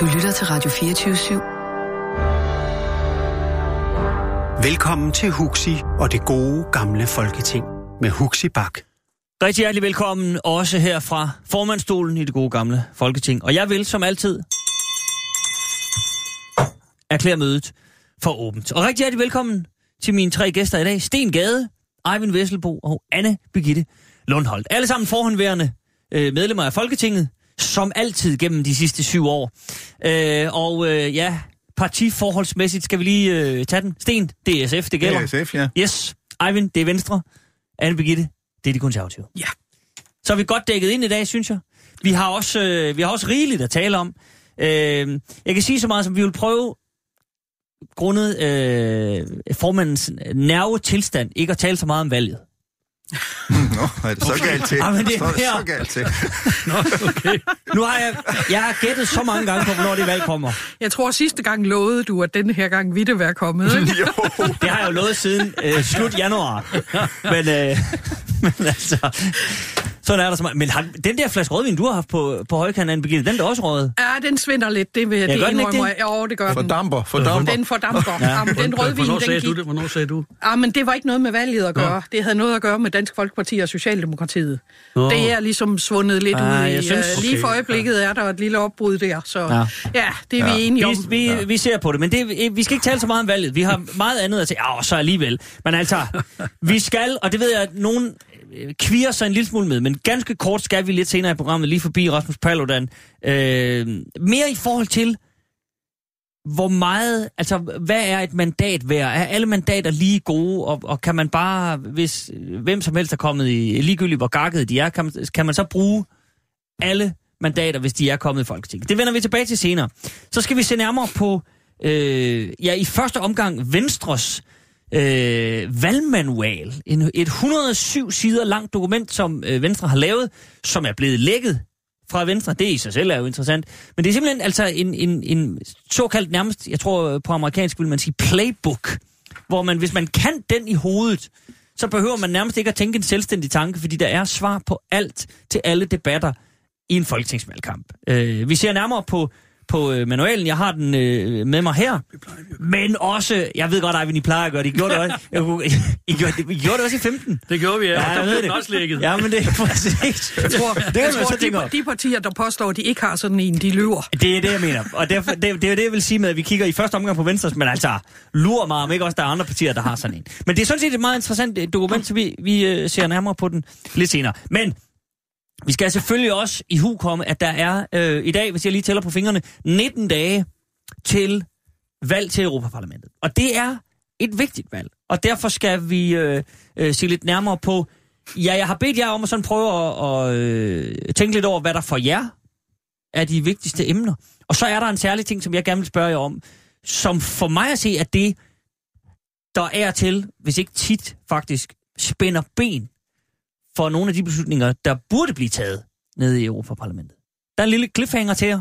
Du lytter til Radio 24 Velkommen til Huxi og det gode gamle folketing med Huxi Bak. Rigtig hjertelig velkommen også her fra formandstolen i det gode gamle Folketing. Og jeg vil som altid erklære mødet for åbent. Og rigtig hjertelig velkommen til mine tre gæster i dag. Sten Gade, Eivind Vesselbo og Anne Birgitte Lundholdt. Alle sammen forhåndværende øh, medlemmer af Folketinget, som altid gennem de sidste syv år. Øh, og øh, ja, partiforholdsmæssigt skal vi lige øh, tage den. Sten, det er SF, det gælder. Det er SF, ja. Yes. Eivind, det er Venstre. Anne Birgitte, det er de konservative. Ja. Så er vi godt dækket ind i dag, synes jeg. Vi har også, øh, vi har også rigeligt at tale om. Øh, jeg kan sige så meget, som vi vil prøve, grundet øh, formandens nervetilstand, ikke at tale så meget om valget. Nå, er det så galt til? Ja, men det er så, er det her. så galt til. Nå, okay. Nu har jeg, jeg har gættet så mange gange på, hvornår det valg kommer. Jeg tror, sidste gang lovede du, at denne her gang ville det være kommet. Ikke? Jo. Det har jeg jo lovet siden øh, slut januar. Men, øh, men altså, sådan er der så meget. Men har, den der flaske rødvin, du har haft på, på højkanten, Anne Birgitte, den er også røget. Ja, den svinder lidt, det vil jeg Ja, det gør den ikke det? Jo, det gør den. Fordamper, fordamper. Den fordamper. Ja. Jamen, den rødvin, Hvornår den sagde gik... du det? Hvornår sagde du? Ja, men det var ikke noget med valget at gøre. Det havde noget at gøre med Dansk Folkeparti og Socialdemokratiet. Nå. Det er ligesom svundet lidt Ah, ud i... synes- øh, lige for okay, øjeblikket er der et lille opbrud der, så Ja. ja, det er vi Ja. enige om. Vi, vi, vi ser på det, men det, vi skal ikke tale så meget om valget. Vi har meget andet at sige. Ja, så alligevel. Men altså, vi skal, og det ved jeg, at nogen Øh, kviger sig en lille smule med, men ganske kort skal vi lidt senere i programmet lige forbi Rasmus Paludan. Øh, mere i forhold til, hvor meget, altså, hvad er et mandat værd? Er alle mandater lige gode, og, og kan man bare, hvis øh, hvem som helst er kommet i, ligegyldigt hvor gakket de er, kan man, kan man så bruge alle mandater, hvis de er kommet i Folketinget. Det vender vi tilbage til senere. Så skal vi se nærmere på, øh, ja, i første omgang Venstres øh, valgmanual. En, et 107 sider langt dokument, som øh, Venstre har lavet, som er blevet lækket fra Venstre. Det i sig selv er jo interessant. Men det er simpelthen altså en, en, en såkaldt nærmest, jeg tror øh, på amerikansk vil man sige playbook, hvor man, hvis man kan den i hovedet, så behøver man nærmest ikke at tænke en selvstændig tanke, fordi der er svar på alt til alle debatter i en folketingsvalgkamp. Øh, vi ser nærmere på, på øh, manualen. Jeg har den øh, med mig her. Men også, jeg ved godt, Eivind, I plejer at gøre det. I gjorde det også, jeg, kunne- I, gjorde, det, I gjorde det også i 15. Det gjorde vi, ja. Ja, jeg ved det. også lækket. Ja, men det er præcis. Jeg tror, det jeg tror de, over. de partier, der påstår, at de ikke har sådan en, de lyver. Det er det, jeg mener. Og derfor, det, det er det, jeg vil sige med, at vi kigger i første omgang på Venstres, men altså, lurer mig om ikke også, der er andre partier, der har sådan en. Men det er sådan set et meget interessant øh, dokument, så vi, vi øh, ser nærmere på den lidt senere. Men vi skal selvfølgelig også i hu komme, at der er øh, i dag, hvis jeg lige tæller på fingrene, 19 dage til valg til Europaparlamentet. Og det er et vigtigt valg. Og derfor skal vi øh, øh, se lidt nærmere på, ja, jeg har bedt jer om at sådan prøve at, at øh, tænke lidt over, hvad der for jer er de vigtigste emner. Og så er der en særlig ting, som jeg gerne vil spørge jer om, som for mig at se, at det, der er til, hvis ikke tit faktisk, spænder ben for nogle af de beslutninger, der burde blive taget nede i Europaparlamentet. Der er en lille cliffhanger til jer.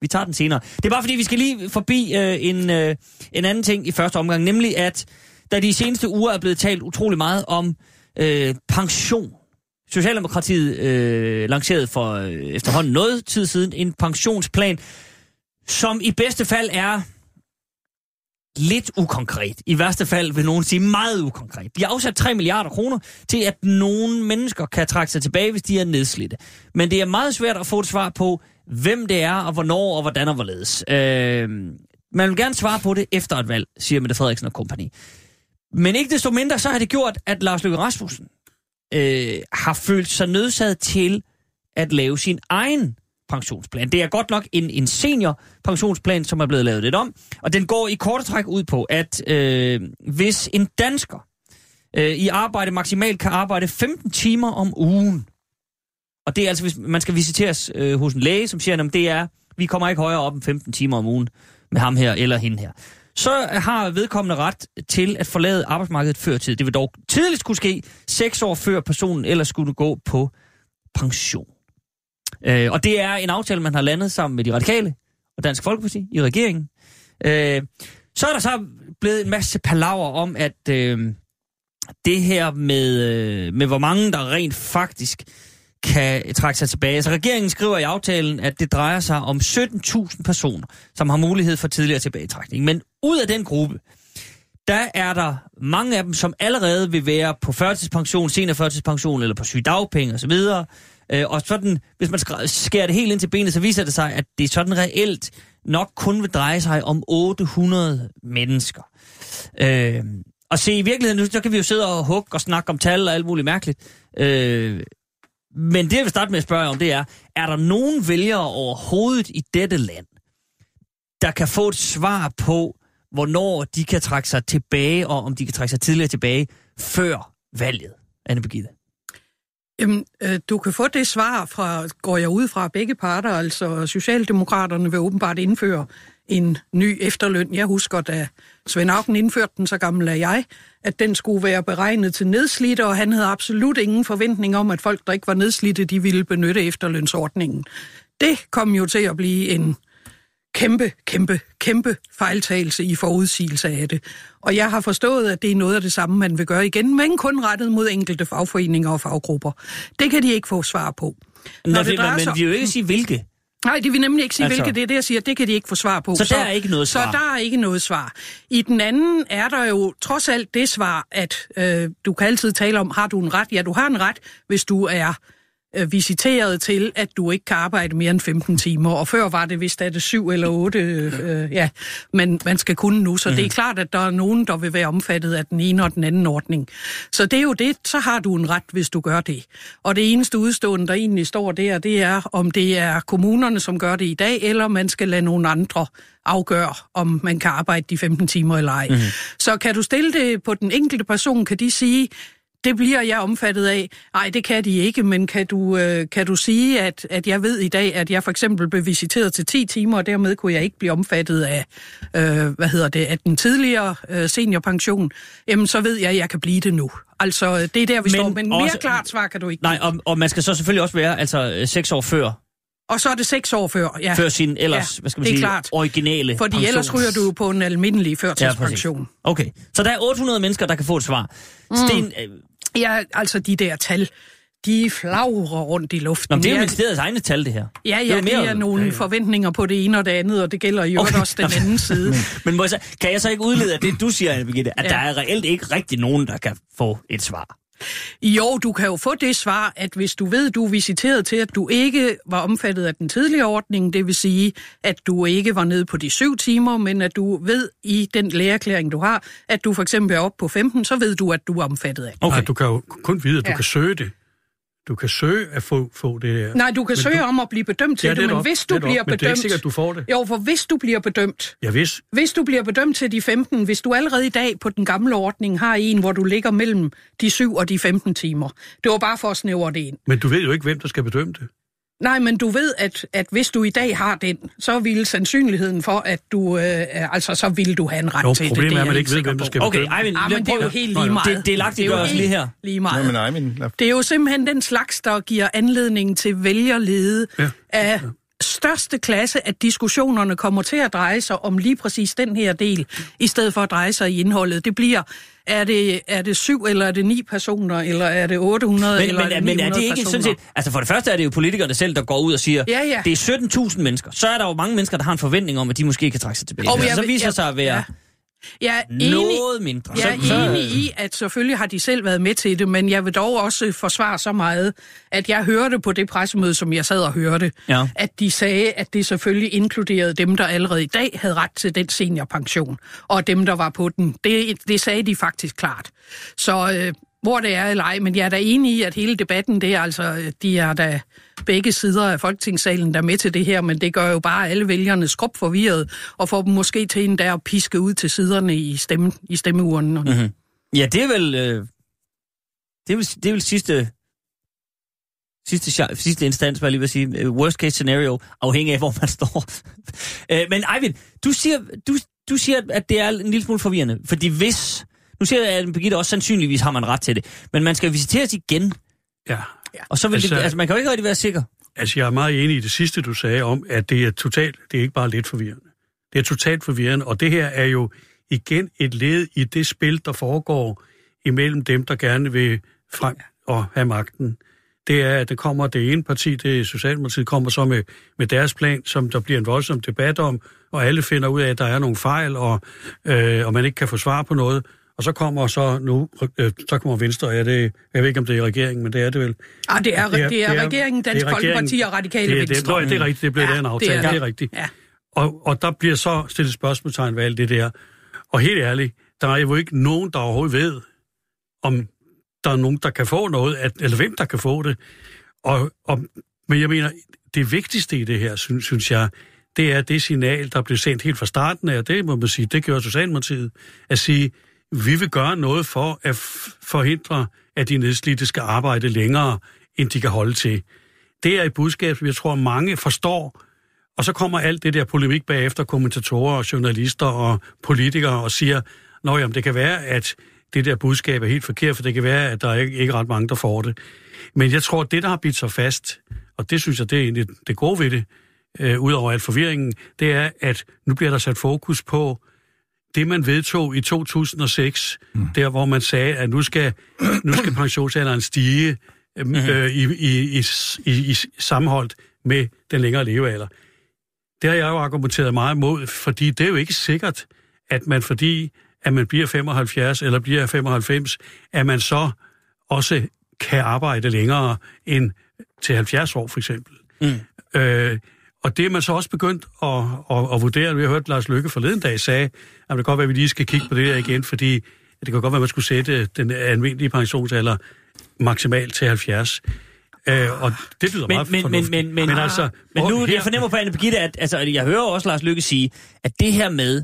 Vi tager den senere. Det er bare fordi, vi skal lige forbi øh, en, øh, en anden ting i første omgang, nemlig at der de seneste uger er blevet talt utrolig meget om øh, pension. Socialdemokratiet øh, lancerede for øh, efterhånden noget tid siden en pensionsplan, som i bedste fald er lidt ukonkret. I værste fald vil nogen sige meget ukonkret. De har afsat 3 milliarder kroner til, at nogle mennesker kan trække sig tilbage, hvis de er nedslidte. Men det er meget svært at få et svar på, hvem det er, og hvornår, og hvordan og hvorledes. Øh, man vil gerne svare på det efter et valg, siger Mette Frederiksen og kompagni. Men ikke desto mindre, så har det gjort, at Lars Løkke Rasmussen øh, har følt sig nødsaget til at lave sin egen pensionsplan. Det er godt nok en, en senior pensionsplan, som er blevet lavet lidt om, og den går i korte træk ud på, at øh, hvis en dansker øh, i arbejde maksimalt kan arbejde 15 timer om ugen, og det er altså, hvis man skal visiteres øh, hos en læge, som siger, at det er, vi kommer ikke højere op end 15 timer om ugen med ham her eller hende her. Så har vedkommende ret til at forlade arbejdsmarkedet før tid. Det vil dog tidligst kunne ske seks år før personen ellers skulle gå på pension. Øh, og det er en aftale, man har landet sammen med de radikale og Dansk Folkeparti i regeringen. Øh, så er der så blevet en masse palaver om, at øh, det her med, øh, med hvor mange, der rent faktisk kan trække sig tilbage. Så regeringen skriver i aftalen, at det drejer sig om 17.000 personer, som har mulighed for tidligere tilbagetrækning. Men ud af den gruppe, der er der mange af dem, som allerede vil være på førtidspension, seniorførtidspension eller på sygedagpenge osv. Øh, og sådan, hvis man skærer det helt ind til benet, så viser det sig, at det sådan reelt nok kun vil dreje sig om 800 mennesker. Øh, og se, i virkeligheden, nu så kan vi jo sidde og hugge og snakke om tal og alt muligt mærkeligt. Øh, men det, jeg vil starte med at spørge om, det er, er der nogen vælgere overhovedet i dette land, der kan få et svar på, hvornår de kan trække sig tilbage, og om de kan trække sig tidligere tilbage, før valget, Anne Birgitte? Jamen, øh, du kan få det svar fra, går jeg ud fra begge parter, altså Socialdemokraterne vil åbenbart indføre en ny efterløn. Jeg husker, da Svend Auken indførte den, så gammel er jeg, at den skulle være beregnet til nedslidte, og han havde absolut ingen forventning om, at folk, der ikke var nedslidte, de ville benytte efterlønsordningen. Det kom jo til at blive en kæmpe, kæmpe, kæmpe fejltagelse i forudsigelse af det. Og jeg har forstået, at det er noget af det samme, man vil gøre igen, men kun rettet mod enkelte fagforeninger og faggrupper. Det kan de ikke få svar på. Nå, det, men, men de vil jo ikke sige, hvilke. Nej, de vil nemlig ikke sige, Altså- hvilket det er, det jeg siger. Det kan de ikke få svar på. Så der er ikke noget svar? Så der er ikke noget svar. I den anden er der jo trods alt det svar, at øh, du kan altid tale om, har du en ret? Ja, du har en ret, hvis du er øh, visiteret til, at du ikke kan arbejde mere end 15 timer. Og før var det vist, at det 7 eller 8, øh, ja, men man skal kunne nu. Så mm. det er klart, at der er nogen, der vil være omfattet af den ene og den anden ordning. Så det er jo det, så har du en ret, hvis du gør det. Og det eneste udstående, der egentlig står der, det er, om det er kommunerne, som gør det i dag, eller man skal lade nogle andre afgøre, om man kan arbejde de 15 timer eller ej. Mm. Så kan du stille det på den enkelte person, kan de sige, det bliver jeg omfattet af. Nej, det kan de ikke, men kan du, øh, kan du sige, at, at jeg ved i dag, at jeg for eksempel blev visiteret til 10 timer, og dermed kunne jeg ikke blive omfattet af, øh, hvad hedder det, af den tidligere øh, seniorpension, jamen så ved jeg, at jeg kan blive det nu. Altså, det er der, vi Men står, men mere også- klart svar kan du ikke Nej, og, og man skal så selvfølgelig også være altså øh, seks år før, Og så er det seks år før, ja. før sin ellers, Ja, hvad skal man det er sige, klart. originale Fordi pensions- ellers ryger du på en almindelig Ja, førtidspension. præcis. Okay, så der er 800 mennesker, der kan få et svar. Mm. Sten, øh, Ja, altså de der tal, de flagrer rundt i luften. nå, det er jo ministeriets egne tal, det her. Ja, er ja, det mere- er nogle ja, ja. forventninger på det ene og det andet, og det gælder jo Okay. også den anden side. Men må jeg så, kan jeg så ikke udlede af det, du siger, Anne Birgitte, at. Ja. der er reelt ikke rigtig nogen, der kan få et svar? Jo, du kan jo få det svar, at hvis du ved, du er visiteret til, at du ikke var omfattet af den tidligere ordning, det vil sige, at du ikke var nede på de syv timer, men at du ved i den lægeerklæring, du har, at du for eksempel er oppe på 15, så ved du, at du er omfattet af. Okay. Nej, du kan jo kun vide, at du Ja. kan søge det. Du kan søge at få, få det her. Nej, du kan Men søge du- om at blive bedømt til Ja, det, men netop, hvis du bliver Men det er bedømt... ikke sikkert, du får det. Jo, for hvis du bliver bedømt, Ja, hvis. Hvis du bliver bedømt til de 15, hvis du allerede i dag på den gamle ordning har en, hvor du ligger mellem de 7 og de 15 timer. Det var bare for at snævre det ind. Men du ved jo ikke, hvem der skal bedømme det. Nej, men du ved, at, at hvis du i dag har den, så vil sandsynligheden for, at du, øh, altså så vil du have en ret Jo, til det. problemet det er, at jeg man ikke ved, hvem på. skal Okay, bedømme. Eivind, Ah, men det er jo helt Nå, lige nå. meget. Det- det er lagt, det jo gør os lige her. Lige Nå, meget. men Eivind, lad- Det er jo simpelthen den slags, der giver anledning til vælgerlede Ja. af største klasse, at diskussionerne kommer til at dreje sig om lige præcis den her del, i stedet for at dreje sig i indholdet. Det bliver, er det, er det syv, eller er det ni personer, eller er det 800, Men, eller men, er det men er 900 det ikke personer? sådan set... Altså for det første er det jo politikerne selv, der går ud og siger, Ja, ja. det er 17.000 mennesker. Så er der jo mange mennesker, der har en forventning om, at de måske kan trække sig tilbage. Og jeg så viser jeg- sig at være ja. Jeg er enig, noget mindre. Jeg så, er enig i, at selvfølgelig har de selv været med til det, men jeg vil dog også forsvare så meget, at jeg hørte på det pressemøde, som jeg sad og hørte, Ja. at de sagde, at det selvfølgelig inkluderede dem, der allerede i dag havde ret til den seniorpension, og dem, der var på den. Det, det sagde de faktisk klart. Så øh, hvor det er eller ej, men jeg er da enig i, at hele debatten, det er altså, de er da begge sider af Folketingssalen, der er med til det her, men det gør jo bare alle vælgerne skrub forvirret, og får dem måske til en der at piske ud til siderne i, stemme, i stemmeurnen. Mm-hmm. Ja, det er vel... Øh, det, er vel det er vel sidste... Sidste, sidste instans, var jeg lige vil sige. øh, Worst case scenario, afhængig af, hvor man står. øh, men Eivind, du siger, du, du siger, at det er en lille smule forvirrende. Fordi hvis... Nu siger jeg, at Birgitte også sandsynligvis har man ret til det. Men man skal visiteres igen, Ja. Og så vil altså, Altså- det, altså man kan jo ikke rigtig være sikker. Altså, jeg er meget enig i det sidste, du sagde om, at det er totalt, det er ikke bare lidt forvirrende. Det er totalt forvirrende, og det her er jo igen et led i det spil, der foregår imellem dem, der gerne vil frem og have magten. det er, at det kommer det ene parti, det er Socialdemokratiet, kommer så med, med deres plan, som der bliver en voldsom debat om, og alle finder ud af, at der er nogle fejl, og, øh, og man ikke kan få svar på noget. Og så kommer så nu, øh, så kommer Venstre, ja, det, jeg ved ikke, om det er regeringen, men det er det vel. Ah, det er, det er, det er, regeringen, Dansk det er Folkeparti og Radikale det, er- det, Venstre. det, det er rigtigt, det blev Ja, ja, en det aftale, er det er, rigtigt. Ja. Og, og der bliver så stillet spørgsmålstegn ved alt det der. Og helt ærligt, der er jo ikke nogen, der overhovedet ved, om der er nogen, der kan få noget, at, eller hvem der kan få det. Og, og, men jeg mener, det vigtigste i det her, synes, synes jeg, det er det signal, der blev sendt helt fra starten af, og det må man sige, det gjorde Socialdemokratiet, at sige, vi vil gøre noget for at forhindre, at de nedslidte skal arbejde længere, end de kan holde til. Det er et budskab, som jeg tror, mange forstår, og så kommer alt det der polemik bagefter, kommentatorer og journalister og politikere, og siger, Nå jamen, det kan være, at det der budskab er helt forkert, for det kan være, at der er ikke, ikke ret mange, der får det. Men jeg tror, at det, der har bidt sig fast, og det synes jeg, det er egentlig det gode ved det, øh, ud over al forvirringen, det er, at nu bliver der sat fokus på det, man vedtog i 2006, mm. der hvor man sagde, at nu skal, nu skal pensionsalderen stige øh, øh, i, i, i, i, i sammenholdt med den længere levealder. Det har jeg jo argumenteret meget imod, fordi det er jo ikke sikkert, at man fordi, at man bliver 75 eller bliver 95, at man så også kan arbejde længere end til 70 år, for eksempel. Mm. Øh, og det er man så også begyndt at, at, at vurdere. Vi har hørt Lars Lykke forleden dag sagde, at det kan godt være, at vi lige skal kigge på det her igen, fordi det kan godt være, at man skulle sætte den almindelige pensionsalder maksimalt til 70. Øh, og det lyder Men, meget men, men, fornuftigt. men, men, men altså, men nu, her- jeg fornemmer på Anne Birgitte, at altså, jeg hører også Lars Lykke sige, at det her med,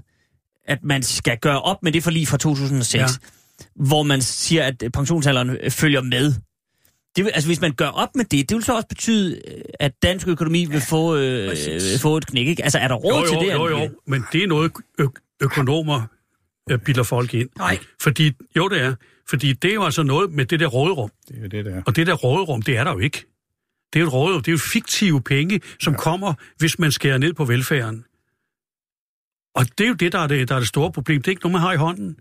at man skal gøre op med det forlig fra 2006, ja. Hvor man siger, at pensionsalderen følger med. Det vil, altså, hvis man gør op med det, det vil så også betyde, øh, at dansk økonomi vil få, øh, øh, få et knæk, ikke? Altså, er der råd jo, til jo, det? Jo, jo, Birgitte? men det er noget, ø- økonomer øh, bilder folk ind. Nej. Fordi, jo, det er. Fordi det er jo altså noget med det der råderum. Det er jo det, der. Og det der råderum, det er der jo ikke. Det er jo et råderum, det er jo fiktive penge, som ja. kommer, hvis man skærer ned på velfærden. Og det er jo det, der er det, der er det store problem. Det er ikke noget, man har i hånden.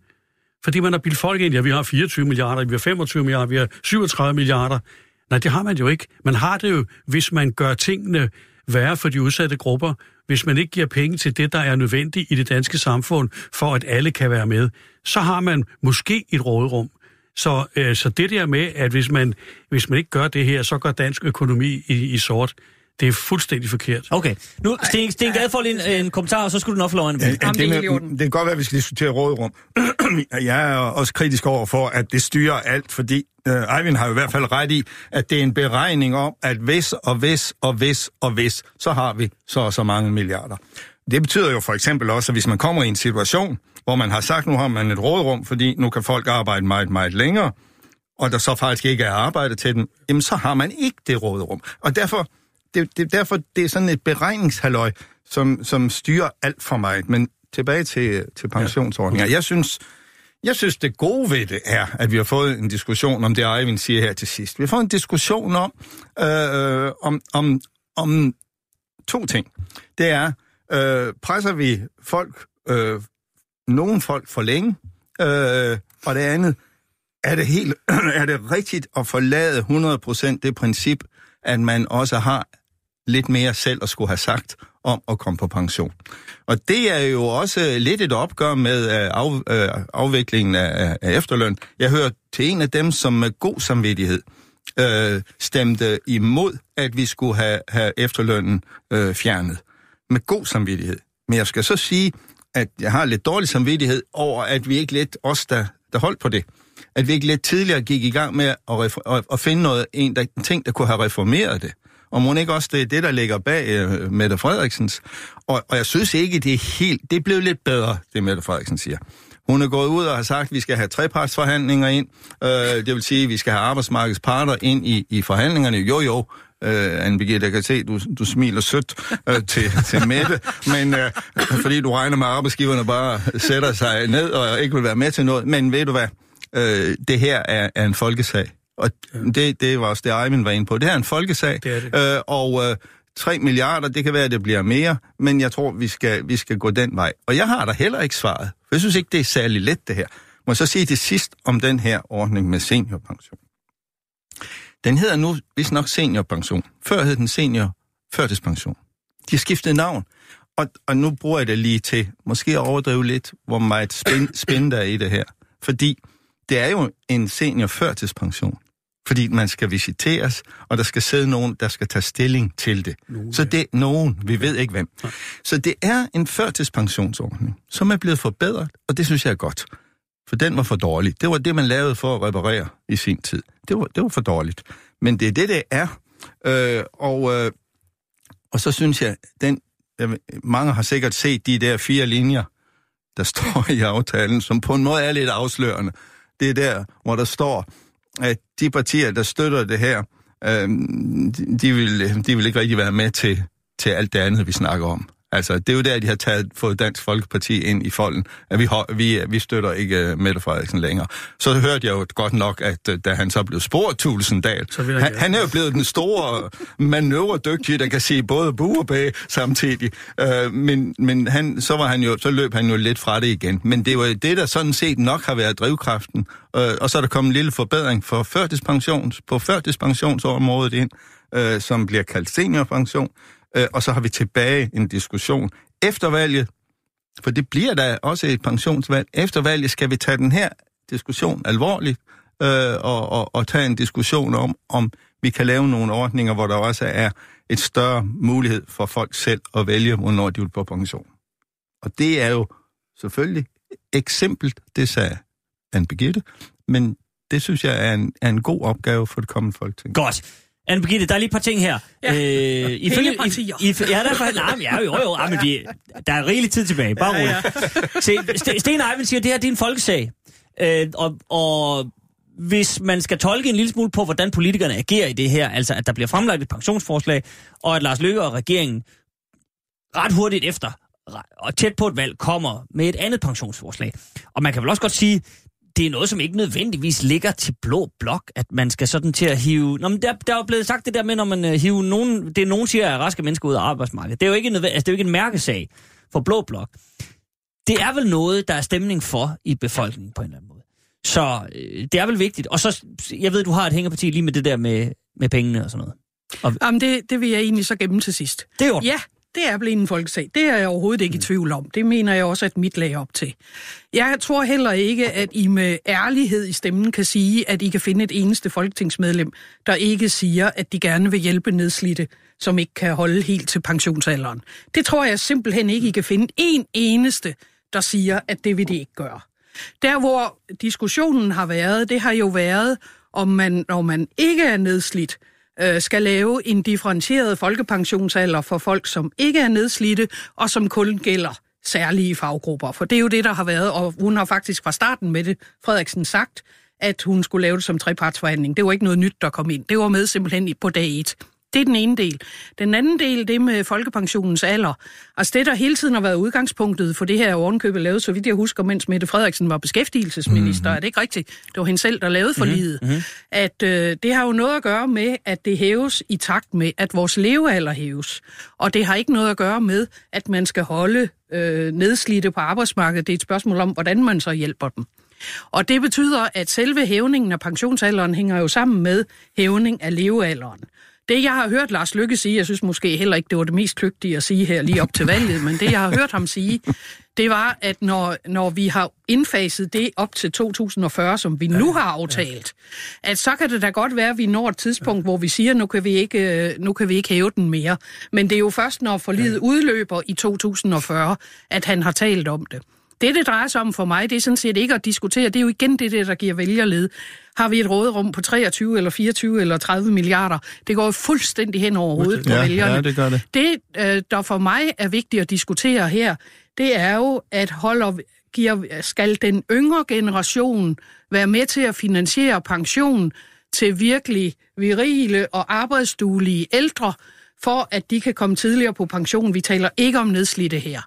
Fordi man har bildt folk ind, ja, vi har 24 milliarder, vi har 25 milliarder, vi har 37 milliarder. Nej, det har man jo ikke. Man har det jo, hvis man gør tingene værre for de udsatte grupper, hvis man ikke giver penge til det, der er nødvendigt i det danske samfund, for at alle kan være med, så har man måske et råderum. Så, øh, så det der med, at hvis man, hvis man ikke gør det her, så går dansk økonomi i, i sort, det er fuldstændig forkert. Okay. Nu, Sten, Sten Gade får lige en, en kommentar, og så skulle du nok få lov at det er det, med, det kan godt være, at vi skal diskutere rådrum. jeg er også kritisk over for, at det styrer alt, fordi øh, Eivind har jo i hvert fald ret i, at det er en beregning om, at hvis og hvis og hvis og hvis, så har vi så og så mange milliarder. Det betyder jo for eksempel også, at hvis man kommer i en situation, hvor man har sagt, nu har man et rådrum, fordi nu kan folk arbejde meget, meget længere, og der så faktisk ikke er arbejde til dem, jamen så har man ikke det råderum. Og derfor, det, det, derfor, det er sådan et beregningshalløj, som, som styrer alt for mig. Men tilbage til, til pensionsordninger. Jeg synes, jeg synes, det gode ved det er, at vi har fået en diskussion om det, Eivind siger her til sidst. Vi har fået en diskussion om, øh, om, om, om to ting. Det er, øh, presser vi folk, øh, nogle folk for længe, øh, og det andet, er det, helt, er det rigtigt at forlade 100% det princip, at man også har lidt mere selv at skulle have sagt om at komme på pension. Og det er jo også lidt et opgør med øh, af, øh, afviklingen af, af efterløn. Jeg hører til en af dem, som med god samvittighed øh, stemte imod, at vi skulle have, have efterlønnen øh, fjernet. Med god samvittighed. Men jeg skal så sige, at jeg har lidt dårlig samvittighed over, at vi ikke lidt, os der, der holdt på det, at vi ikke lidt tidligere gik i gang med at, at, at finde noget, en, der, en ting, der kunne have reformeret det. Og må ikke også det er det, der ligger bag øh, Mette Frederiksens. Og, og jeg synes ikke, det er helt... Det blev lidt bedre, det Mette Frederiksen siger. Hun er gået ud og har sagt, at vi skal have trepartsforhandlinger ind. Øh, det vil sige, at vi skal have arbejdsmarkedets parter ind i, i forhandlingerne. Jo, jo, øh, Anne Birgitte, jeg kan se, du, du smiler sødt øh, til, til Mette, men øh, fordi du regner med, at arbejdsgiverne bare sætter sig ned og ikke vil være med til noget. Men ved du hvad? Øh, det her er, er en folkesag. Og det, det var også det, Eivind var inde på. Det her er en folkesag. Det er det. Øh, og øh, 3 milliarder, det kan være, at det bliver mere, men jeg tror, vi skal, vi skal gå den vej. Og jeg har da heller ikke svaret. For jeg synes ikke, det er særlig let, det her. Må jeg så sige til sidst om den her ordning med seniorpension. Den hedder nu vist nok seniorpension. Før hed den senior førtidspension. De har skiftet navn. Og, og nu bruger jeg det lige til måske at overdrive lidt, hvor meget spænd, spænd der er i det her. Fordi det er jo en senior førtidspension. Fordi man skal visiteres, og der skal sidde nogen, der skal tage stilling til det. Nogen, Så det er nogen, vi ved ikke hvem. Så det er en førtidspensionsordning, som er blevet forbedret, og det synes jeg er godt. For den var for dårlig. Det var det, man lavede for at reparere i sin tid. Det var, det var for dårligt. Men det er det, det er. Øh, og, øh, og så synes jeg, den, mange har sikkert set de der fire linjer, der står i aftalen, som på en måde er lidt afslørende. Det er der, hvor der står, at de partier, der støtter det her, øh, de, de, vil, de vil ikke rigtig være med til, til alt det andet, vi snakker om. Altså, det er jo der, de har taget, fået Dansk Folkeparti ind i folden, at vi, vi, vi støtter ikke uh, Mette Frederiksen længere. Så hørte jeg jo godt nok, at uh, da han så blev spurgt Tulsendal, han, han er jo blevet den store manøvredygtige, der kan sige både bu og bag samtidig. Uh, men men han, så, var han jo, så løb han jo lidt fra det igen. Men det var det, der sådan set nok har været drivkraften. Uh, og så er der kommet en lille forbedring for førtidspensions, på førtidspensionsområdet ind, uh, som bliver kaldt seniorpension. Øh, og så har vi tilbage en diskussion efter valget, for det bliver da også et pensionsvalg. Efter valget skal vi tage den her diskussion alvorligt, øh, og, og, og tage en diskussion om, om vi kan lave nogle ordninger, hvor der også er et større mulighed for folk selv at vælge, hvornår de vil på pension. Og det er jo selvfølgelig eksempelt, det sagde Anne Birgitte, men det synes jeg er en, er en god opgave for det kommende folketing. Godt. Anne Birgitte, der er lige et par ting her. Ja. Øh, ifølge, Hængepartier. i, ja, der er faktisk... Nej, men ja, jo, jo, ja, men vi, der er rigelig tid tilbage. Bare roligt. Ja, ja. Se, Sten- Sten Eivind siger, at det her det er en folkesag. Øh, og, og hvis man skal tolke en lille smule på, hvordan politikerne agerer i det her, altså at der bliver fremlagt et pensionsforslag, og at Lars Løkke og regeringen ret hurtigt efter og tæt på et valg kommer med et andet pensionsforslag. Og man kan vel også godt sige, det er noget, som ikke nødvendigvis ligger til blå blok, at man skal sådan til at hive... Nå, men der, der er jo blevet sagt det der med, når man uh, hiver nogen... Det nogen siger, er raske mennesker ud af arbejdsmarkedet. Det er jo ikke, altså, det er jo ikke en mærkesag for blå blok. Det er vel noget, der er stemning for i befolkningen på en eller anden måde. Så øh, det er vel vigtigt. Og så, jeg ved, du har et hængeparti lige med det der med, med pengene og sådan noget. Jamen, det, det vil jeg egentlig så gemme til sidst. Det er jo... Ja, det er blevet en folkesag. Det er jeg overhovedet ikke i tvivl om. Det mener jeg også, at mit lag op til. Jeg tror heller ikke, at I med ærlighed i stemmen kan sige, at I kan finde et eneste folketingsmedlem, der ikke siger, at de gerne vil hjælpe nedslidte, som ikke kan holde helt til pensionsalderen. Det tror jeg simpelthen ikke, I kan finde en eneste, der siger, at det vil de ikke gøre. Der, hvor diskussionen har været, det har jo været, om man, når man ikke er nedslidt, øh, skal lave en differentieret folkepensionsalder for folk, som ikke er nedslidte, og som kun gælder særlige faggrupper. For det er jo det, der har været, og hun har faktisk fra starten med det, Frederiksen, sagt, at hun skulle lave det som trepartsforhandling. Det var ikke noget nyt, der kom ind. Det var med simpelthen på dag et. Det er den ene del. Den anden del, det med folkepensionens alder. Altså det, der hele tiden har været udgangspunktet for det her ovenkøbet lavet, så vidt jeg husker, mens Mette Frederiksen var beskæftigelsesminister. Mm-hmm. Er det ikke rigtigt? Det var hende selv, der lavede forliget. Mm-hmm. At øh, det har jo noget at gøre med, at det hæves i takt med, at vores levealder hæves. Og det har ikke noget at gøre med, at man skal holde øh, nedslidte på arbejdsmarkedet. Det er et spørgsmål om, hvordan man så hjælper dem. Og det betyder, at selve hævningen af pensionsalderen hænger jo sammen med hævning af levealderen. Det, jeg har hørt Lars Lykke sige, jeg synes måske heller ikke, det var det mest kløgtige at sige her lige op til valget, men det, jeg har hørt ham sige, det var, at når, når vi har indfaset det op til 2040, som vi nu har aftalt, at så kan det da godt være, at vi når et tidspunkt, hvor vi siger, nu kan vi ikke, øh, nu kan vi ikke hæve den mere. Men det er jo først, når forliget udløber i 2040, at han har talt om det. Det, det drejer sig om for mig, det er sådan set ikke at diskutere. Det er jo igen det, der giver vælgerled. Har vi et råderum på 23 eller 24 eller 30 milliarder? Det går jo fuldstændig hen over hovedet på Ja, vælgerne. ja, det gør det. Det, øh, der for mig er vigtigt at diskutere her, det er jo, at holder, giver, skal den yngre generation være med til at finansiere pension til virkelig virile og arbejdsduelige ældre, for at de kan komme tidligere på pension. Vi taler ikke om nedslidte her.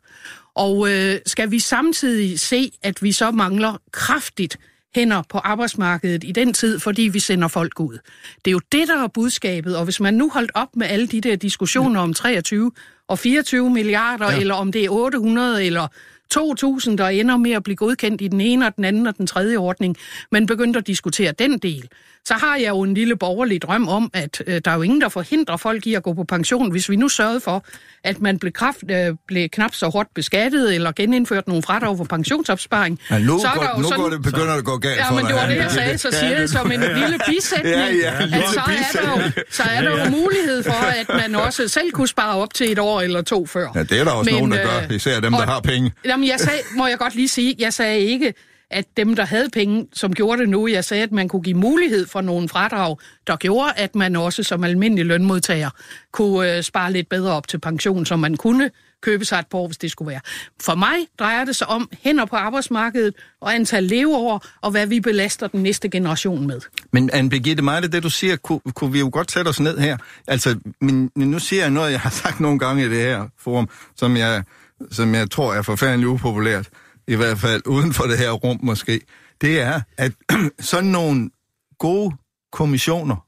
Og øh, skal vi samtidig se, at vi så mangler kraftigt hænder på arbejdsmarkedet i den tid, fordi vi sender folk ud. Det er jo det, der er budskabet, og hvis man nu holdt op med alle de der diskussioner om 23 og 24 milliarder, ja. eller om det er 800 eller 2.000, der ender med at blive godkendt i den ene og den anden og den tredje ordning, men begyndte at diskutere den del så har jeg jo en lille borgerlig drøm om, at øh, der er jo ingen, der forhindrer folk i at gå på pension. Hvis vi nu sørgede for, at man blev, kraft, øh, blev knap så hårdt beskattet, eller genindført nogle fradrag for pensionsopsparing. Ja, nu så er går, der jo nu sådan, går det begynder at gå galt Ja, for men dig. det var det, jeg sagde, så siger jeg som en lille bisætning, Ja, ja, at så er der jo, så er der jo mulighed for, at man også selv kunne spare op til et år eller to før. Ja, det er der også Men, nogen, der øh, gør, især dem, der og- har penge. Jamen, jeg sagde, må jeg godt lige sige, jeg sagde ikke, at dem, der havde penge, som gjorde det nu, jeg sagde, at man kunne give mulighed for nogle fradrag, der gjorde, at man også som almindelig lønmodtager kunne øh, spare lidt bedre op til pension, som man kunne købe sig et par hvis det skulle være. For mig drejer det sig om hænder på arbejdsmarkedet og antal leveår, og hvad vi belaster den næste generation med. Men Anne Birgitte, mig det, det du siger, kunne, kunne vi jo godt sætte os ned her. Altså, men nu siger jeg noget, jeg har sagt nogle gange i det her forum, som jeg, som jeg tror er forfærdeligt upopulært, i hvert fald uden for det her rum måske. Det er, at sådan nogle gode kommissioner,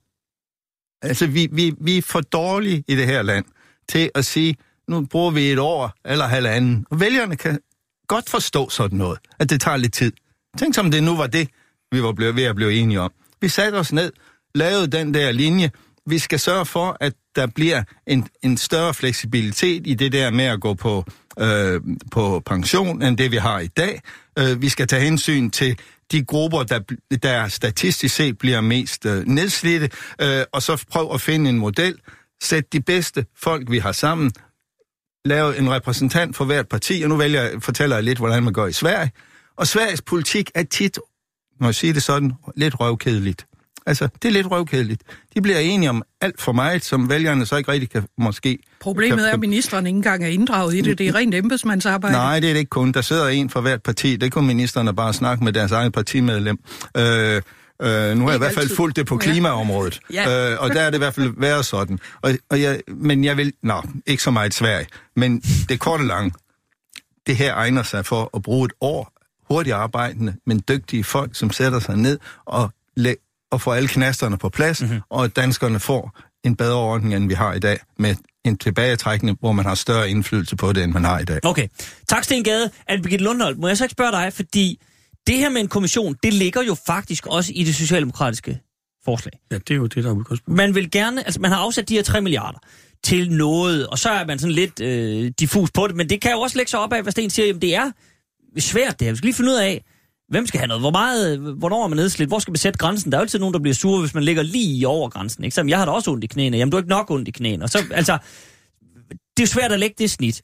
altså vi, vi, vi er for dårlige i det her land til at sige, nu bruger vi et år eller halvanden. Og vælgerne kan godt forstå sådan noget, at det tager lidt tid. Tænk som det nu var det, vi var blevet ved at blive enige om. Vi satte os ned, lavede den der linje. Vi skal sørge for, at der bliver en, en større fleksibilitet i det der med at gå på, øh, på pension, end det vi har i dag. Øh, vi skal tage hensyn til de grupper, der, der statistisk set bliver mest øh, nedslidte, øh, og så prøv at finde en model, sæt de bedste folk, vi har sammen, lave en repræsentant for hvert parti, og nu vælger jeg, fortæller jeg lidt, hvordan man gør i Sverige. Og Sveriges politik er tit, når jeg siger det sådan, lidt røvkedeligt. Altså, det er lidt røvkedeligt. De bliver enige om alt for meget, som vælgerne så ikke rigtig kan måske... Problemet kan, er, at ministeren ikke engang er inddraget i det. Det er rent embedsmandsarbejde. Nej, det er det ikke kun. Der sidder en for hvert parti. Det kunne ministerne bare snakke med deres eget partimedlem. Øh, øh, nu har jeg i hvert fald altid. fulgt det på Ja. klimaområdet. Ja. Øh, og der er det i hvert fald været sådan. Og, og jeg, men jeg vil... Nå, ikke så meget Sverige. Men det korte lange, det her egner sig for at bruge et år hurtigt arbejdende, men dygtige folk, som sætter sig ned og, og får alle knasterne på plads, mm-hmm. og at danskerne får en bedre ordning, end vi har i dag, med en tilbagetrækning, hvor man har større indflydelse på det, end man har i dag. Okay. Tak, Sten Gade. Anne Birgitte Lundholdt, må jeg så ikke spørge dig, fordi det her med en kommission, det ligger jo faktisk også i det socialdemokratiske forslag. Ja, det er jo det, der er udgangspunkt. Man vil gerne, altså man har afsat de her 3 milliarder til noget, og så er man sådan lidt øh, diffus på det, men det kan jo også lægge sig op af, hvad Sten siger, jamen det er svært det her. Vi skal lige finde ud af, hvem skal have noget, hvor meget, hvornår er man nedslidt, hvor skal man sætte grænsen? Der er jo altid nogen, der bliver sure, hvis man ligger lige over grænsen. Ikke? Så, jeg har da også ondt i knæene, jamen du har ikke nok ondt i knæene. Og så, altså, det er svært at lægge det snit.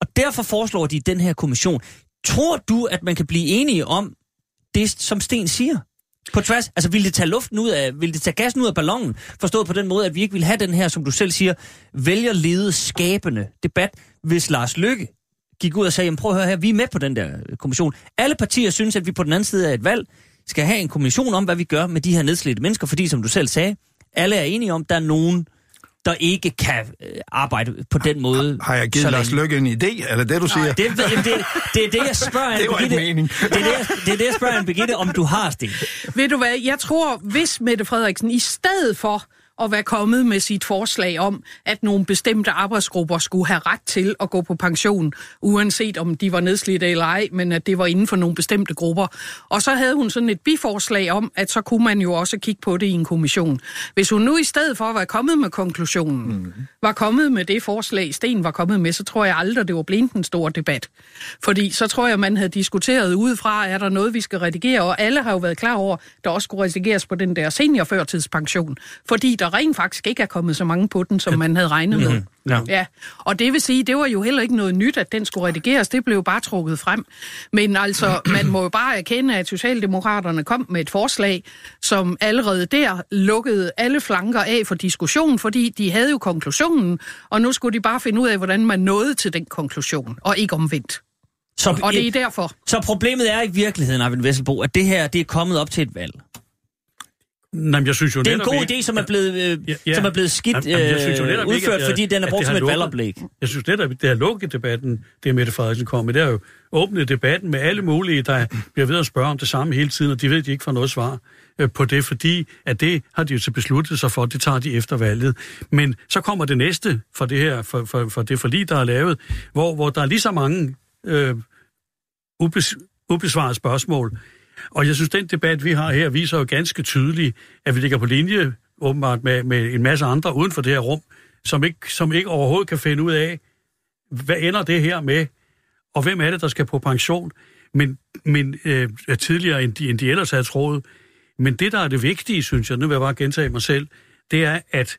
Og derfor foreslår de den her kommission. Tror du, at man kan blive enige om det, som Sten siger? På tværs, altså vil det tage luften ud af, vil det tage gassen ud af ballonen? Forstået på den måde, at vi ikke vil have den her, som du selv siger, vælgerledet skabende debat, hvis Lars Lykke gik ud og sagde, jamen prøv at høre her, vi er med på den der kommission. Alle partier synes, at vi på den anden side af et valg skal have en kommission om, hvad vi gør med de her nedslidte mennesker, fordi som du selv sagde, alle er enige om, der er nogen, der ikke kan øh, arbejde på den måde. Har jeg givet Lars. Lykke en idé, eller det du siger? Det, det, det, det er det, jeg spørger Anne Det var ikke Birgitte. Det er det, jeg- det er det, jeg spørger Anne Birgitte, om du har, Sten. Ved du hvad, jeg tror, hvis Mette Frederiksen i stedet for at være kommet med sit forslag om, at nogle bestemte arbejdsgrupper skulle have ret til at gå på pension, uanset om de var nedslidte eller ej, men at det var inden for nogle bestemte grupper. Og så havde hun sådan et biforslag om, at så kunne man jo også kigge på det i en kommission. Hvis hun nu i stedet for at være kommet med konklusionen, mm. var kommet med det forslag, Sten var kommet med, så tror jeg aldrig, det var blevet en stor debat. Fordi så tror jeg, man havde diskuteret udefra, er der noget, vi skal redigere, og alle har jo været klar over, der også skulle redigeres på den der seniorførtidspension, fordi der rent faktisk ikke er kommet så mange på den, som man havde regnet med. Mhm. Ja. Ja, og det vil sige, det var jo heller ikke noget nyt, at den skulle redigeres. Det blev bare trukket frem. Men altså, man må jo bare erkende, at Socialdemokraterne kom med et forslag, som allerede der lukkede alle flanker af for diskussion, fordi de havde jo konklusionen, og nu skulle de bare finde ud af, hvordan man nåede til den konklusion, og ikke omvendt. Så, Og det er derfor. så problemet er i virkeligheden, Arvind Vesselbo, at det her det er kommet op til et valg. Nej, men jeg synes jo Det er en god idé, som er blevet, øh, Ja, ja. som er blevet skidt Jamen, jamen, jeg synes jo øh, ikke, udført, at- fordi den er brugt som et lukket- valgoplæg. Jeg synes netop, det har lukket debatten, det Mette Frederiksen kom med. Det har jo åbnet debatten med alle mulige, der bliver ved at spørge om det samme hele tiden, og de ved, at de ikke får noget svar øh, på det, fordi at det har de jo så besluttet sig for, det tager de efter valget. Men så kommer det næste for det her, for, for, for det forlig, der er lavet, hvor, hvor der er lige så mange øh, ubes, ubesvarede spørgsmål. Og jeg synes, den debat, vi har her, viser jo ganske tydeligt, at vi ligger på linje, åbenbart, med, med en masse andre uden for det her rum, som ikke, som ikke overhovedet kan finde ud af, hvad ender det her med, og hvem er det, der skal på pension, men, men øh, tidligere, end de, end de ellers havde troet. Men det, der er det vigtige, synes jeg, nu vil jeg bare gentage mig selv, det er, at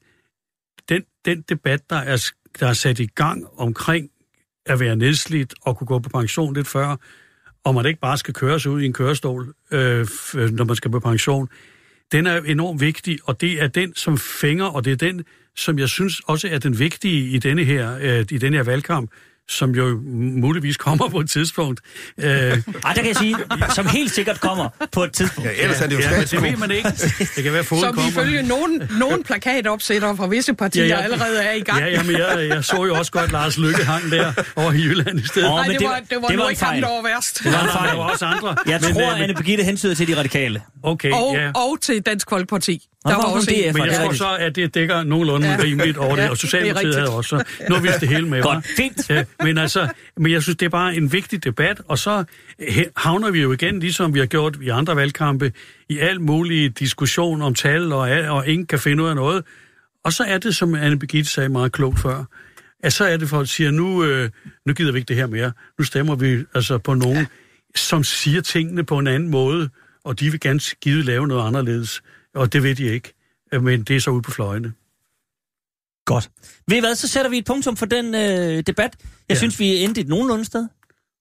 den, den debat, der er, der er sat i gang omkring at være nedslidt og kunne gå på pension lidt før, og man ikke bare skal køre sig ud i en kørestol, øh, øh, når man skal på pension, den er enormt vigtig, og det er den, som fænger, og det er den, som jeg synes også er den vigtige i denne her, øh, i denne her valgkamp, som jo muligvis kommer på et tidspunkt. Øh, Ej, der kan jeg sige, som helt sikkert kommer på et tidspunkt. Ja, ellers er det jo ja, men det ved man ikke. Det kan være, foden Som kommer. ifølge nogen, nogen plakatopsættere fra visse partier ja, ja. allerede er i gang. Ja, jamen, jeg, jeg så jo også godt Lars Lykke hang der over i Jylland i stedet. Åh, Nej, men det, det var, var- det var det nu var en ikke ham, der var værst. var en Nej, fejl. der var også andre. Jeg Men, tror, øh, Anne Birgitte hensyder til de radikale. Okay, Og, ja. og til Dansk Folkeparti. Der var også DF? en. Men det jeg tror så, at det dækker nogenlunde Ja. rimeligt over det, Ja, og Socialdemokratiet det er havde også. så Nu er vi det hele med, Godt, fint. Ja, men altså, men jeg synes, det er bare en vigtig debat, og så havner vi jo igen, ligesom vi har gjort i andre valgkampe, i al mulig diskussion om tal, og, og ingen kan finde ud af noget. Og så er det, som Anne Birgitte sagde meget klogt før, at så er det folk, der siger, nu, øh, nu gider vi ikke det her mere. Nu stemmer vi altså på nogen, ja. som siger tingene på en anden måde, og de vil gerne givet lave noget anderledes. Og det ved de ikke. Men det er så ude på fløjene. Godt. Ved I hvad, så sætter vi et punktum for den øh, debat. Jeg ja. Synes, vi er endt et nogenlunde sted.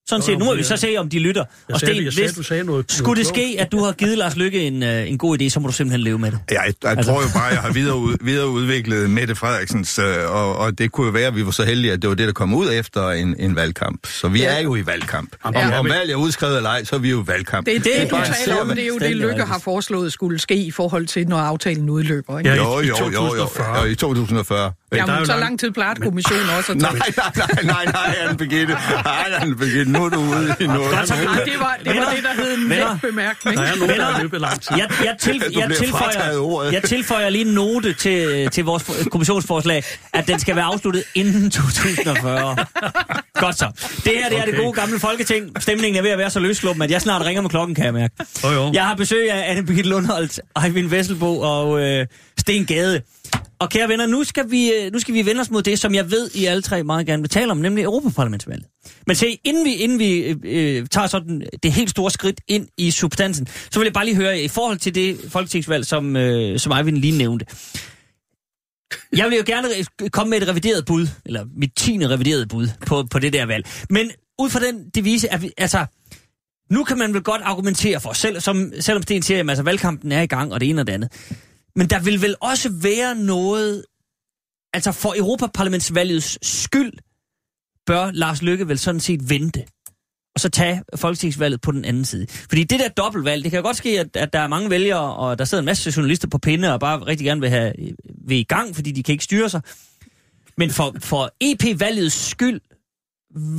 Sådan set, nu må vi så jeg- se, om de lytter. Jeg og sagde, Sten, jeg sagde, hvis du sagde noget. skulle det ske, at du har givet Lars Lykke en, øh, en god idé, så må du simpelthen leve med det. Ja, jeg, jeg Altså- tror jo bare, jeg har videre, videreudviklet Mette Frederiksens, øh, og, og det kunne jo være, at vi var så heldige, at det var det, der kom ud efter en, en valgkamp. Så vi Ja. er jo i valgkamp. Om, Ja. om valget er udskrevet eller ej, så er vi jo i valgkamp. Det er det, Det er du bare taler om. Det er jo det, Lykke har foreslået skulle ske i forhold til, når aftalen udløber. Ikke? Ja, Jo, i- jo, jo, jo, 2040. jo, i 2040. Men der er Jamen, jo så lang- lang tid plejer kommissionen også at tage. Nej, nej, nej, nej, nej, Anne Birgitte. Nej, Anne Birgitte, nu er du ude i noget. Nej, det var, det var det, der hed en Venner. let bemærkning. Der er nogen, der har løbet lang tid. Jeg, jeg, til, jeg, tilføjer, jeg tilføjer lige en note til, til vores for- kommissionsforslag, at den skal være afsluttet inden 2040. Godt så. Det her det er det gode gamle folketing. Stemningen er ved at være så løsklubben, at jeg snart ringer med klokken, kan jeg mærke. Jo, jo. Jeg har besøg af Anne Birgitte Lundholdt, Eivind Vesselbo og øh, Sten Gade. Og kære venner, nu skal, vi, øh, nu skal vi vende os mod det, som jeg ved, I alle tre meget gerne vil tale om, nemlig Europaparlamentsvalget. Men se, inden vi, inden vi øh, øh, tager sådan det helt store skridt ind i substansen, så vil jeg bare lige høre, i forhold til det folketingsvalg, som, øh, som Eivind lige nævnte. Jeg vil jo gerne komme med et revideret bud, eller mit tiende revideret bud på, på det der valg. Men ud fra den devise, at vi, altså, nu kan man vel godt argumentere for, selv, som, selvom Sten siger, at altså, valgkampen er i gang, og det ene og det andet. Men der vil vel også være noget, altså for Europaparlamentsvalgets skyld, bør Lars Lykke vel sådan set vente. Og så tage folketingsvalget på den anden side. Fordi det der dobbeltvalg, det kan godt ske, at, at der er mange vælgere, og der sidder en masse journalister på pinde, og bare rigtig gerne vil have vil i gang, fordi de kan ikke styre sig. Men for, for EP-valgets skyld,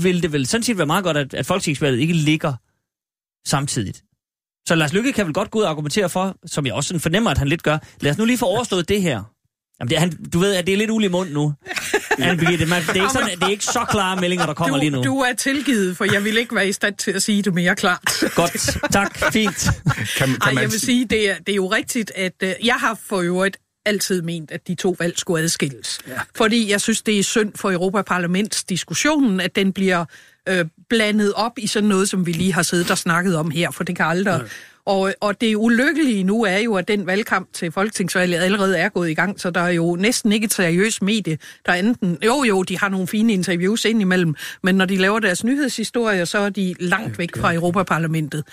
vil det vel sådan set være meget godt, at, at folketingsvalget ikke ligger samtidigt. Så Lars Lykke kan vel godt gå ud og argumentere for, som jeg også sådan fornemmer, at han lidt gør. Lad os nu lige få overstået det her. Jamen, det er, han, du ved, at det er lidt uld i mund nu. Anne Birgitte, man, det, er ikke sådan, det er ikke så klare meldinger, der kommer lige nu. Du, du er tilgivet, for jeg vil ikke være i stand til at sige det mere klart. Godt, tak, fint. Kan, kan Ej, jeg vil sige, det er, det er jo rigtigt, at øh, jeg har for øvrigt altid ment, at de to valg skulle adskilles. Ja. Fordi jeg synes, det er synd for Europaparlamentsdiskussionen, at den bliver øh, blandet op i sådan noget, som vi lige har siddet og snakket om her, for det kan aldrig... Ja. Og, og det ulykkelige nu er jo, at den valgkamp til Folketingsvalget allerede er gået i gang, så der er jo næsten ikke et seriøst medie, der enten... Jo, jo, de har nogle fine interviews indimellem, men når de laver deres nyhedshistorier, så er de langt væk fra Europaparlamentet.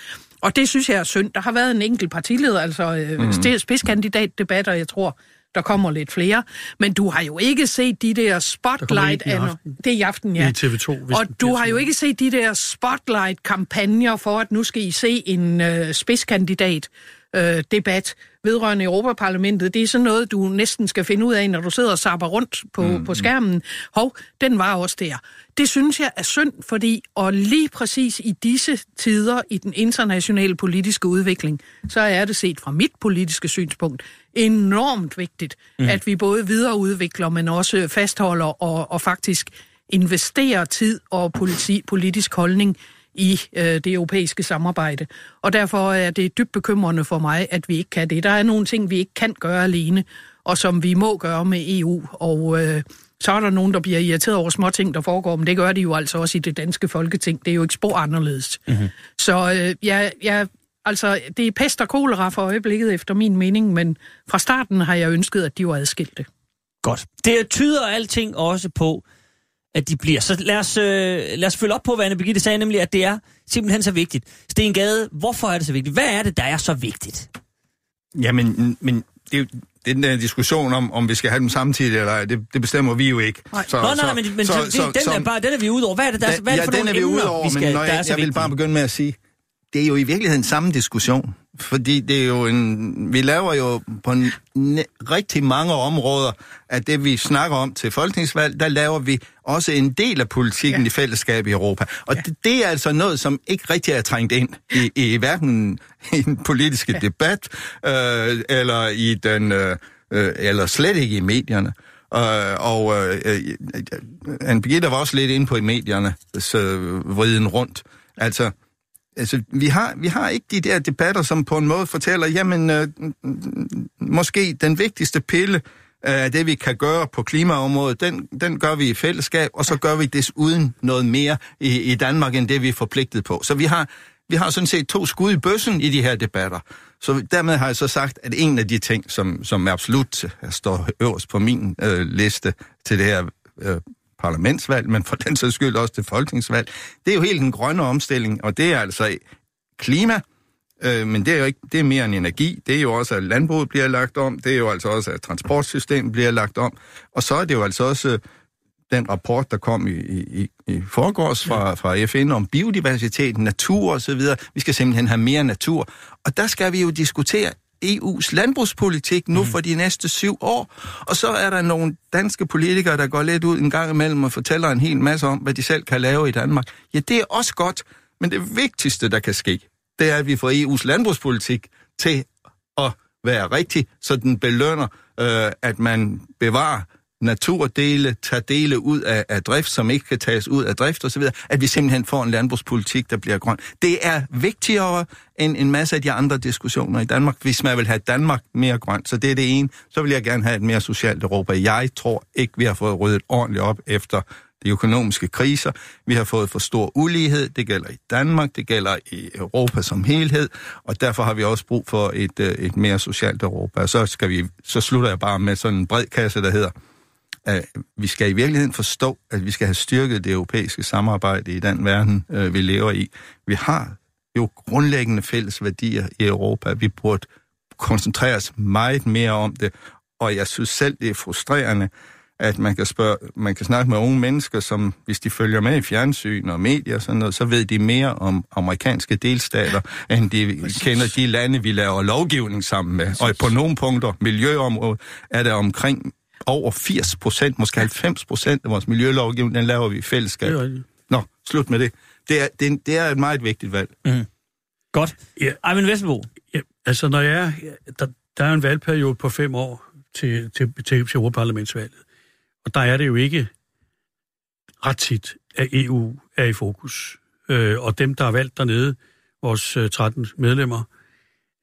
Og det synes jeg er synd. Der har været en enkelt partileder, altså øh, mm. spidskandidatdebatter, jeg tror, der kommer lidt flere. Men du har jo ikke set de der spotlight... Der aften. det er i aften, ja. I TV2, hvis Og du har jo ikke set de der spotlight-kampagner for, at nu skal I se en øh, spidskandidat øh, debat, vedrørende Europaparlamentet, det er sådan noget, du næsten skal finde ud af, når du sidder og sapper rundt på, mm. på skærmen. Hov, den var også der. Det synes jeg er synd, fordi, og lige præcis i disse tider i den internationale politiske udvikling, så er det set fra mit politiske synspunkt enormt vigtigt, mm. at vi både videreudvikler, men også fastholder og, og faktisk investerer tid og politi, politisk holdning i øh, det europæiske samarbejde. Og derfor er det dybt bekymrende for mig, at vi ikke kan det. Der er nogle ting, vi ikke kan gøre alene, og som vi må gøre med EU. Og øh, så er der nogen, der bliver irriteret over små ting, der foregår, men det gør de jo altså også i det danske folketing. Det er jo ikke spor anderledes. Mm-hmm. Så øh, jeg, jeg, altså, det er pest og kolera for øjeblikket, efter min mening, men fra starten har jeg ønsket, at de var adskilte. Godt. Det tyder alting også på, at de bliver. Så lad os, øh, lad os følge op på, hvad Anne Birgitte sagde, nemlig at det er simpelthen så vigtigt. Sten Gade, hvorfor er det så vigtigt? Hvad er det, der er så vigtigt? Jamen, men det er jo den der diskussion om, om vi skal have dem samtidig eller ej, det, det bestemmer vi jo ikke. Nej. Så, Nå, nej, nej, men, men så, så, så, den, er bare, den er vi ude over. Hvad er det, der, da, hvad er det for ja, den nogle er vi emner, over, vi skal, men når jeg, så jeg vil bare begynde med at sige, det er jo i virkeligheden samme diskussion. Fordi det er jo en, vi laver jo på en, rigtig mange områder af det, vi snakker om til folketingsvalg, der laver vi også en del af politikken ja. i fællesskab i Europa. Og ja. det, det er altså noget, som ikke rigtig er trængt ind i, i hverken i den politiske ja. debat, øh, eller i den, øh, øh, eller slet ikke i medierne. Uh, og uh, Anne Birgitte var også lidt inde på i medierne, så vriden rundt. Altså, altså, vi har, vi har ikke de der debatter, som på en måde fortæller, jamen, øh, måske den vigtigste pille af det, vi kan gøre på klimaområdet, den, den gør vi i fællesskab, og så gør vi desuden noget mere i, i Danmark, end det vi er forpligtet på. Så vi har, vi har sådan set to skud i bøssen i de her debatter. Så dermed har jeg så sagt, at en af de ting, som, som absolut står øverst på min øh, liste til det her øh, parlamentsvalg, men for den sags skyld også til folketingsvalg. Det er jo helt den grønne omstilling, og det er altså klima, øh, men det er jo ikke, det er mere end energi. Det er jo også, at landbruget bliver lagt om. Det er jo altså også, at transportsystemet bliver lagt om. Og så er det jo altså også den rapport, der kom i, i, i forgårs fra, fra FN om biodiversitet, natur osv. Vi skal simpelthen have mere natur. Og der skal vi jo diskutere EU's landbrugspolitik nu mm. for de næste syv år. Og så er der nogle danske politikere, der går lidt ud en gang imellem og fortæller en hel masse om, hvad de selv kan lave i Danmark. Ja, det er også godt, men det vigtigste, der kan ske, det er, at vi får EU's landbrugspolitik til at være rigtig, så den belønner, øh, at man bevarer naturdele, tager dele ud af, af drift, som ikke kan tages ud af drift osv., at vi simpelthen får en landbrugspolitik, der bliver grøn. Det er vigtigere end en masse af de andre diskussioner i Danmark, hvis man vil have Danmark mere grønt. Så det er det ene. Så vil jeg gerne have et mere socialt Europa. Jeg tror ikke, vi har fået ryddet ordentligt op efter de økonomiske kriser. Vi har fået for stor ulighed. Det gælder i Danmark, det gælder i Europa som helhed, og derfor har vi også brug for et, øh, et mere socialt Europa. Og så, skal vi, så slutter jeg bare med sådan en bred kasse, der hedder, at vi skal i virkeligheden forstå, at vi skal have styrket det europæiske samarbejde i den verden, øh, vi lever i. Vi har jo grundlæggende fælles værdier i Europa. Vi burde koncentrere os meget mere om det, og jeg synes selv, det er frustrerende, at man kan, spørge, man kan snakke med unge mennesker, som hvis de følger med i fjernsyn og medier og sådan noget, så ved de mere om amerikanske delstater, end de Præcis. kender de lande, vi laver lovgivning sammen med. Præcis. Og på nogle punkter, miljøområdet, er der omkring over 80 procent, måske 90 procent af vores miljølovgivning, den laver vi i fællesskab. Nå, slut med det. Det er, det, er, det er et meget vigtigt valg. Mm. Godt. Ja. Ejvind Vesterbo. Ja, altså, når jeg er, der, der er en valgperiode på fem år til, til, til, til Europaparlamentsvalget. Og der er det jo ikke ret tit, at EU er i fokus. Øh, og dem, der er valgt dernede, vores øh, 13 medlemmer,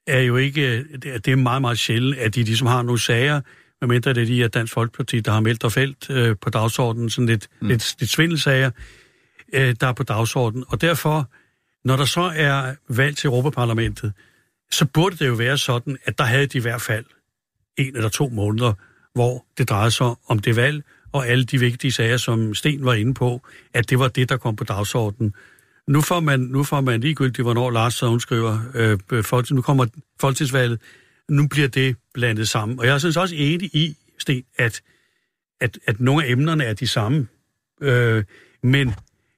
er jo ikke, det er meget, meget sjældent, at de ligesom har nogle sager, medmindre det er de af Dansk Folkeparti, der har meldt og felt øh, på dagsordenen, sådan lidt, mm. lidt, lidt svindelsager, øh, der er på dagsordenen. Og derfor, når der så er valg til Europaparlamentet, så burde det jo være sådan, at der havde de i hvert fald en eller to måneder, hvor det drejede sig om det valg, og alle de vigtige sager, som Sten var inde på, at det var det, der kom på dagsordenen. Nu får man, nu får man ligegyldigt, hvornår Lars så skriver, øh, folk, nu kommer folketingsvalget, nu bliver det blandet sammen. Og jeg synes også enig i, Sten, at, at, at nogle af emnerne er de samme. Øh, men,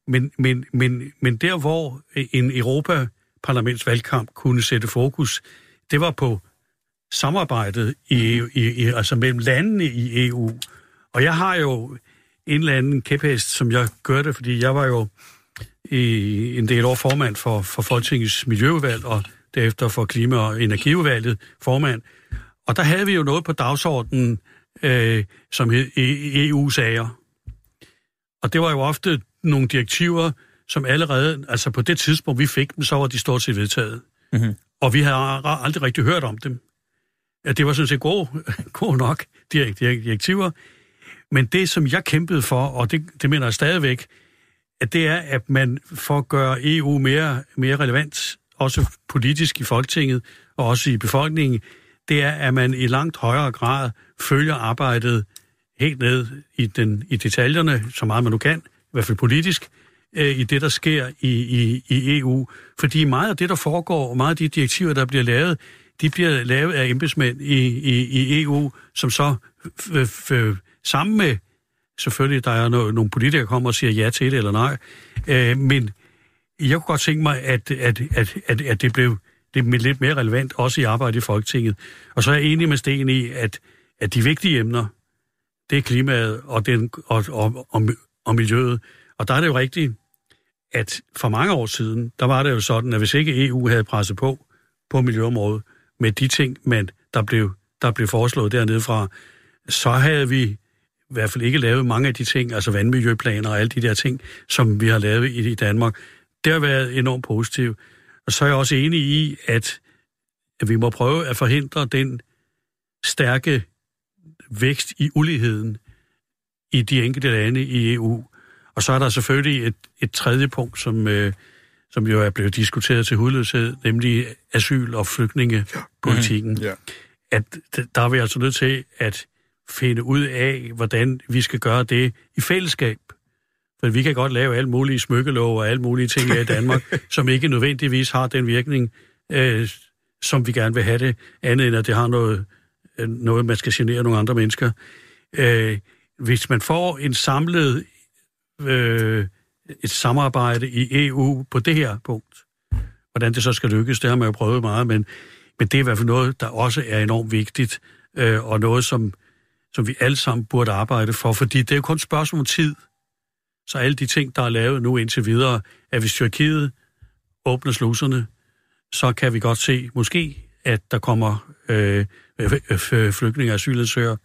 men, men, men, men der, hvor en Europaparlamentsvalgkamp kunne sætte fokus, det var på samarbejdet i, i, i, altså mellem landene i EU. Og jeg har jo en eller anden kæphest, som jeg gør det, fordi jeg var jo i en del år formand for, for Folketingets Miljøudvalg, og derefter for Klima- og Energiudvalget formand. Og der havde vi jo noget på dagsordenen, øh, som hed EU-sager. Og det var jo ofte nogle direktiver, som allerede, altså på det tidspunkt, vi fik dem, så var de stort set vedtaget. Mm-hmm. Og vi har aldrig rigtig hørt om dem. Ja, det var sådan set gode, gode nok direktiver. Men det, som jeg kæmpede for, og det, det mener jeg stadigvæk, at det er, at man får at gøre EU mere, mere relevant, også politisk i Folketinget og også i befolkningen, det er, at man i langt højere grad følger arbejdet helt ned i, den, i detaljerne, så meget man nu kan, i hvert fald politisk, øh, i det, der sker i, i, i EU. Fordi meget af det, der foregår, og meget af de direktiver, der bliver lavet, de bliver lavet af embedsmænd i, i, i EU, som så sammen med, selvfølgelig, der er no, nogle politikere, der kommer og siger ja til det eller nej, øh, men jeg kunne godt tænke mig, at, at, at, at, at det blev det er lidt mere relevant, også i arbejdet i Folketinget. Og så er jeg enig med Sten i, at, at de vigtige emner, det er klimaet og, den, og, og, og, og miljøet. Og der er det jo rigtigt, at for mange år siden, der var det jo sådan, at hvis ikke EU havde presset på på miljøområdet med de ting, man, der, blev, der blev foreslået dernede fra, så havde vi i hvert fald ikke lavet mange af de ting, altså vandmiljøplaner og alle de der ting, som vi har lavet i, i Danmark. Det har været enormt positivt. Og så er jeg også enig i, at, at vi må prøve at forhindre den stærke vækst i uligheden i de enkelte lande i EU. Og så er der selvfølgelig et, et tredje punkt, som, øh, som jo er blevet diskuteret til hudløshed, nemlig asyl- og flygtningepolitikken. Mm, yeah. At der er vi altså nødt til at finde ud af, hvordan vi skal gøre det i fællesskab. For vi kan godt lave alle mulige smykkelov og alle mulige ting her i Danmark, som ikke nødvendigvis har den virkning, øh, som vi gerne vil have det, andet end at det har noget, øh, noget man skal genere nogle andre mennesker. Øh, hvis man får en samlet øh, et samarbejde i EU på det her punkt, hvordan det så skal lykkes, det har man jo prøvet meget, men, men det er i hvert fald noget, der også er enormt vigtigt, øh, og noget, som, som vi alle sammen burde arbejde for, fordi det er jo kun spørgsmål om tid. Så alle de ting, der er lavet nu indtil videre, at hvis Tyrkiet åbner sluserne, så kan vi godt se måske, at der kommer øh, flygtninge og asylansøgere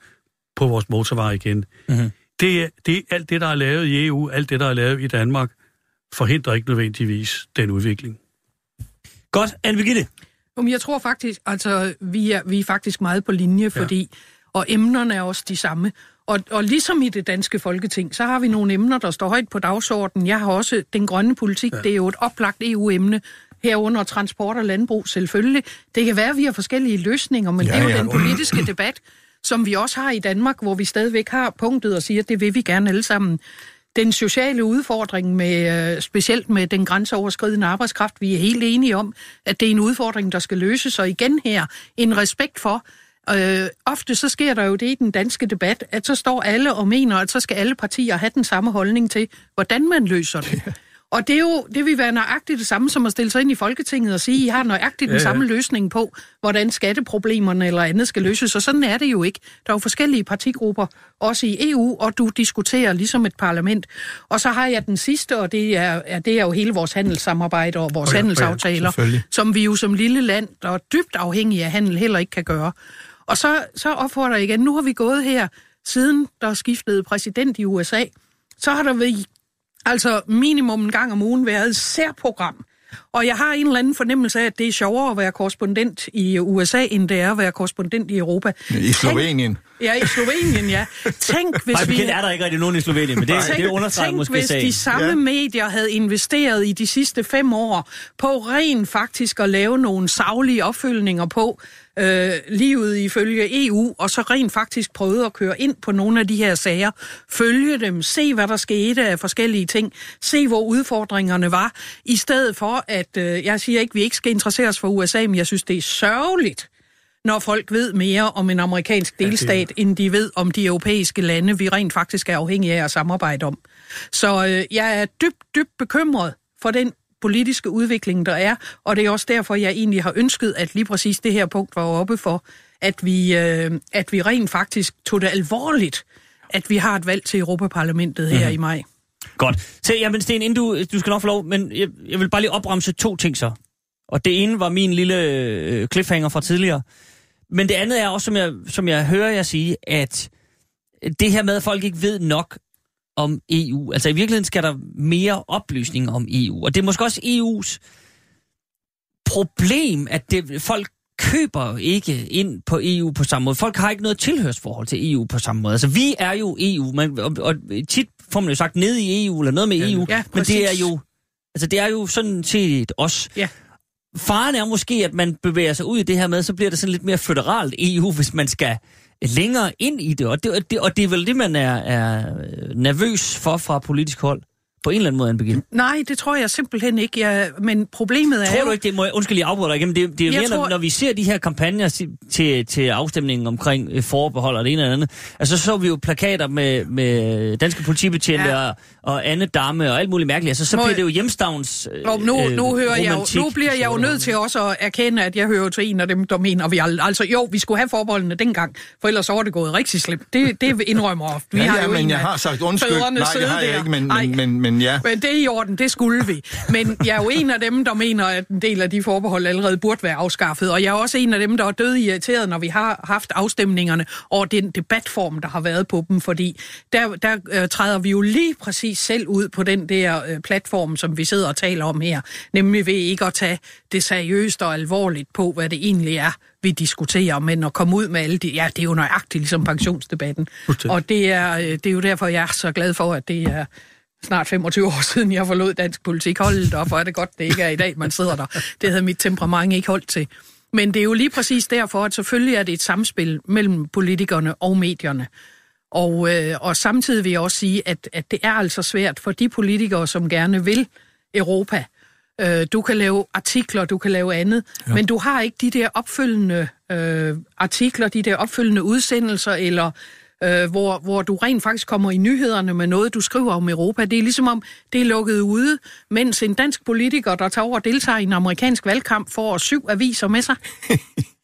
på vores motorvej igen. Mm-hmm. Det, det, alt det, der er lavet i EU, alt det, der er lavet i Danmark, forhindrer ikke nødvendigvis den udvikling. Godt, Anne Birgitte. Jeg tror faktisk, altså, vi er, vi er faktisk meget på linje, fordi, ja. og emnerne er også de samme. Og, og ligesom i det danske folketing, så har vi nogle emner, der står højt på dagsordenen. Jeg har også den grønne politik, ja. det er jo et oplagt EU-emne, herunder transport og landbrug selvfølgelig. Det kan være, at vi har forskellige løsninger, men ja, det er jo ja. den politiske debat, som vi også har i Danmark, hvor vi stadigvæk har punktet og siger, at det vil vi gerne alle sammen. Den sociale udfordring, med, øh, specielt med den grænseoverskridende arbejdskraft, vi er helt enige om, at det er en udfordring, der skal løses. Og igen her, en respekt for, Øh, ofte så sker der jo det i den danske debat, at så står alle og mener, at så skal alle partier have den samme holdning til, hvordan man løser det. Og det, er jo, det vil være nøjagtigt det samme som at stille sig ind i Folketinget og sige, I har nøjagtigt den ja, ja. samme løsning på, hvordan skatteproblemerne eller andet skal løses. Og sådan er det jo ikke. Der er jo forskellige partigrupper, også i EU, og du diskuterer ligesom et parlament. Og så har jeg den sidste, og det er, er, det er jo hele vores handelssamarbejde og vores oh ja, handelsaftaler, ja, som vi jo som lille land, der er dybt afhængige af handel, heller ikke kan gøre. Og så, så opfordrer jeg igen, nu har vi gået her, siden der skiftede præsident i USA, så har der været altså minimum en gang om ugen været et særprogram. Og jeg har en eller anden fornemmelse af, at det er sjovere at være korrespondent i USA, end det er at være korrespondent i Europa. I Slovenien. Tænk, ja, i Slovenien, ja. Tænk, hvis vi... er der ikke rigtig nogen i Slovenien, men det, tænk, det understreger tænk, måske hvis sagen. de samme ja. medier havde investeret i de sidste fem år på rent faktisk at lave nogle savlige opfølgninger på, øh, livet ifølge EU, og så rent faktisk prøvede at køre ind på nogle af de her sager, følge dem, se hvad der skete af forskellige ting, se hvor udfordringerne var, i stedet for at, øh, jeg siger ikke, vi ikke skal interessere os for USA, men jeg synes, det er sørgeligt, når folk ved mere om en amerikansk delstat, ja, end de ved om de europæiske lande, vi rent faktisk er afhængige af at samarbejde om. Så øh, jeg er dybt, dybt bekymret for den politiske udvikling, der er, og det er også derfor, jeg egentlig har ønsket, at lige præcis det her punkt var oppe for at vi, øh, at vi rent faktisk tog det alvorligt, at vi har et valg til Europaparlamentet her mm. i maj. Godt. Så, jamen, Sten, inden du, du skal nok få lov, men jeg, jeg vil bare lige opremse to ting så. Og det ene var min lille øh, cliffhanger fra tidligere. Men det andet er også, som jeg, som jeg hører jer sige, at det her med, at folk ikke ved nok om EU. Altså i virkeligheden skal der mere oplysning om EU. Og det er måske også EU's problem, at det, folk køber ikke ind på EU på samme måde. Folk har ikke noget tilhørsforhold til EU på samme måde. Altså, vi er jo EU, man, og, og tit får man jo sagt ned i EU, eller noget med EU, Ja, men det er jo, altså, det er jo sådan set os. Ja. Faren er måske, at man bevæger sig ud i det her med, så bliver det sådan lidt mere føderalt EU, hvis man skal længere ind i det. Og det, og det, og det er vel det, man er, er øh, nervøs for fra politisk hold. På en eller anden måde, Anne Birgitte. Nej, det tror jeg simpelthen ikke. Jeg, men problemet er Tror jo... du ikke, det må jeg, undskyld, jeg afbryder dig igen, det, det er Jeg mere, tror... når, tror- når vi ser de her kampagner til, til afstemningen omkring øh, forbehold og det ene eller andet, altså så så vi jo plakater med, med danske politibetjente ja. Og, og Anne Damme og alt muligt mærkeligt, altså så Må bliver jeg- det jo hjemstavns øh, Og nu, nu, hører jeg romantik, jo, nu bliver jeg jo nødt til også at erkende, at jeg hører til en af dem, der mener, vi al- altså jo, vi skulle have forbeholdene dengang, for ellers så var det gået rigtig slemt. Det, det indrømmer jeg ofte. Vi Ja, har ja, jo men en jeg har sagt undskyld. Nej, det har jeg der. ikke, men, men, men, men ja. Men det er i orden, det skulle vi. Men jeg er jo en af dem, der mener, at en del af de forbehold allerede burde være afskaffet. Og jeg er også en af dem, der er død irriteret, når vi har haft afstemningerne over den debatform, der har været på dem. Fordi der, der øh, træder vi jo lige præcis selv ud på den der øh, platform, som vi sidder og taler om her. Nemlig ved ikke at tage det seriøst og alvorligt på, hvad det egentlig er, vi diskuterer, men at komme ud med alle de... Ja, det er jo nøjagtigt ligesom pensionsdebatten. Og det er, øh, det er jo derfor, jeg er så glad for, at det er snart 25 år siden, jeg forlod dansk politik. Hold op, hvor er det godt, det ikke er i dag, man sidder der. Det havde mit temperament ikke holdt til. Men det er jo lige præcis derfor, at selvfølgelig er det et samspil mellem politikerne og medierne. Og, øh, og samtidig vil jeg også sige, at, at det er altså svært for de politikere, som gerne vil Europa. Øh, du kan lave artikler, du kan lave andet, ja. men du har ikke de der opfølgende øh, artikler, de der opfølgende udsendelser, eller øh, hvor, hvor du rent faktisk kommer i nyhederne med noget, du skriver om Europa. Det er ligesom om, det er lukket ude, mens en dansk politiker, der tager over og deltager i en amerikansk valgkamp, får syv aviser med sig.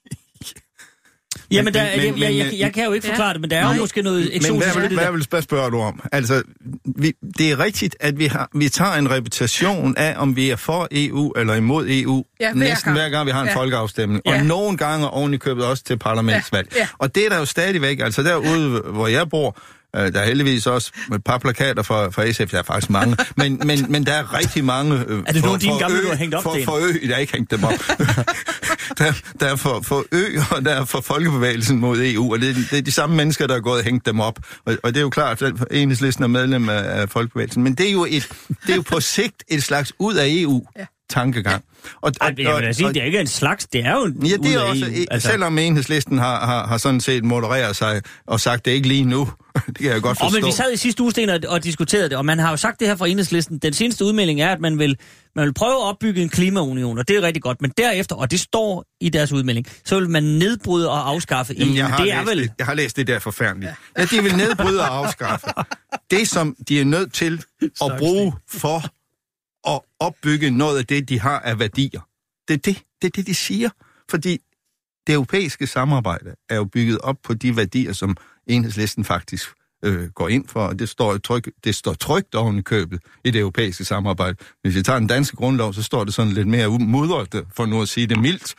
Jamen, der, Men- jeg, men- jeg, jeg, men- jeg kan jo ikke Ja. forklare det, men der er jo Nej. måske noget Men eksotisk hvad, ved vil, det hvad der. vil hvad spørger du om? Altså, vi, det er rigtigt, at vi, har, vi tager en reputation af, om vi er for EU eller imod EU, Ja, hver næsten gang. hver gang vi har en Ja. folkeafstemning. Ja. Og nogle gange oven i købet også til parlamentsvalg. Ja, ja. Og det er der jo stadigvæk, altså derude, hvor jeg bor, øh, der er heldigvis også et par plakater fra, fra SF, der er faktisk mange, men, men, men der er rigtig mange... Øh, Er det nogle af dine gamle, du har hængt op, for, for ø, der er ikke hængt dem op. der, der er for, for ø, og der er for folkebevægelsen mod EU, og det, er- det er de samme mennesker, der er gået og hængt dem op. Og, og det er jo klart, at enhedslisten er medlem af, af folkebevægelsen, men det er jo, et, det er jo på sigt et slags ud af EU-tankegang. Og, Ej, jeg vil da sige, det er ikke en slags, det er jo en Ja, det er også, EU, altså. selvom enhedslisten har, har, har sådan set modereret sig og sagt, det er ikke lige nu. det kan jeg godt Og forstå. men vi sad i sidste uge, Sten, og, og diskuterede det, og man har jo sagt det her fra enhedslisten. Den seneste udmelding er, at man vil, man vil prøve at opbygge en klimaunion, og det er rigtig godt. Men derefter, og det står i deres udmelding, så vil man nedbryde og afskaffe EU. Jamen, jeg, har det er læst vel... det, jeg har læst det der forfærdeligt. Ja, de vil nedbryde og afskaffe. Det, som de er nødt til at bruge for at opbygge noget af det, de har af værdier. Det er det, det, er det de siger. Fordi det europæiske samarbejde er jo bygget op på de værdier, som enhedslisten faktisk øh, går ind for, og det står, tryk, det står trygt oven i købet i det europæiske samarbejde. Hvis vi tager den danske grundlov, så står det sådan lidt mere mudret, for nu at sige det mildt.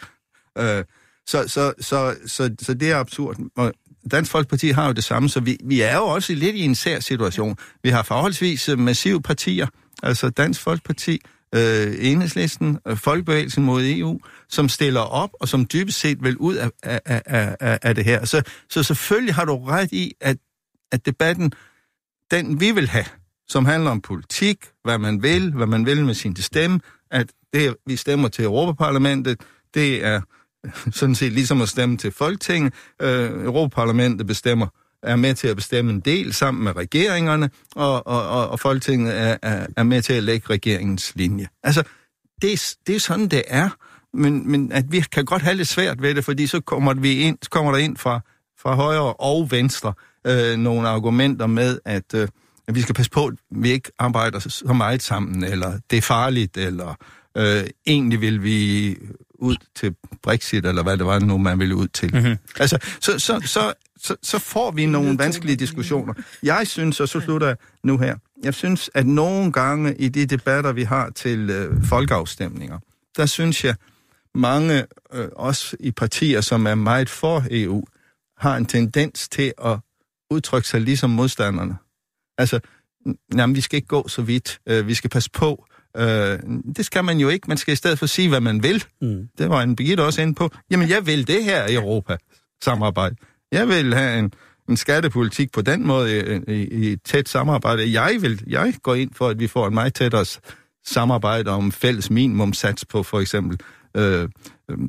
Øh, så, så, så, så, så det er absurd. Og Dansk Folkeparti har jo det samme, så vi, vi er jo også lidt i en sær situation. Vi har forholdsvis øh, massive partier, altså Dansk Folkeparti, øh, Enhedslisten, øh, Folkebevægelsen mod EU, som stiller op, og som dybest set vil ud af, af, af, af, af det her. Så, så selvfølgelig har du ret i, at, at debatten, den vi vil have, som handler om politik, hvad man vil, hvad man vil med sin stemme, at det, vi stemmer til Europaparlamentet, det er sådan set ligesom at stemme til Folketinget. Øh, Europaparlamentet bestemmer er med til at bestemme en del sammen med regeringerne, og, og, og, og Folketinget er, er, er med til at lægge regeringens linje. Altså, det det er sådan, det er, men, men at vi kan godt have lidt svært ved det, fordi så kommer, vi ind, så kommer der ind fra, fra højre og venstre øh, nogle argumenter med, at, øh, at vi skal passe på, at vi ikke arbejder så meget sammen, eller det er farligt, eller øh, egentlig vil vi ud til Brexit, eller hvad det var nu, man ville ud til. Mm-hmm. Altså, så, så, så, så, så får vi nogle vanskelige diskussioner. Jeg synes, og så slutter jeg nu her, jeg synes, at nogle gange i de debatter, vi har til øh, folkeafstemninger, der synes jeg, mange, øh, også i partier, som er meget for EU, har en tendens til at udtrykke sig ligesom modstanderne. Altså, jamen, vi skal ikke gå så vidt, øh, vi skal passe på. Øh, det skal man jo ikke, man skal i stedet for sige, hvad man vil. Mm. Det var en Birgitte også inde på. Jamen, jeg vil det her i Europa samarbejde. Jeg vil have en, en skattepolitik på den måde i, i, i tæt samarbejde. Jeg vil, jeg går ind for, at vi får en meget tættere samarbejde om fælles minimumsats på for eksempel øh,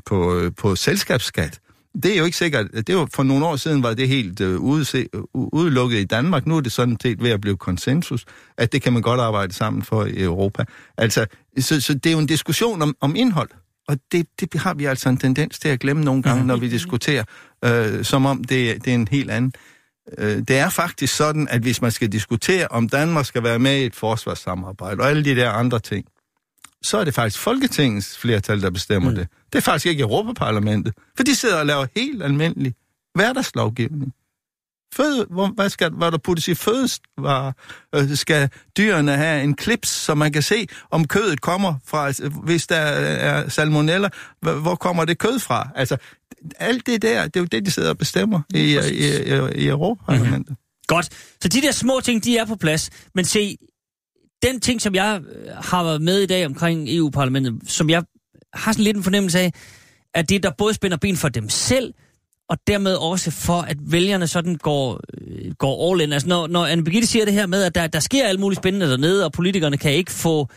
på, på selskabsskat. Det er jo ikke sikkert. Det var, for nogle år siden var det helt øh, udse, udelukket i Danmark. Nu er det sådan set ved at blive konsensus, at det kan man godt arbejde sammen for i Europa. Altså, så, så det er jo en diskussion om, om indhold. Og det, det har vi altså en tendens til at glemme nogle gange, når vi diskuterer, øh, som om det, det er en helt anden. Øh, det er faktisk sådan, at hvis man skal diskutere, om Danmark skal være med i et forsvarssamarbejde og alle de der andre ting, så er det faktisk Folketingets flertal, der bestemmer mm. det. Det er faktisk ikke Europaparlamentet, for de sidder og laver helt almindelig hverdagslovgivning. Føde, hvor, hvad skal, hvad der puttes i fødevarer? Øh, skal dyrene have en klips, så man kan se, om kødet kommer fra, altså, hvis der er salmonella, hvor kommer det kød fra? Altså, alt det der, det er jo det, de sidder og bestemmer i, i, i, i Europaparlamentet. Mm-hmm. Godt. Så de der små ting, de er på plads. Men se, den ting, som jeg øh, har været med i dag omkring EU-parlamentet, som jeg har sådan lidt en fornemmelse af, at det, der både spænder ben for dem selv, og dermed også for, at vælgerne sådan går, øh, går all in. Altså når, når Anne Birgitte siger det her med, at der, der sker alt muligt spændende dernede, og politikerne kan ikke få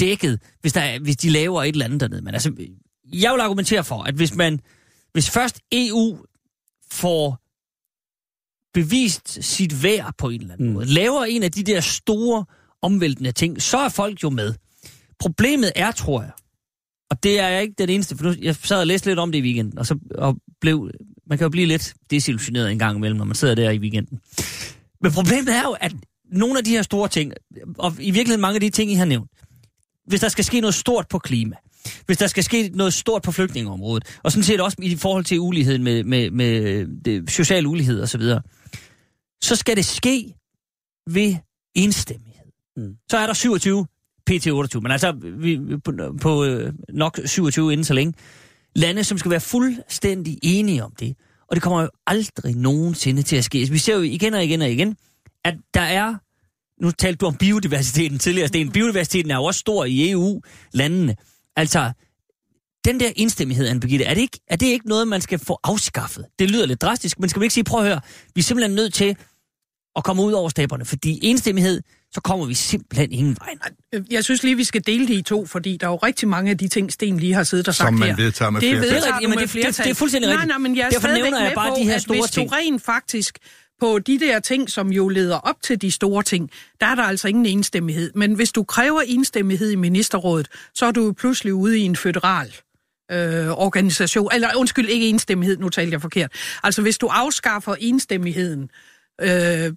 dækket, hvis, der, hvis de laver et eller andet dernede. Men altså, jeg vil argumentere for, at hvis man, hvis først EU får bevist sit værd på en eller anden mm. måde, laver en af de der store omvæltende ting, så er folk jo med. Problemet er, tror jeg, og det er jeg ikke den eneste, for nu, jeg sad og læste lidt om det i weekenden, og så og blev, man kan jo blive lidt desillusioneret en gang imellem, når man sidder der i weekenden. Men problemet er jo, at nogle af de her store ting, og i virkeligheden mange af de ting, I har nævnt, hvis der skal ske noget stort på klima, hvis der skal ske noget stort på flygtningeområdet, og sådan set også i forhold til uligheden med, med, med det, social ulighed osv., så, videre, så skal det ske ved enstemmig. Mm. Så er der 27 PT28, men altså vi, på, på øh, nok 27 inden så længe. Lande, som skal være fuldstændig enige om det. Og det kommer jo aldrig nogensinde til at ske. Vi ser jo igen og igen og igen, at der er... Nu talte du om biodiversiteten tidligere, Sten. Biodiversiteten er jo også stor i EU-landene. Altså, den der indstemmighed, Anne Birgitte, er det, ikke, er det ikke noget, man skal få afskaffet? Det lyder lidt drastisk, men skal vi ikke sige, prøv at høre, vi er simpelthen nødt til at komme ud over staberne, fordi enstemmighed, så kommer vi simpelthen ingen vej. Øh, jeg synes lige, vi skal dele det i to, fordi der er jo rigtig mange af de ting, Sten lige har siddet og sagt Som man her. vedtager med det flertal. vedtager Jamen, det, det, flertal. det er fuldstændig nej, rigtigt. Nej, men jeg er Derfor nævner jeg bare på, de her store hvis ting. du rent faktisk på de der ting, som jo leder op til de store ting, der er der altså ingen enstemmighed. Men hvis du kræver enstemmighed i ministerrådet, så er du jo pludselig ude i en føderal øh, organisation. Eller undskyld, ikke enstemmighed, nu talte jeg forkert. Altså hvis du afskaffer enstemmigheden, øh,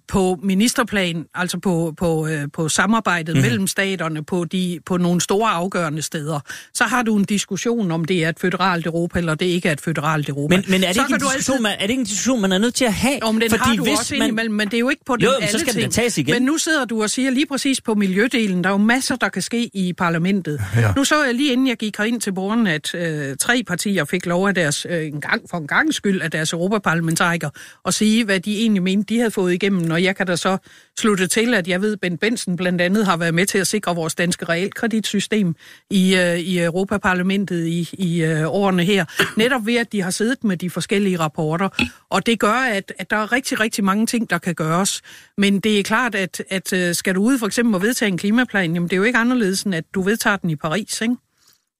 på ministerplan, altså på, på, øh, på samarbejdet mm. mellem staterne på, de, på nogle store afgørende steder, så har du en diskussion om det er et føderalt Europa, eller det ikke er et føderalt Europa. Men, men er, det så ikke en diskussion, altid... man, er det ikke en diskussion, man er nødt til at have? Jo, men den Fordi har du hvis også man... indimellem, men det er jo ikke på den Jo, alle så skal den ting. da tages igen. Men nu sidder du og siger lige præcis på miljødelen, der er jo masser, der kan ske i parlamentet. Ja. Nu så jeg lige inden jeg gik herind til borgen, at øh, tre partier fik lov af deres, øh, en gang, for en gang skyld, af deres europaparlamentarikere, at sige, hvad de egentlig mente, de havde fået igennem, når jeg kan da så slutte til, at jeg ved, at Ben Benson blandt andet har været med til at sikre vores danske realkreditsystem i, øh, i Europaparlamentet i, i øh, årene her. Netop ved, at de har siddet med de forskellige rapporter. Og det gør, at, at der er rigtig, rigtig mange ting, der kan gøres. Men det er klart, at, at øh, skal du ud for eksempel og vedtage en klimaplan, jamen det er jo ikke anderledes, end at du vedtager den i Paris, ikke?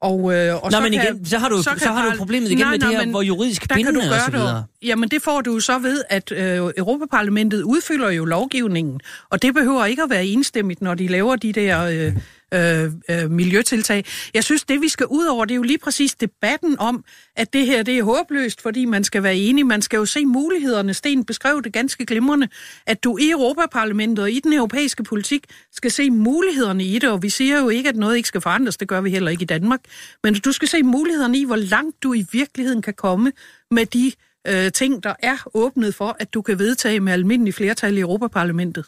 Og, øh, og Nå, så men kan, igen, så har du, så, så har du problemet igen Nej, med nej, det her, men hvor juridisk bindende og så det. videre. Jamen det får du så ved, at øh, Europaparlamentet udfylder jo lovgivningen, og det behøver ikke at være enstemmigt, når de laver de der øh, øh, øh, miljøtiltag. Jeg synes, det vi skal ud over, det er jo lige præcis debatten om, at det her det er håbløst, fordi man skal være enig. Man skal jo se mulighederne. Sten beskrev det ganske glimrende, at du i Europaparlamentet og i den europæiske politik skal se mulighederne i det, og vi siger jo ikke, at noget ikke skal forandres, det gør vi heller ikke i Danmark, men du skal se mulighederne i, hvor langt du i virkeligheden kan komme med de øh, ting, der er åbnet for, at du kan vedtage med almindelig flertal i Europaparlamentet.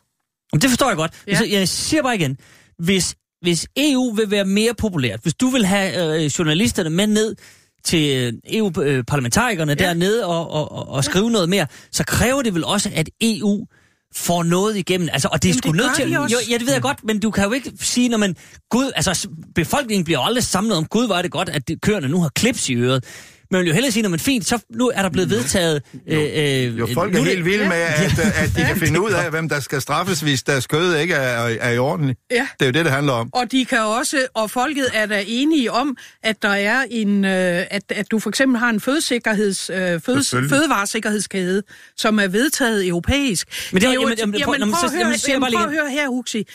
Det forstår jeg godt. Ja. Jeg siger bare igen, hvis, hvis EU vil være mere populært, hvis du vil have øh, journalisterne med ned til øh, EU-parlamentarikerne Ja. ja. dernede og, og, og, og skrive noget mere, så kræver det vel også, at EU får noget igennem. Altså, og det er Jamen, sgu det nødt til... Jo, ja, det ved jeg godt, men du kan jo ikke sige, når man... Gud, altså, befolkningen bliver aldrig samlet om, Gud, var det godt, at køerne nu har klips i øret. Man vil jo hellere sige, når man fint, så nu er der blevet vedtaget... Øh, øh, Jo, folk nu er helt vilde med, at, øh, at de kan finde ud af, hvem der skal straffes, hvis deres skød ikke er, er i orden. Ja. Det er jo det, det handler om. Og de kan også, og folket er da enige om, at der er en, øh, at, at du for eksempel har en fødesikkerheds, øh, fødes, fødevaresikkerhedskæde, som er vedtaget europæisk. Men det er- jo jamen, jamen, prøv- jamen, jamen, jamen, jamen, lige at høre her, Huxi.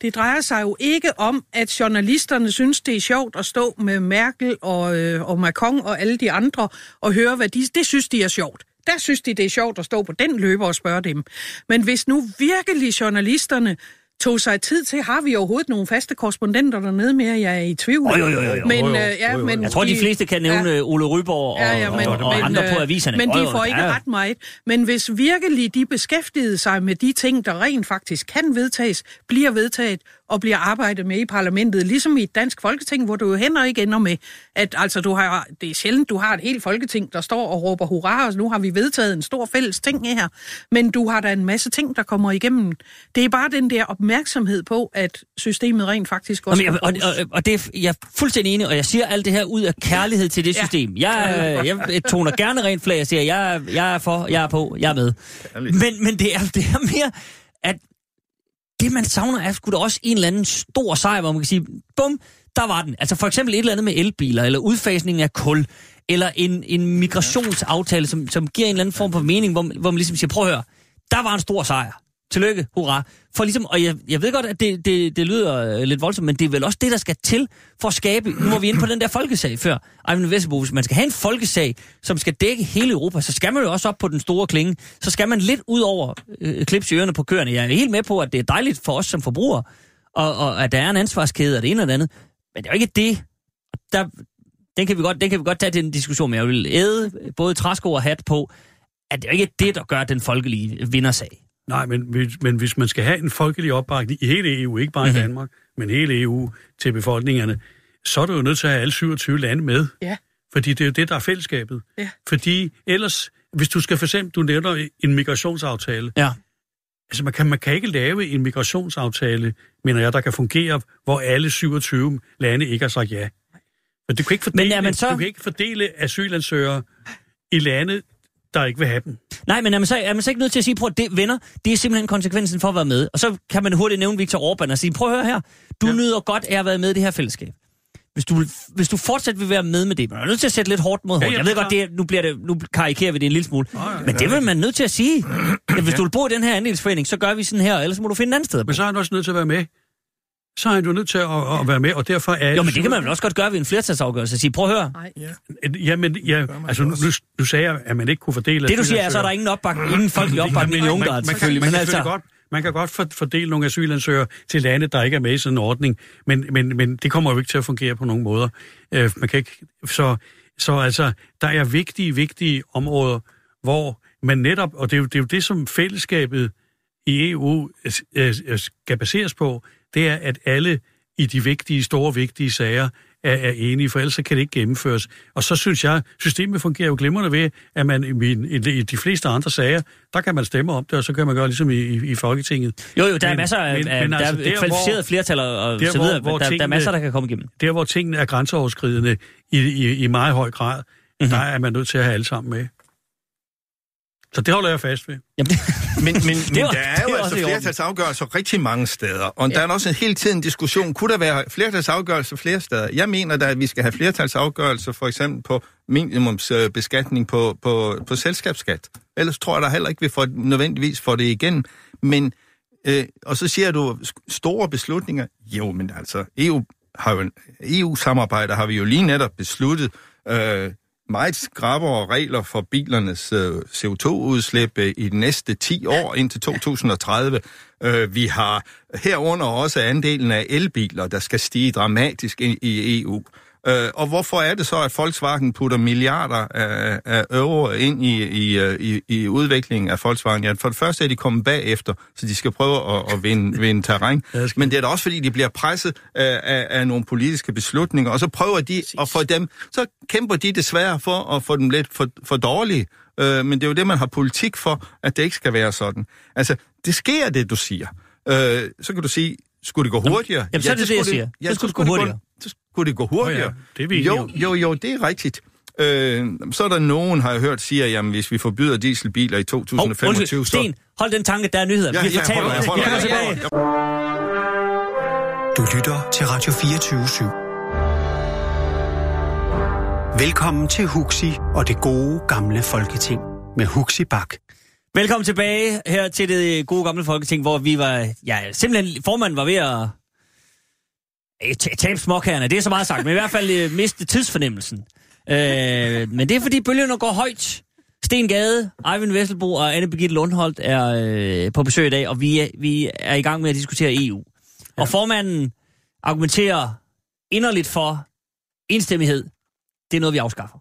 Det drejer sig jo ikke om, at journalisterne synes, det er sjovt at stå med Merkel og, øh, og Macron og alle de andre og høre, hvad de... Det synes de er sjovt. Der synes de, det er sjovt at stå på den løber og spørge dem. Men hvis nu virkelig journalisterne tog sig tid til, har vi overhovedet nogle faste korrespondenter dernede mere? Jeg er i tvivl. Jo, jo, jo, jo, jo. Men, øh, ja, jo, jo. men Jeg tror, de fleste kan nævne ja. Ole Ryborg og, Ja, ja, men, og, og men, andre på øh, aviserne. Men de får ikke ja. ret meget. Men hvis virkelig de beskæftigede sig med de ting, der rent faktisk kan vedtages, bliver vedtaget og bliver arbejdet med i parlamentet, ligesom i et dansk folketing, hvor du jo heller ikke ender med, at altså, du har, det er sjældent, du har et helt folketing, der står og råber hurra, og nu har vi vedtaget en stor fælles ting her. Men du har da en masse ting, der kommer igennem. Det er bare den der opmærksomhed på, at systemet rent faktisk også... Jamen, jeg, og, og, og det er, jeg er fuldstændig enig, og jeg siger alt det her ud af kærlighed til det Ja. system. Jeg, øh, jeg toner gerne rent flag og siger, jeg, er- jeg er for, jeg er på, jeg er med. Men, men det, er, det er mere, det man savner er sgu da også en eller anden stor sejr, hvor man kan sige, bum, der var den. Altså for eksempel et eller andet med elbiler, eller udfasningen af kul, eller en, en migrationsaftale, som, som giver en eller anden form for mening, hvor, man- hvor man ligesom siger, prøv at høre, der var en stor sejr. Tillykke, hurra. For ligesom, og jeg, jeg ved godt, at det, det, det lyder øh, lidt voldsomt, men det er vel også det, der skal til for at skabe... Nu var vi inde på den der folkesag før. Ejvind Vesselbo, hvis man skal have en folkesag, som skal dække hele Europa, så skal man jo også op på den store klinge. Så skal man lidt ud over øh, klips i ørerne på køerne. Jeg er helt med på, at det er dejligt for os som forbrugere, og, og at der er en ansvarskæde og det ene og det andet. Men det er jo ikke det. Der, den, kan vi godt, den kan vi godt tage til en diskussion, men jeg vil æde både træsko og hat på, at det er jo ikke det, der gør den folkelige vindersag. Nej, men, hvis- men hvis man skal have en folkelig opbakning i hele EU, ikke bare Mhm. mm-hmm. i Danmark, men hele EU til befolkningerne, så er du jo nødt til at have alle 27 lande med. Ja. Fordi det er jo det, der er fællesskabet. Ja. Fordi ellers, hvis du skal for eksempel, du nævner en migrationsaftale, Ja. altså man kan, man kan ikke lave en migrationsaftale, mener jeg, der kan fungere, hvor alle 27 lande ikke har sagt ja. Men du kan ikke fordele, er man så- du kan ikke fordele asylansøgere i lande, der ikke vil have dem. Nej, men er man, så, er man så ikke nødt til at sige, prøv at det, venner, det er simpelthen konsekvensen for at være med. Og så kan man hurtigt nævne Viktor Orbán og sige, prøv at høre her, du ja. nyder godt af at være med i det her fællesskab. Hvis du, hvis du fortsat vil være med med det, man er nødt til at sætte lidt hårdt mod hårdt. ja, jeg ved klar. godt, det er, nu, bliver det, nu karikerer vi det en lille smule. men det vil man nødt til at sige. At hvis du vil bo i den her andelsforening, så gør vi sådan her, ellers må du finde et andet sted. Men så er han også nødt til at være med. Så er han jo nødt til at, at være med, og derfor er... Jo, men det kan man vel også godt gøre ved en flertalsafgørelse og sige, prøv at høre, Nej. Jamen, ja, altså nu, nu sagde jeg, at man ikke kunne fordele... det du siger er, så er der ingen opbakning, ingen folkelig opbakning i Ungarn, man, man, man, Men kan altså, godt, man kan godt for- fordele nogle asylansøgere til lande, der ikke er med i sådan en ordning, men, men, men det kommer jo ikke til at fungere på nogen måder. Øh, man kan ikke, så, så altså, der er vigtige, vigtige områder, hvor man netop, og det er jo det, er jo det som fællesskabet i EU øh, øh, skal baseres på, det er, at alle i de vigtige, store, vigtige sager er, er enige, for ellers så kan det ikke gennemføres. Og så synes jeg, systemet fungerer jo glimrende ved, at man i, i, i de fleste andre sager, der kan man stemme om det, og så kan man gøre ligesom i, i, i Folketinget. jo, jo, der er Men- masser af, men- men der altså, er der, kvalificeret hvor- flertal og, der, så videre. hvor- hvor der, der er tingene- masser, der kan komme igennem. Der, hvor tingene er grænseoverskridende i, i, i meget høj grad, Mhm. mm-hmm. der er man nødt til at have alle sammen med. Så det holder jeg fast ved. Jamen, det, Men, men, men Det var- der er jo altså flertalsafgørelser rigtig mange steder, og ja. der er også en hele tiden diskussion. Kunne der være flertalsafgørelser flere steder? Jeg mener da, at vi skal have flertalsafgørelser for eksempel på minimumsbeskatning på, på, på selskabsskat. Ellers tror jeg da heller ikke, vi får, nødvendigvis får det igennem. Men Øh, og så siger du store beslutninger. Jo, men altså, EU har jo, EU-samarbejde har vi jo lige netop besluttet øh, meget skrappere regler for bilernes øh, CO2-udslip øh, i de næste 10 år indtil 2030. Øh, vi har herunder også andelen af elbiler, der skal stige dramatisk i, i EU. Øh, og hvorfor er det så, at Volkswagen putter milliarder af, af euro ind i, i, øh, i, i udviklingen af Volkswagen? Ja, for det første er de kommet bagefter, så de skal prøve at, at vinde, vinde terræn. Men det er da også, fordi de bliver presset af, af, af nogle politiske beslutninger, og så prøver de at få dem, så kæmper de desværre for at få dem lidt for, for dårlige. Øh, men det er jo det, man har politik for, at det ikke skal være sådan. Altså, det sker det, du siger. Øh, så kan du sige, skulle det gå hurtigere? Jamen, så er det det, jeg siger. Ja, Så skulle det gå hurtigere. Skulle det gå hurtigere. Åh ja, det er jo, jo, jo, det er rigtigt. Øh, så er der nogen, har jeg hørt, siger, jamen hvis vi forbyder dieselbiler i Hov, 2025, undskyld, så... Sten, hold den tanke, der er nyheder. Ja, vi ja, fortaber os. kommer hold- tilbage. Du lytter til Radio 24 Velkommen til Huxi og det gode gamle folketing med Huxi Bak. Velkommen tilbage her til det gode gamle folketing, hvor vi var, ja, simpelthen, formanden var ved at eh, ta- tabe småkagerne. Det er så meget sagt, men i hvert fald øh, miste tidsfornemmelsen. Øh, men det er fordi bølgerne går højt. Sten Gade, Eivind Vesselbo og Anne Birgitte Lundholdt er øh, på besøg i dag, og vi er, vi er i gang med at diskutere EU. Ja. Og formanden argumenterer inderligt for enstemmighed. Det er noget, vi afskaffer.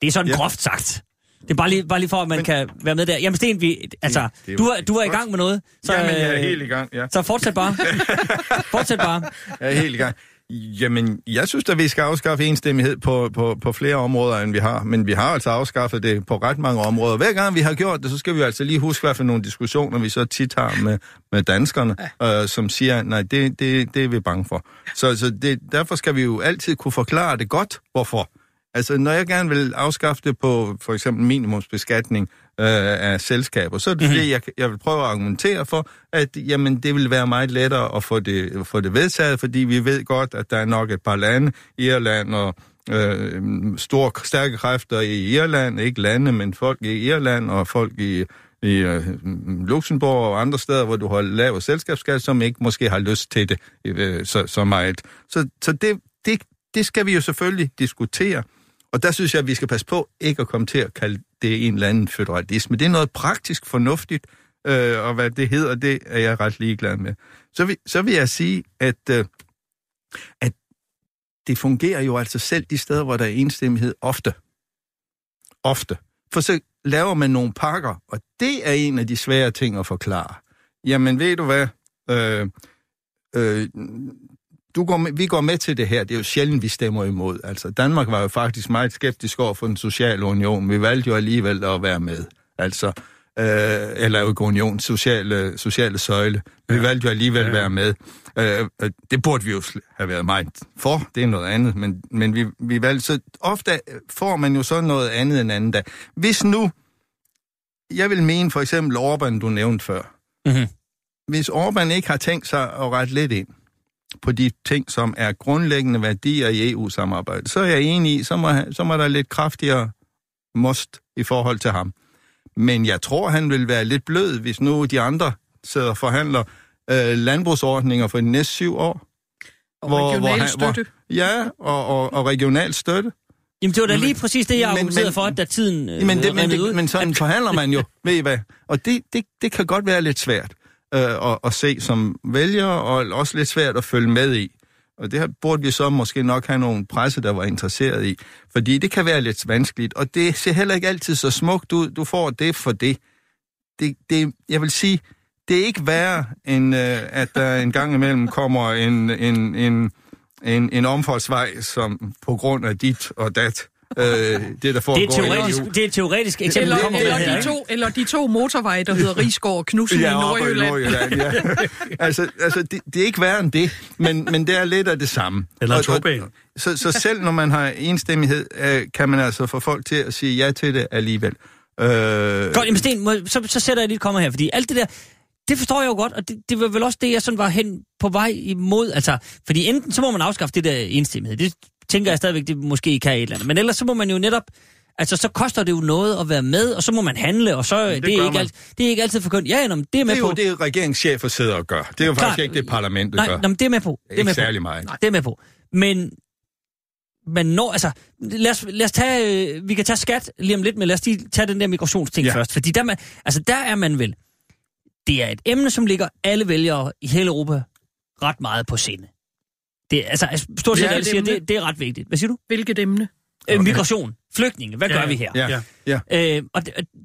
Det er sådan. Ja. groft sagt. Det er bare lige, bare lige for, at man Men, kan være med der. Jamen Sten, vi, altså, Ja, det er du, er, du er i gang med noget. Så, Så, Jamen, jeg er øh, helt i gang, ja. så fortsæt bare. fortsæt bare. Jeg er helt i gang. Jamen, jeg synes at vi skal afskaffe enstemmighed på, på, på flere områder, end vi har. Men vi har altså afskaffet det på ret mange områder. Hver gang vi har gjort det, så skal vi altså lige huske, hvad for nogle diskussioner vi så tit har med, med danskerne, ja. øh, som siger, nej, det, det, det er vi bange for. Så, så det, derfor skal vi jo altid kunne forklare det godt, hvorfor. Altså, når jeg gerne vil afskaffe det på for eksempel minimumsbeskatning øh, af selskaber, så er det fordi, jeg, jeg vil prøve at argumentere for, at jamen, det vil være meget lettere at få det, få det vedtaget, fordi vi ved godt, at der er nok et par lande, Irland og øh, store, stærke kræfter i Irland, ikke lande, men folk i Irland og folk i, i øh, Luxembourg og andre steder, hvor du har lavet selskabsskat, som ikke måske har lyst til det øh, så, så meget. Så, så det, det, det skal vi jo selvfølgelig diskutere. Og der synes jeg, at vi skal passe på ikke at komme til at kalde det en eller anden federalisme. Det er noget praktisk fornuftigt, øh, og hvad det hedder, det er jeg ret ligeglad med. Så vil, så vil jeg sige, at, øh, at det fungerer jo altså selv de steder, hvor der er enstemmighed ofte. Ofte. For så laver man nogle pakker, og det er en af de svære ting at forklare. Jamen ved du hvad, øh, øh, du går med, vi går med til det her. Det er jo sjældent, vi stemmer imod. Altså, Danmark var jo faktisk meget skeptisk over for den sociale union. Vi valgte jo alligevel at være med. Altså, øh, eller ikke union, sociale, sociale søjle. Vi valgte jo alligevel at Ja. være med. Øh, øh, det burde vi jo have været meget for. Det er noget andet. Men, men vi, vi valgte... Så ofte får man jo så noget andet end anden dag. Hvis nu... Jeg vil mene for eksempel Orbán, du nævnte før. Mhm. Hvis Orbán ikke har tænkt sig at rette lidt ind, på de ting, som er grundlæggende værdier i EU-samarbejdet, så er jeg enig i, så må, så må der lidt kraftigere most i forhold til ham. Men jeg tror, han vil være lidt blød, hvis nu de andre sidder og forhandler øh, landbrugsordninger for de næste syv år. Og Hvor- hvor regional hvor- støtte. Ja, og, og, og regional støtte. Jamen, det var da lige præcis det, jeg men- argumenterede men- for, at da tiden øh, Men, det, men, det, men sådan forhandler man jo, ved I hvad? Og det, det, det kan godt være lidt svært øh, at, at se som vælger, og også lidt svært at følge med i. Og det her burde vi så måske nok have nogle presse, der var interesseret i. Fordi det kan være lidt vanskeligt, og det ser heller ikke altid så smukt ud. Du får det for det. det, det jeg vil sige, det er ikke værre, end øh, at der en gang imellem kommer en, en, en, en, en omfartsvej, som på grund af dit og dat, øh, det der foregår Det er, i teoretisk, EU. det er et teoretisk eksempel, Eller, kommer eller, her, de to, eller de to motorveje, der hedder Rigsgaard og Knudsen i oppe Nordjylland. Nordjylland ja. altså, altså det, det er ikke værre end det, men, men det er lidt af det samme. Eller en Og- og- togbane. Så, så selv når man har enstemmighed, øh, kan man altså få folk til at sige ja til det alligevel. Øh, Godt, jamen Sten, må, så, så sætter jeg lige et kommer her, fordi alt det der, det forstår jeg jo godt, og det, det var vel også det, jeg sådan var hen på vej imod. Altså, fordi enten så må man afskaffe det der enstemmighed, det tænker jeg stadigvæk, det måske kan et eller andet, men ellers så må man jo netop Altså, så koster det jo noget at være med, og så må man handle, og så det, det, er, ikke alt, det er ikke altid forkyndt. Ja, nå, det er Det med er på. jo det, regeringschefer sidder og gør. Det er jo Klart. faktisk ikke det, parlamentet Nej, gør. men det er med på. Det er ikke med særlig på. meget. Det er med på. Men, men når, altså, lad os, lad os tage, øh, vi kan tage skat lige om lidt, men lad os lige tage den der migrationsting. Ja. først. Fordi der, man, altså, der er man vel, det er et emne, som ligger alle vælgere i hele Europa ret meget på sinde. Det, er- altså, altså, stort set Ja, alle siger, emne. det, det er ret vigtigt. Hvad siger du? Hvilket emne? Okay. Migration, flygtninge, hvad Ja, gør vi her? Ja, Ja. Øh, og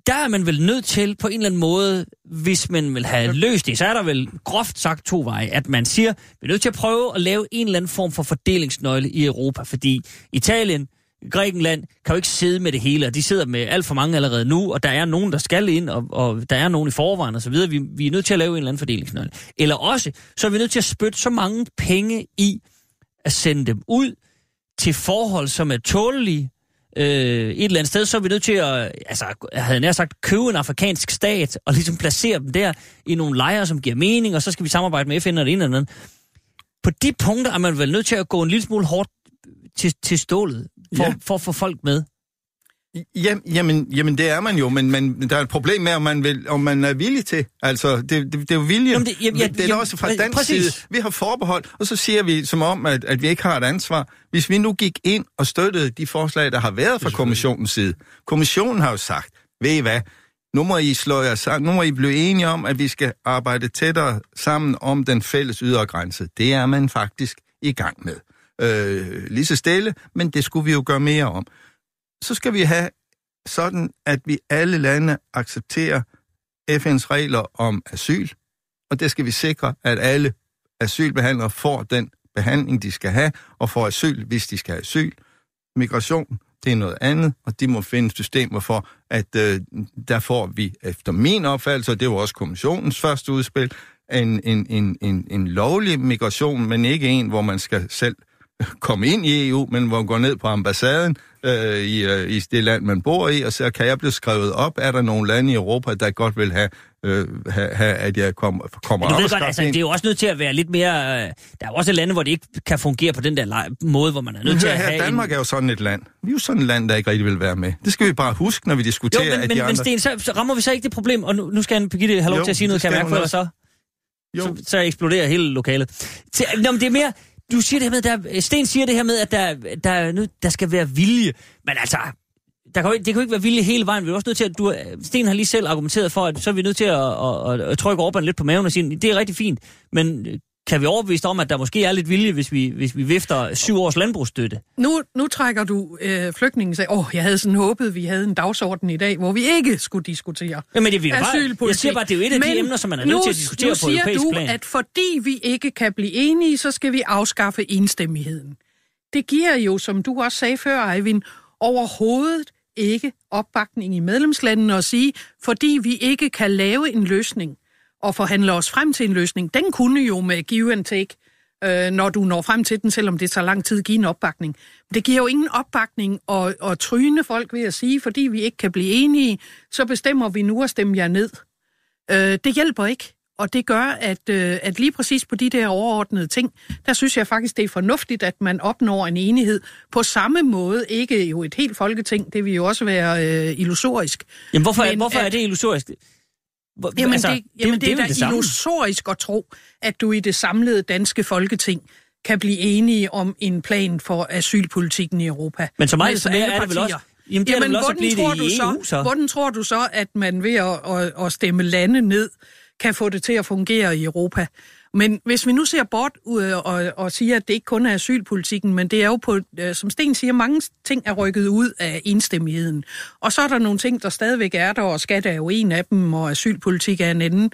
der er man vel nødt til på en eller anden måde, hvis man vil have løst det, så er der vel groft sagt to veje, at man siger, vi er nødt til at prøve at lave en eller anden form for fordelingsnøgle i Europa, fordi Italien, Grækenland kan jo ikke sidde med det hele, og de sidder med alt for mange allerede nu, og der er nogen, der skal ind, og, og der er nogen i forvejen og så videre. Vi, vi er nødt til at lave en eller anden fordelingsnøgle. Eller også, så er vi nødt til at spytte så mange penge i at sende dem ud til forhold, som er tålelige, øh, et eller andet sted, så er vi nødt til at, altså, jeg havde nær sagt, købe en afrikansk stat, og ligesom placere dem der i nogle lejre, som giver mening, og så skal vi samarbejde med FN og det ene eller andet. På de punkter er man vel nødt til at gå en lille smule hårdt til, til stålet, for, ja. For at få folk med. Jamen, jamen, jamen, det er man jo, men, men der er et problem med, om man, vil, om man er villig til. Altså, det, det, det er jo vilje. Jamen, det- jamen, ja, det er jamen, også fra dansk præcis. side. Vi har forbehold, og så siger vi som om, at, at vi ikke har et ansvar. Hvis vi nu gik ind og støttede de forslag, der har været fra kommissionens side. Kommissionen har jo sagt, ved I hvad, nu må I slå jer sammen, nu må I blive enige om, at vi skal arbejde tættere sammen om den fælles ydre grænse. Det er man faktisk i gang med. Øh, lige så stille, men det skulle vi jo gøre mere om. Så skal vi have sådan, at vi alle lande accepterer FN's regler om asyl, og det skal vi sikre, at alle asylbehandlere får den behandling, de skal have, og får asyl, hvis de skal have asyl. Migration, det er noget andet, og de må finde systemer for, at øh, der får vi, efter min opfattelse, og det var også kommissionens første udspil, en, en, en, en, en lovlig migration, men ikke en, hvor man skal selv komme ind i EU, men hvor man går ned på ambassaden øh, i, øh, i det land, man bor i, og så kan jeg blive skrevet op, er der nogle lande i Europa, der godt vil have, øh, have, have at jeg kommer, kommer Men du ved godt, altså, ind? det er jo også nødt til at være lidt mere... Øh, der er jo også lande, hvor det ikke kan fungere på den der måde, hvor man er nødt Men til at her, have Danmark en... er jo sådan et land. Vi er jo sådan et land, der ikke rigtig vil være med. Det skal vi bare huske, når vi Jo, diskuterer, men, at men, de men andre... Sten, så, rammer vi så ikke det problem, og nu, nu skal Anne Birgitte have lov Jo, til at sige noget, kan jeg mærke for dig så? Jo. så, så eksploderer hele lokalet. Til, nå, men det er mere, du siger det her med, der, Sten siger det her med, at der, der, nu, der skal være vilje. Men altså, der kan jo, det kan jo ikke være vilje hele vejen. Vi er også nødt til at, du, Sten har lige selv argumenteret for, at så er vi nødt til at, at, at, at trykke Orbán lidt på maven og sige, det er rigtig fint, men kan vi overbevise om, at der måske er lidt vilje, hvis vi, hvis vi vifter syv års landbrugsstøtte? Nu, nu trækker du øh, flygtningen sag. Åh, jeg havde sådan håbet, vi havde en dagsorden i dag, hvor vi ikke skulle diskutere Jamen, det er bare, asylpolitik. jeg siger bare, det er jo et af de Men emner, som man er nu, nødt til at diskutere nu på siger europæisk du, plan. at fordi vi ikke kan blive enige, så skal vi afskaffe enstemmigheden. Det giver jo, som du også sagde før, Eivind, overhovedet ikke opbakning i medlemslandene at sige, fordi vi ikke kan lave en løsning og forhandle os frem til en løsning. Den kunne jo med give and take, øh, når du når frem til den, selvom det tager lang tid at give en opbakning. Det giver jo ingen opbakning at, at tryne folk ved at sige, fordi vi ikke kan blive enige, så bestemmer vi nu at stemme jer ned. Øh, det hjælper ikke. Og det gør, at, øh, at lige præcis på de der overordnede ting, der synes jeg faktisk, det er fornuftigt, at man opnår en enighed på samme måde. Ikke jo et helt folketing, det vil jo også være øh, illusorisk. Jamen, hvorfor, Men hvorfor at- er det illusorisk? Hvor, Jamen, altså, det, jamen det, det, er er vel da samme. illusorisk at tro, at du i det samlede danske folketing kan blive enige om en plan for asylpolitikken i Europa. Men så meget Med så mere alle er det vel også... Jamen, det er Jamen, vel også hvordan tror det du i EU, så? Hvordan tror du så, at man ved at, at, at stemme lande ned, kan få det til at fungere i Europa? Men hvis vi nu ser bort ud og, og siger, at det ikke kun er asylpolitikken, men det er jo på, øh, som Sten siger, mange ting er rykket ud af enstemmigheden. Og så er der nogle ting, der stadigvæk er der, og skat er jo en af dem, og asylpolitik er en anden.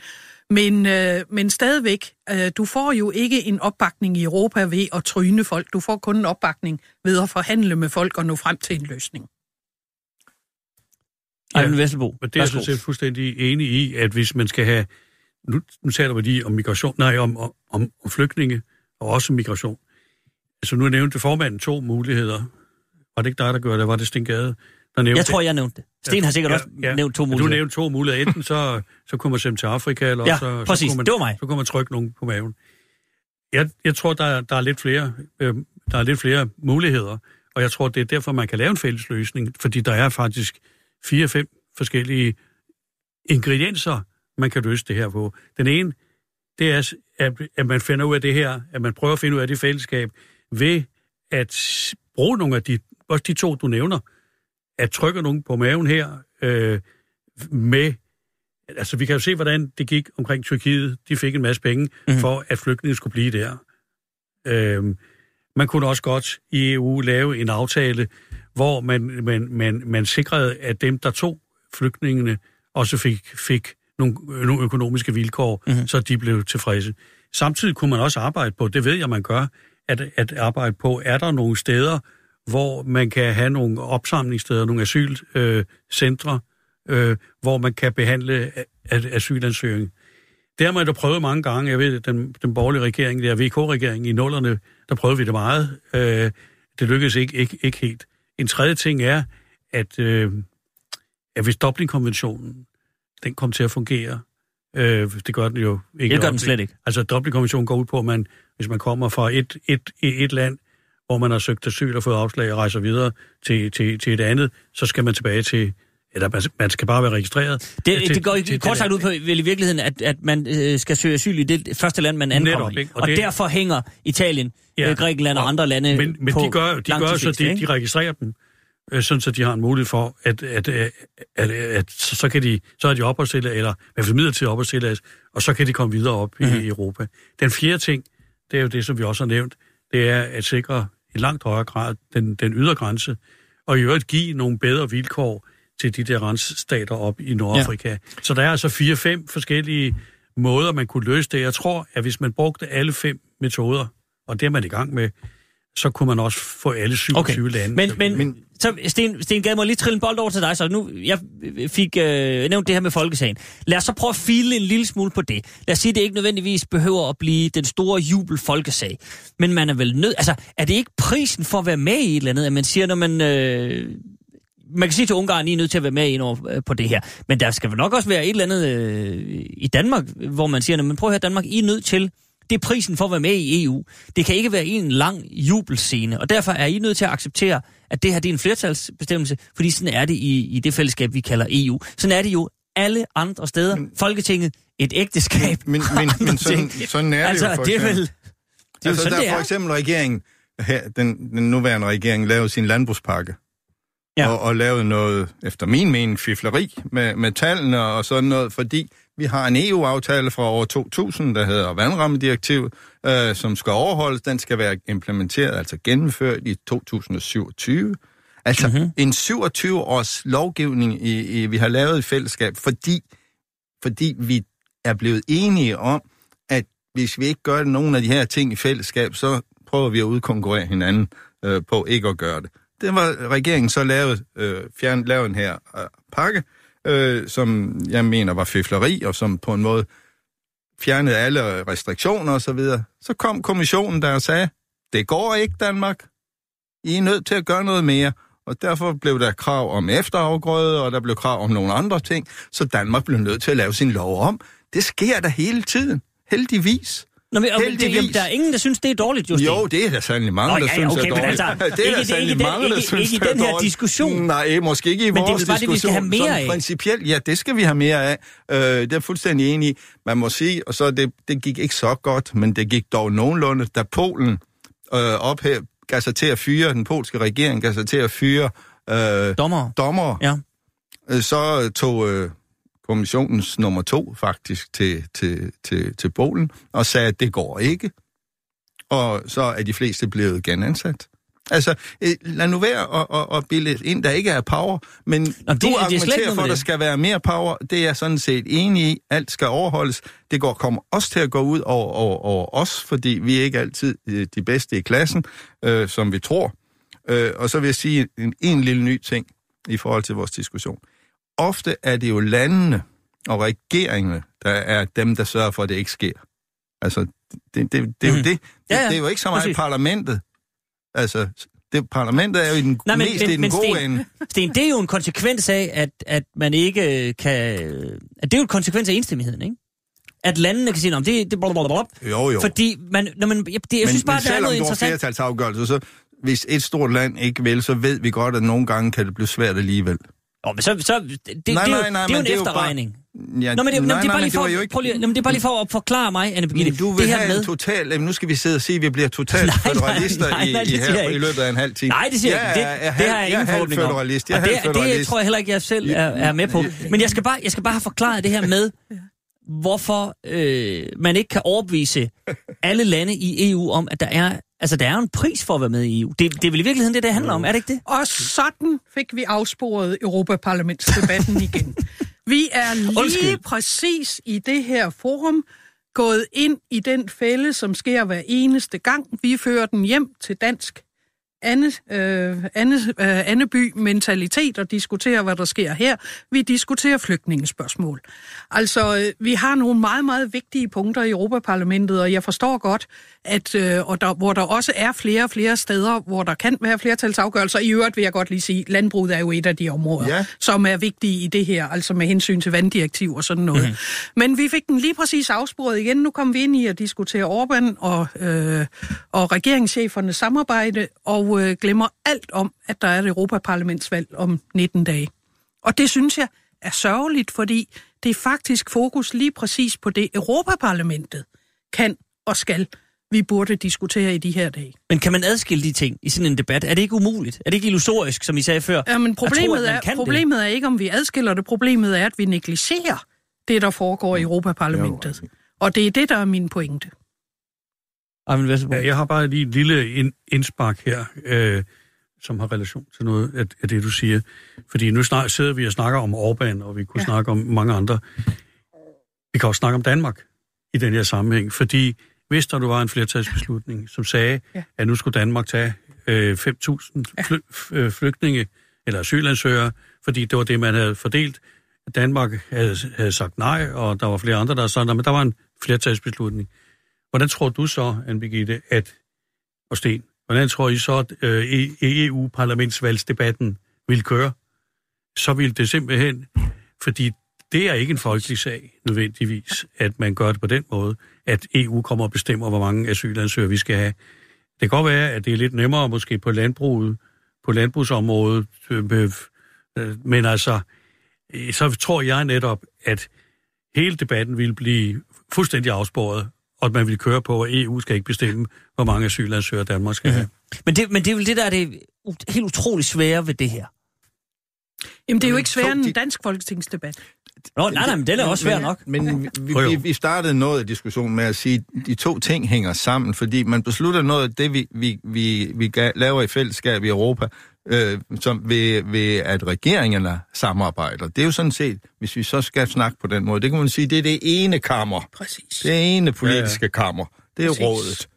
Men, øh, men stadigvæk, øh, du får jo ikke en opbakning i Europa ved at tryne folk. Du får kun en opbakning ved at forhandle med folk og nå frem til en løsning. Ejvind Vesselbo, Men det er jeg værsgo. sådan set fuldstændig enig i, at hvis man skal have... Nu, nu taler vi lige om migration, nej, om, om, om, flygtninge og også migration. Altså nu nævnte formanden to muligheder. Var det ikke dig, der gjorde det? Var det Sten Gade, der nævnte Jeg tror, jeg nævnte det. Sten har sikkert også nævnt to muligheder. Du nævnte to muligheder. Enten så, så kunne man sende til Afrika, eller Ja, så, præcis. så, kunne man, Det var mig. så kunne man trykke nogen på maven. Jeg, jeg tror, der, er- der, er lidt flere, øh, der er lidt flere muligheder. Og jeg tror, det er derfor, man kan lave en fælles løsning, fordi der er faktisk fire-fem forskellige ingredienser, man kan løse det her på. Den ene, det er, at, at man finder ud af det her, at man prøver at finde ud af det fællesskab ved at bruge nogle af de, også de to, du nævner, at trykke nogen på maven her øh, med altså vi kan jo se, hvordan det gik omkring Tyrkiet. De fik en masse penge mm. for, at flygtninge skulle blive der. Øhm, man kunne også godt i EU lave en aftale, hvor man, man, man, man sikrede, at dem, der tog flygtningene, også fik, fik nogle, nogle økonomiske vilkår, mm. så de blev tilfredse. Samtidig kunne man også arbejde på, det ved jeg, man gør, at, at arbejde på, er der nogle steder, hvor man kan have nogle opsamlingssteder, nogle asylcentre, øh, øh, hvor man kan behandle asylansøgning. Det har man da prøvet mange gange. Jeg ved, den, den borgerlige regering, der VK-regering i nullerne, der prøvede vi det meget. Øh, det lykkedes ikke, ikke, ikke helt. En tredje ting er, at, øh, at hvis Dublin-konventionen, den kom til at fungere, øh, det gør den jo ikke. Det gør den slet ikke. Altså Dublin-konventionen går ud på, at man, hvis man kommer fra et, et, et land, hvor man har søgt asyl og fået afslag og rejser videre til, til, til et andet, så skal man tilbage til, eller man skal bare være registreret. Det, til, det går til, kort sagt ud på vel i virkeligheden, at, at man øh, skal søge asyl i det første land, man ankommer Netop, i. Og, og det, derfor hænger Italien, ja, øh, Grækenland og, og andre lande Men, men på de gør, de gør så, de, de registrerer dem, øh, sådan så de har en mulighed for, at, at, at, at, at så, så, kan de, så er de opholdstilladelse, eller i hvert fald midlertidigt opholdstilladelse, og så kan de komme videre op mm-hmm. i mhm. Europa. Den fjerde ting, det er jo det, som vi også har nævnt, det er at sikre i langt højere grad den, den ydre grænse, og i øvrigt give nogle bedre vilkår til de der rensstater op i Nordafrika. Ja. Så der er altså fire-fem forskellige måder, man kunne løse det. Jeg tror, at hvis man brugte alle fem metoder, og det er man i gang med, så kunne man også få alle 27 okay. lande. Men, men, men så Sten, Sten gav mig lige trille en bold over til dig, så nu jeg fik øh, nævnt det her med folkesagen. Lad os så prøve at file en lille smule på det. Lad os sige, at det ikke nødvendigvis behøver at blive den store jubel folkesag. Men man er vel nødt... Altså, er det ikke prisen for at være med i et eller andet, at man siger, når man... Øh, man kan sige til Ungarn, I er nødt til at være med ind over, øh, på det her. Men der skal vel nok også være et eller andet øh, i Danmark, hvor man siger, men prøv at høre Danmark, I er nødt til det er prisen for at være med i EU. Det kan ikke være en lang jubelscene, og derfor er I nødt til at acceptere, at det her det er en flertalsbestemmelse, fordi sådan er det i, i det fællesskab, vi kalder EU. Sådan er det jo alle andre steder. Men, Folketinget, et ægteskab, Men, men, men sådan, sådan er det altså, jo for det er vel, det er altså, sådan, der er. for eksempel regeringen, her, den, den nuværende regering, lavede sin landbrugspakke. Ja. Og, og lavede noget, efter min mening, fifleri med, med tallene og sådan noget, fordi vi har en EU-aftale fra år 2000, der hedder vandrammedirektiv, øh, som skal overholdes. Den skal være implementeret, altså gennemført i 2027. Altså mm-hmm. en 27-års lovgivning, i, i, vi har lavet i fællesskab, fordi, fordi vi er blevet enige om, at hvis vi ikke gør nogen af de her ting i fællesskab, så prøver vi at udkonkurrere hinanden øh, på ikke at gøre det. Det var regeringen så lavet, øh, fjern, lavet en her øh, pakke, øh, som jeg mener var fifleri, og som på en måde fjernede alle restriktioner osv. Så, videre. så kom kommissionen der og sagde, det går ikke Danmark. I er nødt til at gøre noget mere. Og derfor blev der krav om efterafgrøde, og der blev krav om nogle andre ting, så Danmark blev nødt til at lave sin lov om. Det sker der hele tiden, heldigvis. Nå, men, det, der er ingen, der synes, det er dårligt, Justin. Jo, det er der sandelig mange, der ja, synes okay, er dårligt. Altså, det er der sandelig mange, der synes ikke, ikke i den her diskussion. Nej, måske ikke i men vores det er bare diskussion. Det, vi skal have mere af. Principielt, ja, det skal vi have mere af. Øh, det er fuldstændig enig i. Man må sige, og så det, det gik ikke så godt, men det gik dog nogenlunde, da Polen øh, op her, gav sig til at fyre, den polske regering gav sig til at fyre øh, dommer. dommer. Ja. Øh, så tog... Øh, kommissionens nummer to faktisk til, til, til, til Polen, og sagde, at det går ikke. Og så er de fleste blevet genansat. Altså, øh, lad nu være at, at, at bilde ind, der ikke er power, men Nå, det, du argumenterer for, at der skal være mere power. Det er jeg sådan set enig i. Alt skal overholdes. Det går, kommer også til at gå ud over, over, over os, fordi vi er ikke altid øh, de bedste i klassen, øh, som vi tror. Øh, og så vil jeg sige en, en lille ny ting i forhold til vores diskussion ofte er det jo landene og regeringerne, der er dem, der sørger for, at det ikke sker. Altså, det, det, det, det er jo det. Det, ja, ja. det er jo ikke så meget Præcis. parlamentet. Altså, det, parlamentet er jo i den, Nej, men, mest men, i den men gode Sten, ende. Sten, det er jo en konsekvens af, at, at man ikke kan... At det er jo en konsekvens af enstemmigheden, ikke? At landene kan sige, om det, det blablabla. Jo, jo. Fordi man, når man, det, jeg men, synes bare, men der er noget interessant. Men selvom du har så hvis et stort land ikke vil, så ved vi godt, at nogle gange kan det blive svært alligevel. Åh, men så, så det, Nej, det, er nej, nej, det er jo en er efterregning. Ja, Nå, men det, nej, det er bare lige for, ikke... lige, nå, men det er bare lige for at forklare mig, Anne Birgitte. Du vil det her have med, en total... Jamen, nu skal vi sidde og sige, at vi bliver totalt Nej, nej, nej, i, nej, i, jeg her, i løbet af en halv time. Nej, det siger jeg ikke. Det, er, det har jeg ingen er forhåbning om. Jeg er det, det tror jeg heller ikke, jeg selv er, er med på. Men jeg skal, bare, jeg skal bare have forklaret det her med, hvorfor øh, man ikke kan overbevise alle lande i EU om, at der er, altså, der er en pris for at være med i EU. Det, det er vel i virkeligheden det, det handler om, er det ikke det? Og sådan fik vi afsporet Europaparlamentsdebatten igen. Vi er lige Undskyld. præcis i det her forum gået ind i den fælde, som sker hver eneste gang. Vi fører den hjem til dansk Anne, øh, Anne, øh, Anneby-mentalitet og diskuterer, hvad der sker her. Vi diskuterer flygtningespørgsmål. Altså, øh, vi har nogle meget, meget vigtige punkter i Europaparlamentet, og jeg forstår godt, at øh, og der, hvor der også er flere og flere steder, hvor der kan være flertalsafgørelser. I øvrigt vil jeg godt lige sige, landbruget er jo et af de områder, Ja. som er vigtige i det her, altså med hensyn til vanddirektiv og sådan noget. Mhm. Mm-hmm. Men vi fik den lige præcis afsporet igen. Nu kommer vi ind i at diskutere Orbán og, øh, og regeringschefernes samarbejde, og øh, glemmer alt om, at der er et Europaparlamentsvalg om 19 dage. Og det synes jeg er sørgeligt, fordi det er faktisk fokus lige præcis på det, Europaparlamentet kan og skal, vi burde diskutere i de her dage. Men kan man adskille de ting i sådan en debat? Er det ikke umuligt? Er det ikke illusorisk, som I sagde før? Ja, men tro, problemet, man er, det? problemet er ikke, om vi adskiller det. Problemet er, at vi negligerer det, der foregår i Europaparlamentet. Og det er det, der er min pointe. Ja, jeg har bare lige en lille ind, indspark her, øh, som har relation til noget af, af det, du siger. Fordi nu snak, sidder vi og snakker om Orbán, og vi kunne. Ja. snakke om mange andre. Vi kan også snakke om Danmark i den her sammenhæng, fordi hvis der nu var en flertalsbeslutning, som sagde, ja. Ja. at nu skulle Danmark tage øh, 5.000 fly, øh, flygtninge eller asylansøgere, fordi det var det, man havde fordelt. Danmark havde, havde sagt nej, og der var flere andre, der sagt nej, men der var en flertalsbeslutning. Hvordan tror du så, Anne Birgitte, at, og Sten, hvordan tror I så, at øh, E- EU-parlamentsvalgsdebatten vil køre? Så vil det simpelthen, fordi det er ikke en folkelig sag nødvendigvis, at man gør det på den måde, at EU kommer og bestemmer, hvor mange asylansøgere vi skal have. Det kan godt være, at det er lidt nemmere måske på landbruget, på landbrugsområdet, øh, med- øh, men altså, øh, så tror jeg netop, at hele debatten vil blive fuldstændig afsporet, og at man vil køre på, at EU skal ikke bestemme, hvor mange asylansøgere Danmark skal have. Men det, men det er vel det, der er det helt utroligt svære ved det her. Jamen, det er jo ikke sværere end en dansk folketingsdebat. Nå, nej, nej, men den er også svær men, nok. Men vi, vi, vi, vi startede noget af diskussionen med at sige, at de to ting hænger sammen, fordi man beslutter noget af det, vi, vi, vi, vi laver i fællesskab i Europa, øh, som ved, ved, at regeringerne samarbejder. Det er jo sådan set, hvis vi så skal snakke på den måde, det kan man sige, det er det ene kammer. Præcis. Det ene politiske ja, ja. kammer. Det er Præcis. rådet.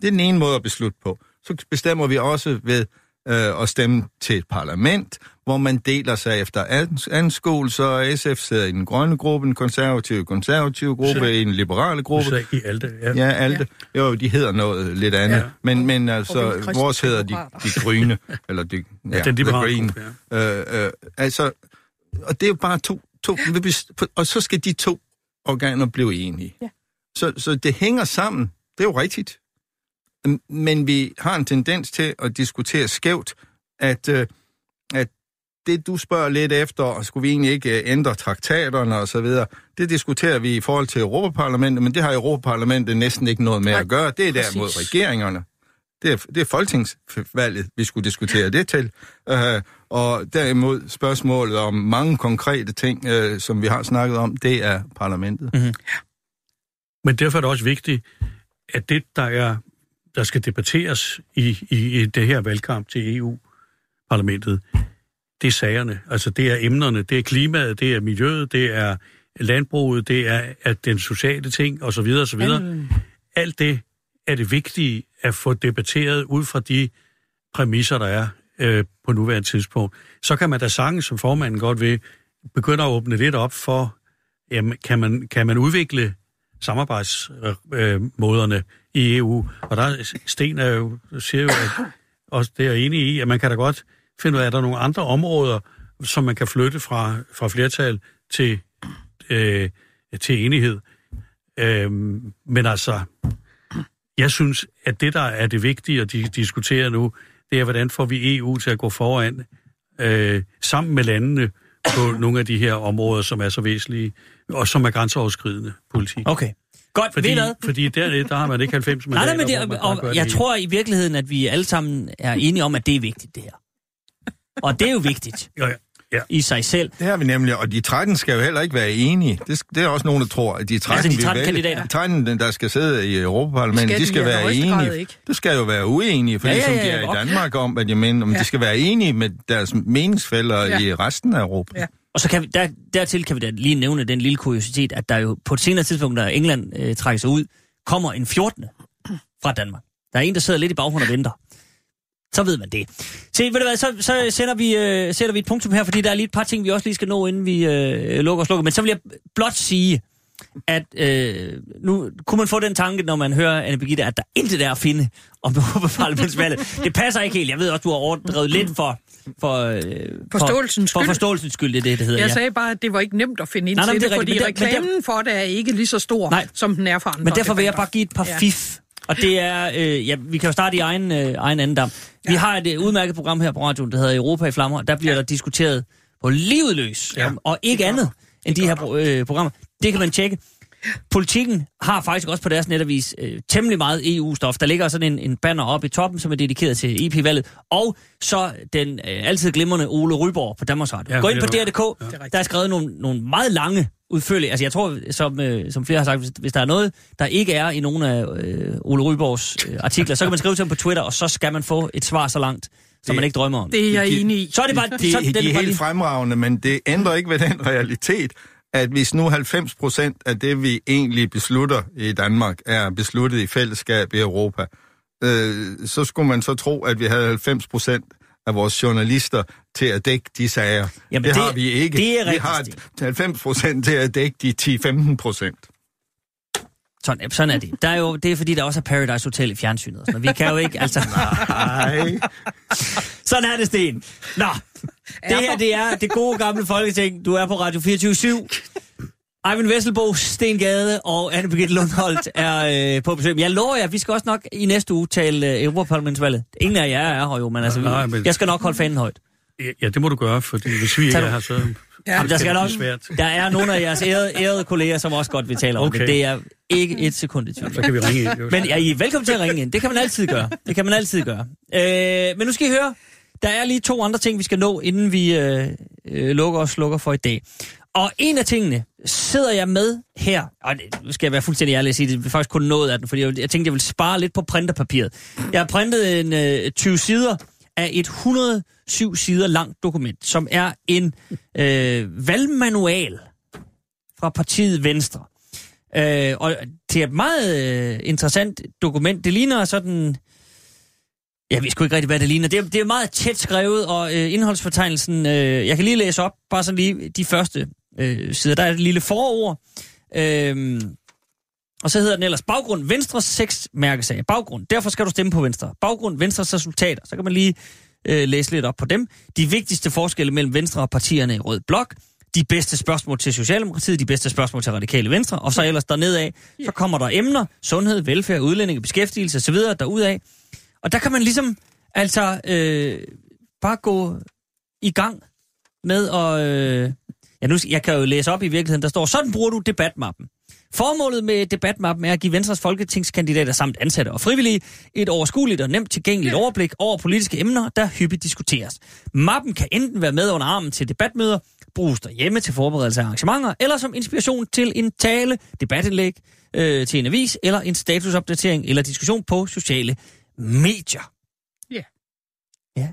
Det er den ene måde at beslutte på. Så bestemmer vi også ved øh, at stemme til et parlament, hvor man deler sig efter ans- anskuelser, og SF sidder i den grønne gruppe, den konservative konservative gruppe, Så- i den liberale gruppe. Så i Alte, ja. Ja, alt. Ja. Jo, de hedder noget lidt andet. Ja. Ja. Men, men altså, vores hedder de, de grønne, eller de, ja, den the liberale green. gruppe, ja. Øh, øh, altså, og det er jo bare to, to og så skal de to organer blive enige. Ja. Så, så det hænger sammen. Det er jo rigtigt. Men vi har en tendens til at diskutere skævt, at, øh, at det, du spørger lidt efter, og skulle vi egentlig ikke øh, ændre traktaterne og så videre, det diskuterer vi i forhold til Europaparlamentet, men det har Europaparlamentet næsten ikke noget med Nej, at gøre. Det er præcis. derimod regeringerne. Det er, det er folketingsvalget, vi skulle diskutere det til. Uh, og derimod spørgsmålet om mange konkrete ting, uh, som vi har snakket om, det er parlamentet. Mm. Men derfor er det også vigtigt, at det, der er der skal debatteres i, i, i det her valgkamp til EU-parlamentet, det er sagerne. Altså det er emnerne, det er klimaet, det er miljøet, det er landbruget, det er at den sociale ting osv. osv. Alt det er det vigtige at få debatteret ud fra de præmisser, der er øh, på nuværende tidspunkt. Så kan man da sagtens, som formanden godt vil, begynde at åbne lidt op for, jamen, kan, man, kan man udvikle samarbejdsmåderne øh, i EU? Og der Sten er jo, siger jo, at også det er jeg enig i, at man kan da godt finde ud af, at der er nogle andre områder, som man kan flytte fra, fra flertal til, øh, til enighed. Øh, men altså, jeg synes, at det, der er det vigtige at de diskutere nu, det er, hvordan får vi EU til at gå foran øh, sammen med landene på nogle af de her områder, som er så væsentlige, og som er grænseoverskridende politik. Okay. Godt, Fordi, ved hvad? fordi der, der har man ikke 90 Nej, mandater, nej, men det, og, det jeg hele. tror i virkeligheden, at vi alle sammen er enige om, at det er vigtigt, det her. Og det er jo vigtigt Ja, ja. ja. i sig selv. Det har vi nemlig, og de 13 skal jo heller ikke være enige. Det, det er også nogen, der tror, at de 13, Altså, de vi 13 vælger- kandidater. de 13, der skal sidde i Europaparlamentet, Skal de de skal være enige. ikke. Det skal jo være uenige, for Ja, ja, ja, de er i Danmark om, hvad de mener, om Ja. de skal være enige med deres meningsfælder ja. i resten af Europa. Ja. Og så kan vi, der, dertil kan vi da lige nævne den lille kuriositet, at der jo på et senere tidspunkt, da England øh, trækker sig ud, kommer en 14. fra Danmark. Der er en, der sidder lidt i baggrunden og venter. Så ved man det. Se, ved du hvad, så, så sender, vi, øh, sætter vi et punktum her, fordi der er lige et par ting, vi også lige skal nå, inden vi øh, lukker og slukker. Men så vil jeg blot sige, at øh, nu kunne man få den tanke, når man hører Anne Birgitte, at der intet er at finde om Europaparlamentsvalget. Det passer ikke helt. Jeg ved også, du har overdrevet lidt for... For, øh, Forståelsens for, for skyld. forståelsens skyld, det er det, det hedder. Jeg ja. sagde bare, at det var ikke nemt at finde ind Nej, til det det, fordi men der- men reklamen for det er ikke lige så stor, Nej. som den er for andre Men derfor vil jeg bare give et par Ja. fif. Og det er, øh, ja, vi kan jo starte i egen, øh, egen andendam. Vi Ja. har et øh, udmærket program her på radioen, der hedder Europa i Flammer. Der bliver ja. der diskuteret på livet løs, Ja. og ikke andet end de her pro- øh, programmer. Det kan man tjekke. Politikken har faktisk også på deres netavis øh, temmelig meget EU-stof. Der ligger sådan en, en banner op i toppen, som er dedikeret til EP-valget. Og så den øh, altid glimrende Ole Ryborg på Danmarks Radio. Ja, Ja, Gå ind på det DR.dk. Det rigtigt. Der er skrevet nogle, nogle meget lange, udførlige... Altså jeg tror, som, øh, som flere har sagt, hvis, hvis der er noget, der ikke er i nogle af øh, Ole Ryborgs øh, artikler, så kan man skrive til ham på Twitter, og så skal man få et svar så langt, som Det- man ikke drømmer om. Det er jeg enig i. Så er det bare... De, så, de, den de er bare helt lige- fremragende, men det ændrer ikke ved den realitet, at hvis nu 90 procent af det, vi egentlig beslutter i Danmark, er besluttet i fællesskab i Europa, øh, så skulle man så tro, at vi havde 90 procent af vores journalister til at dække de sager. Jamen, det, det- har vi ikke. det er vi har Stig. 90 procent til at dække de 10-15 procent. Sådan, sådan er det. Der er jo, det er fordi, der også er Paradise Hotel i fjernsynet. noget. Vi kan jo ikke, altså... Nej. Sådan er det, Sten. Nå, det her, det er det gode gamle folketing. Du er på Radio 24 /7. Eivind Vesselbo, Sten Gade og Anne Birgitte Lundholt er øh, på besøg. Jeg lover jer, vi skal også nok i næste uge tale øh, Europaparlamentsvalget. Ingen af jer er her jo, men altså, Nej, vi, men- jeg skal nok holde fanen højt. Ja, det må du gøre, fordi hvis vi ikke er her, så... Ja. Jamen, der, skal nok, der er nogle af jeres ærede, ærede kolleger, som også godt vil tale om Okay. det. Det er ikke et sekund i tvivl. Så kan vi ringe ind. Men ja, I er velkommen til at ringe ind. Det kan man altid gøre. Det kan man altid gøre. Øh, men nu skal I høre, der er lige to andre ting, vi skal nå, inden vi øh, øh, lukker og slukker for i dag. Og en af tingene sidder jeg med her, og det, nu skal jeg være fuldstændig ærlig at sige, det er faktisk kun noget af den, fordi jeg, jeg tænkte, jeg vil spare lidt på printerpapiret. Jeg har printet en øh, 20 sider af et 107 sider langt dokument, som er en øh, valgmanual fra partiet Venstre. Øh, og det er et meget øh, interessant dokument. Det ligner sådan... Jeg ved sgu ikke rigtig, hvad det ligner. Det er, det er meget tæt skrevet, og øh, indholdsfortegnelsen... Øh, jeg kan lige læse op, bare sådan lige de første øh, sider. Der er et lille forord. Øh, og så hedder den ellers Baggrund Venstres seks mærkesager. Baggrund. Derfor skal du stemme på Venstre. Baggrund Venstres resultater. Så kan man lige øh, læse lidt op på dem. De vigtigste forskelle mellem Venstre og partierne i Rød Blok. De bedste spørgsmål til Socialdemokratiet, de bedste spørgsmål til Radikale Venstre, og så ellers dernede af, så kommer der emner, sundhed, velfærd, udlændinge, beskæftigelse osv. derudad. Og der kan man ligesom altså øh, bare gå i gang med at... Øh, ja, nu, jeg kan jo læse op i virkeligheden, der står, sådan bruger du debatmappen. Formålet med debatmappen er at give Venstres folketingskandidater samt ansatte og frivillige et overskueligt og nemt tilgængeligt overblik over politiske emner, der hyppigt diskuteres. Mappen kan enten være med under armen til debatmøder, bruges derhjemme til forberedelse af arrangementer, eller som inspiration til en tale, debatindlæg øh, til en avis, eller en statusopdatering eller diskussion på sociale medier. Ja. Ja.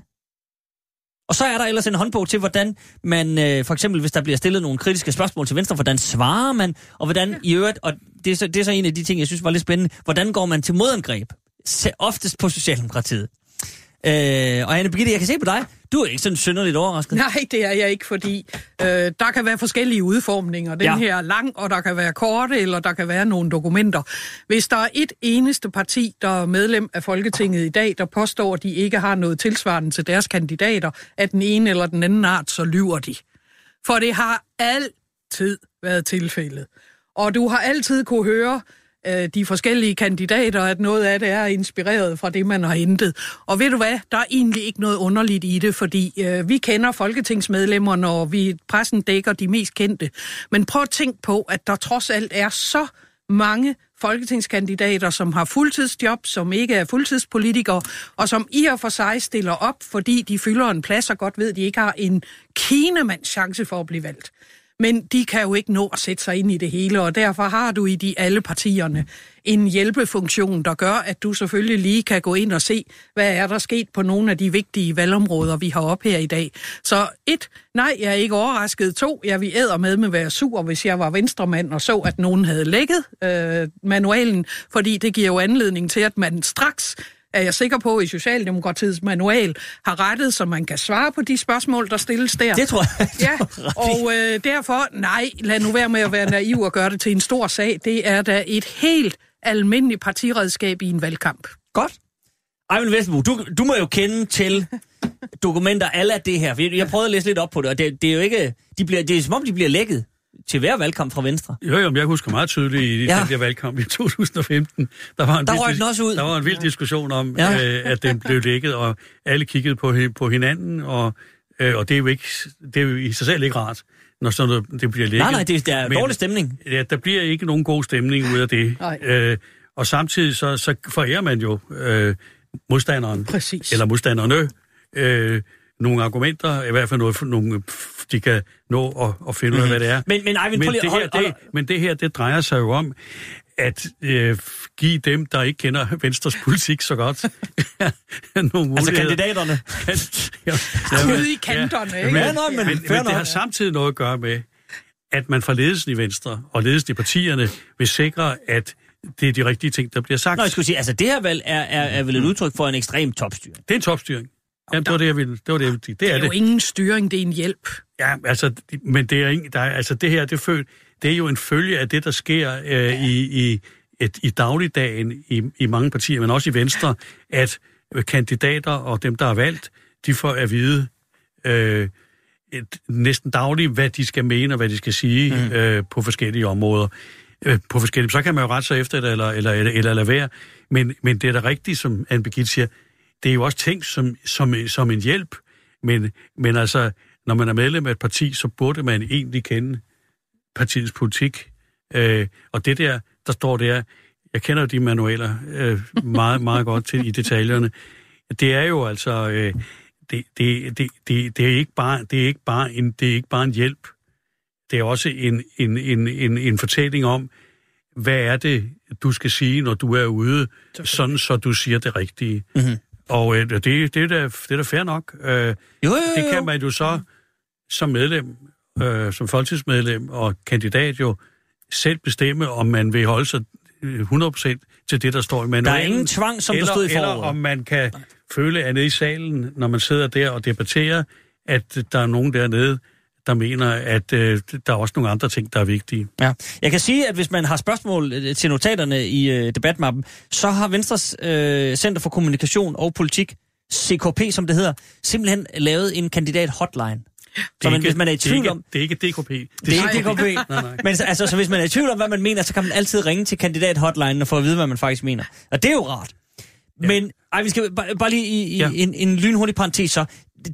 Og så er der ellers en håndbog til, hvordan man, øh, for eksempel hvis der bliver stillet nogle kritiske spørgsmål til Venstre, hvordan svarer man, og hvordan i øvrigt, og det er, så, det er så en af de ting, jeg synes var lidt spændende, hvordan går man til modangreb? Oftest på Socialdemokratiet. Øh, og Anne Birgitte, jeg kan se på dig, du er ikke sådan synderligt overrasket. Nej, det er jeg ikke, fordi øh, der kan være forskellige udformninger. Den Ja. her er lang, og der kan være korte, eller der kan være nogle dokumenter. Hvis der er et eneste parti, der er medlem af Folketinget i dag, der påstår, at de ikke har noget tilsvarende til deres kandidater, af den ene eller den anden art, så lyver de. For det har altid været tilfældet. Og du har altid kunne høre, øh, de forskellige kandidater, at noget af det er inspireret fra det, man har hentet. Og ved du hvad, der er egentlig ikke noget underligt i det, fordi øh, vi kender folketingsmedlemmerne, og vi pressen dækker de mest kendte. Men prøv at tænke på, at der trods alt er så mange folketingskandidater, som har fuldtidsjob, som ikke er fuldtidspolitikere, og som i og for sig stiller op, fordi de fylder en plads og godt ved, at de ikke har en kinemands chance for at blive valgt. Men de kan jo ikke nå at sætte sig ind i det hele, og derfor har du i de alle partierne en hjælpefunktion, der gør, at du selvfølgelig lige kan gå ind og se, hvad er der sket på nogle af de vigtige valgområder, vi har op her i dag. Så et, nej, jeg er ikke overrasket. To, jeg vil æder med med at være sur, hvis jeg var venstremand og så, at nogen havde lækket øh, manualen, fordi det giver jo anledning til, at man straks er jeg sikker på, i Socialdemokratiets manual har rettet, så man kan svare på de spørgsmål, der stilles der. Det tror jeg. Ja, og øh, derfor, nej, lad nu være med at være naiv og gøre det til en stor sag. Det er da et helt almindeligt partiredskab i en valgkamp. Godt. Ejvind Vesterbo, du, du må jo kende til dokumenter alle af det her. Jeg prøvede at læse lidt op på det, og det, det er jo ikke... De bliver, det er som om, de bliver lækket til hver valgkamp fra Venstre. Jo, jo, men jeg husker meget tydeligt i Ja. den der valgkamp i 2015. Der var en, Der vild den også ud. Der var en vild diskussion om, Ja. øh, at den blev dækket, og alle kiggede på, på hinanden, og, øh, og det, er jo ikke, det er jo i sig selv ikke rart, når sådan noget, det bliver lækket. Nej, nej, det, det er Men- dårlig stemning. Ja, der bliver ikke nogen god stemning ud af det. Nej. Øh, og samtidig så, så forærer man jo øh, modstanderen, Præcis. eller modstanderne, øh, nogle argumenter, i hvert fald noget, nogle, de kan nå at, at finde ud af, hvad det er. Men, men Ejvind, Men det, her, hold, det, men det her, det drejer sig jo om, at øh, give dem, der ikke kender Venstres politik så godt, nogle Altså kandidaterne. ja, Ude i kanterne, ikke? men- Ja, nej, men men, men det har samtidig noget at gøre med, at man fra ledelsen i Venstre og ledelsen i partierne vil sikre, at det er de rigtige ting, der bliver sagt. Nå, jeg skulle sige, altså det her valg er, er, er vel et udtryk for en ekstrem topstyring. Det er en topstyring. Jamen, det var det, jeg ville. Det var det, jeg ville. Det er Det er jo det. ingen styring, det er en hjælp. Ja, altså, men det er ikke, der er, altså det her, det, føl, det er jo en følge af det, der sker øh, i, i, et, i dagligdagen i, i mange partier, men også i Venstre, at øh, kandidater og dem, der er valgt, de får at vide øh, et, næsten dagligt, hvad de skal mene og hvad de skal sige mm. øh, på forskellige områder. Øh, på forskellige, så kan man jo rette sig efter det, eller, eller, eller, eller lade være. Men, men det er da rigtigt, som Anne Birgitte siger, det er jo også tænkt som, som, som en hjælp, men, men altså, når man er medlem af et parti, så burde man egentlig kende partiets politik. Øh, og det der, der står der, jeg kender de manualer øh, meget, meget godt til i detaljerne. Det er jo altså, øh, det, det, det, det, det, er ikke bare, det, er ikke bare en, det er ikke bare en hjælp. Det er også en, en, en, en, en fortælling om, hvad er det, du skal sige, når du er ude, sådan så du siger det rigtige. Mhm. Og øh, det, det, er da, det er da fair nok. Øh, Jo, jo, jo. det kan man jo så som medlem, øh, som folketingsmedlem og kandidat jo selv bestemme, om man vil holde sig øh, 100% til det, der står i manualen. Der er ingen tvang, som der eller, stod i Eller foråret. om man kan føle, at nede i salen, når man sidder der og debatterer, at der er nogen dernede, der mener, at øh, der er også nogle andre ting, der er vigtige. Ja. Jeg kan sige, at hvis man har spørgsmål øh, til notaterne i øh, debatmappen, så har Venstres øh, Center for Kommunikation og Politik, CKP som det hedder, simpelthen lavet en kandidat hotline. Så man, hvis man er i det er tvivl ikke, om... Det er ikke DKP. Det Det er ikke DKP. Nej, nej. Men så- altså, så hvis man er i tvivl om, hvad man mener, så kan man altid ringe til kandidat hotline og få at vide, hvad man faktisk mener. Og det er jo rart. Men ej, vi skal bare, bare lige i, i Ja. en, en lynhurtig parentes så.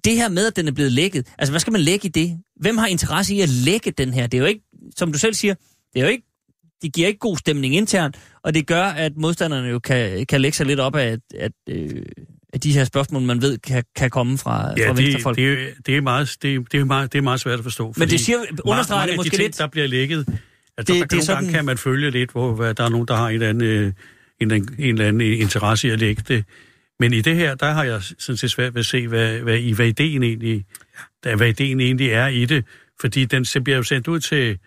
Det her med, at den er blevet lækket. Altså, hvad skal man lægge i det? Hvem har interesse i at lægge den her? Det er jo ikke, som du selv siger, det er jo ikke, det giver ikke god stemning internt, og det gør, at modstanderne jo kan, kan lægge sig lidt op af, at, at, øh, at de her spørgsmål, man ved, kan, kan komme fra, Ja, fra det, venstrefolk. det, er- det, er meget, det, er- det, er meget, det er meget svært at forstå. Men det siger, understreger mange det måske de ting, lidt. der bliver lækket, altså, Det- det, det der er kan, nogle sådan- gange kan man følge lidt, hvor der er nogen, der har en eller anden, øh, en, en eller anden interesse i at lægge det. Men i det her, der har jeg sådan set svært ved at se, hvad, hvad, i- hvad, ideen egentlig, der, hvad ideen egentlig er i det. Fordi den så bliver jo sendt ud til,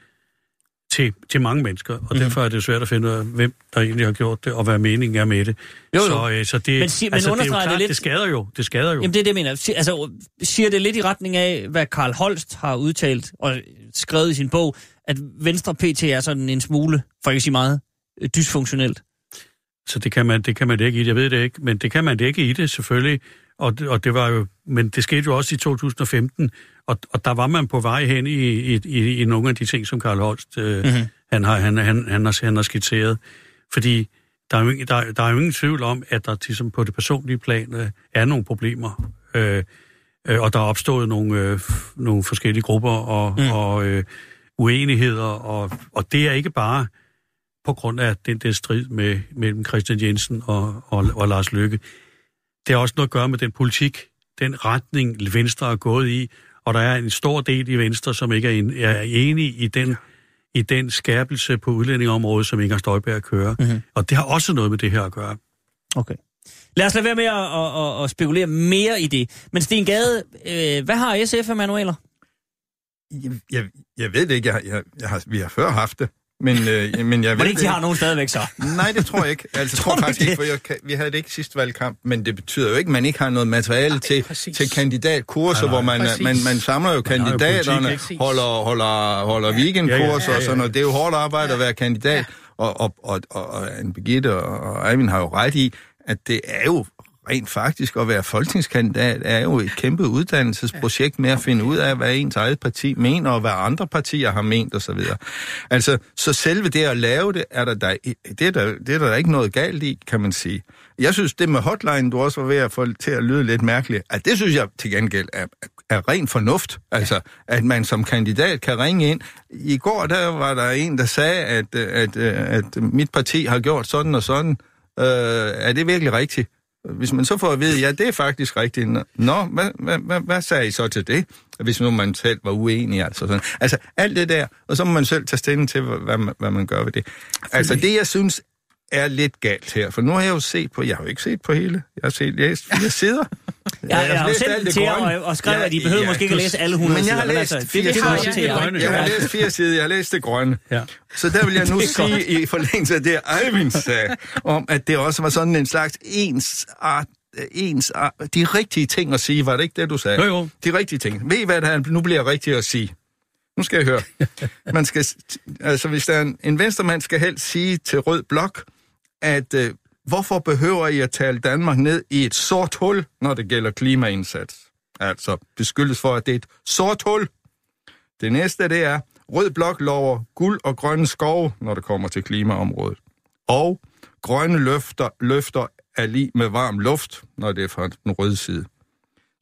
til, til mange mennesker, og mm. derfor er det jo svært at finde ud af, hvem der egentlig har gjort det, og hvad meningen er med det. Jo, jo. Så, øh, så det, Men sig- men altså, det, er jo understreger det klart, lidt- det skader jo. Det skader jo. Jamen det er det, jeg mener. Altså, siger det lidt i retning af, hvad Karl Holst har udtalt og skrevet i sin bog, at Venstre PT er sådan en smule, for ikke at sige meget, øh, dysfunktionelt. Så det kan man, det kan man ikke i det. Jeg ved det ikke, men det kan man ikke i det selvfølgelig. Og, og det var jo, men det skete jo også i 2015, og, og der var man på vej hen i, i, i, i nogle af de ting, som Karl Holst øh, Mhm. mm-hmm. han, har, han, han, han, har, han har skitseret. Fordi der er, jo, der, der er jo ingen tvivl om, at der ligesom på det personlige plan øh, er nogle problemer. Øh, øh, og der er opstået nogle, øh, nogle forskellige grupper og, mm. og øh, uenigheder. Og, og det er ikke bare på grund af den der strid med, mellem Christian Jensen og, og, og Lars Løkke. Det har også noget at gøre med den politik, den retning Venstre er gået i, og der er en stor del i Venstre, som ikke er, en, er enige i den, i den skærpelse på udlændingeområdet, som Inger Støjberg kører. Mm-hmm. Og det har også noget med det her at gøre. Okay. Lad os lade være med at, at, at, at spekulere mere i det. Men Sten Gade, øh, hvad har SF af manualer? Jeg, jeg, jeg ved det ikke. Jeg, jeg, jeg har, vi har før haft det. Men, øh, men jeg ved det ikke, de har nogen stadigvæk så? Nej, det tror jeg ikke. Altså, Tror tror faktisk ikke ikke, for jeg, kan- vi havde det ikke sidste valgkamp, men det betyder jo ikke, at man ikke har noget materiale til, præcis. til kandidatkurser, Nej, nej. hvor man, Præcis. man, man samler jo kandidaterne, politik, holder, holder, holder weekendkurser Ja, ja, ja, ja. og sådan noget. Det er jo hårdt arbejde at være kandidat, og, og, og, og, og Anne Birgitte og, og Eivind har jo ret i, at det er jo rent faktisk at være folketingskandidat er jo et kæmpe uddannelsesprojekt med at finde ud af, hvad ens eget parti mener, og hvad andre partier har ment osv. Altså, så selve det at lave det, er der, der, det, er der, det er der ikke noget galt i, kan man sige. Jeg synes, det med hotline, du også var ved at få til at lyde lidt mærkeligt, at det synes jeg til gengæld er, er ren fornuft. Altså, at man som kandidat kan ringe ind. I går, der var der en, der sagde, at, at, at, at mit parti har gjort sådan og sådan. Øh, er det virkelig rigtigt? Hvis man så får at vide, ja, det er faktisk rigtigt. Nå, hvad, hvad, hvad, hvad sagde I så til det? Hvis nu man selv var uenig, altså sådan. Altså, alt det der, og så må man selv tage stilling til, hvad man, hvad man gør ved det. Altså, det jeg synes er lidt galt her, for nu har jeg jo set på, jeg har jo ikke set på hele, jeg har set læst fire sider. Jeg, jeg, jeg har jo sendt det til og, og skrevet, Ja, at I behøver ja, måske ikke at læse alle 100 Men jeg har sider, læst altså, fire det, det sider. også til jer. grønne. Jeg har Ja. læst fire sider, jeg har læst det grønne. Ja. Så der vil jeg nu Det er sige, i forlængelse af det, Eivind sagde, om at det også var sådan en slags ens art, ens de rigtige ting at sige, var det ikke det, du sagde? Jo, jo. De rigtige ting. Ved I, hvad der nu bliver rigtigt at sige? Nu skal jeg høre. Man skal, altså, hvis der er en, en venstremand skal helst sige til Rød Blok, at øh, hvorfor behøver I at tale Danmark ned i et sort hul, når det gælder klimaindsats? Altså beskyldes for, at det er et sort hul. Det næste, det er, Rød Blok lover guld og grønne skove, når det kommer til klimaområdet. Og grønne løfter, løfter er lige med varm luft, når det er fra den røde side.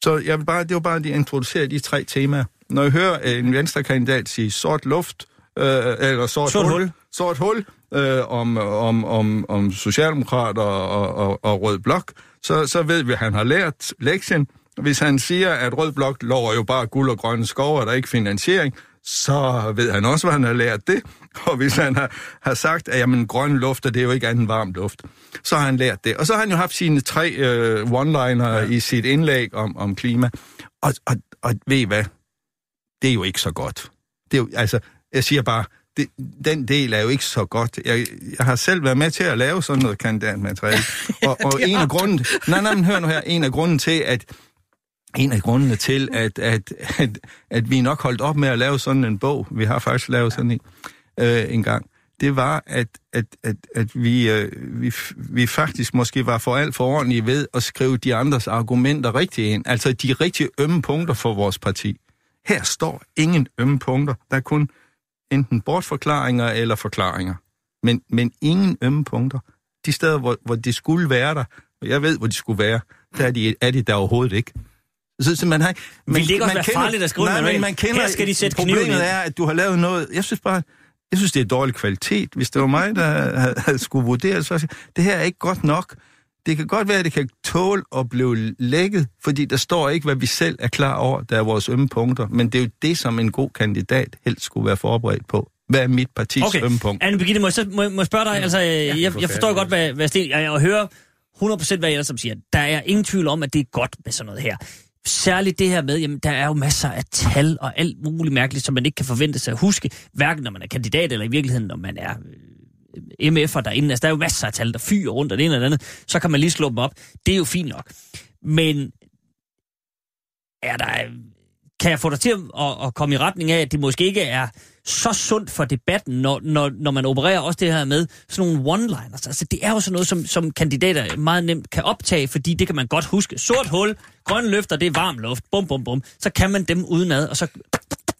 Så jeg vil bare, det var bare at introducere de tre temaer. Når jeg hører øh, en venstrekandidat sige sort luft, øh, eller sort, Sort hul, hul. Sort hul øh, om, om, om, om socialdemokrater og, og, og rød blok, så, så ved vi, at han har lært lektien. Hvis han siger, at rød blok lover jo bare guld og grønne skove, og der er ikke finansiering, så ved han også, hvad han har lært det. Og hvis han har, har sagt, at jamen, grøn luft, det er jo ikke andet varm luft, så har han lært det. Og så har han jo haft sine tre øh, one-liner ja. i sit indlæg om, om klima. Og, og, og ved I hvad? Det er jo ikke så godt. Det er jo, altså, jeg siger bare, det, den del er jo ikke så godt. Jeg, jeg har selv været med til at lave sådan noget kandidatmateriale. Og, og en af grunden, nej, nej, men hør nu her, en af grunden til, at en af grundene til, at, at, at, at vi nok holdt op med at lave sådan en bog, vi har faktisk lavet sådan en øh, en gang, det var, at, at, at, at vi, øh, vi, vi faktisk måske var for alt for ordentlige ved at skrive de andres argumenter rigtigt ind. Altså de rigtige ømme punkter for vores parti. Her står ingen ømme punkter. Der er kun enten bortforklaringer eller forklaringer. Men, men ingen ømme punkter. De steder, hvor, hvor de skulle være der, og jeg ved, hvor de skulle være, der er de, er de der overhovedet ikke. Så, så man har, man, Ville det ikke også være farligt at skrive nej, men man kender, Her skal de sætte kniven Problemet ind. er, at du har lavet noget... Jeg synes bare, jeg synes, det er dårlig kvalitet. Hvis det var mig, der havde, havde skulle vurdere så det her er ikke godt nok. Det kan godt være, at det kan tåle at blive lækket, fordi der står ikke, hvad vi selv er klar over, der er vores ømme punkter. Men det er jo det, som en god kandidat helst skulle være forberedt på. Hvad er mit partis Okay, ømme punkt? Anne Birgitte, må jeg, så, må, må jeg spørge dig, altså, jeg, jeg, jeg forstår godt, hvad, hvad Sten, jeg, jeg hører 100% hvad jeg som siger. Der er ingen tvivl om, at det er godt med sådan noget her. Særligt det her med, jamen, der er jo masser af tal og alt muligt mærkeligt, som man ikke kan forvente sig at huske, hverken når man er kandidat, eller i virkeligheden, når man er øh, MF'er derinde. Altså, der er jo masser af tal, der fyrer rundt og det ene og det andet. Så kan man lige slå dem op. Det er jo fint nok. Men er der, kan jeg få dig til at, at komme i retning af, at det måske ikke er så sundt for debatten, når, når, når man opererer også det her med sådan nogle one-liners. Altså, det er jo sådan noget, som, som kandidater meget nemt kan optage, fordi det kan man godt huske. Sort hul, grønne løfter, det er varm luft, bum, bum, bum. Så kan man dem udenad, og så,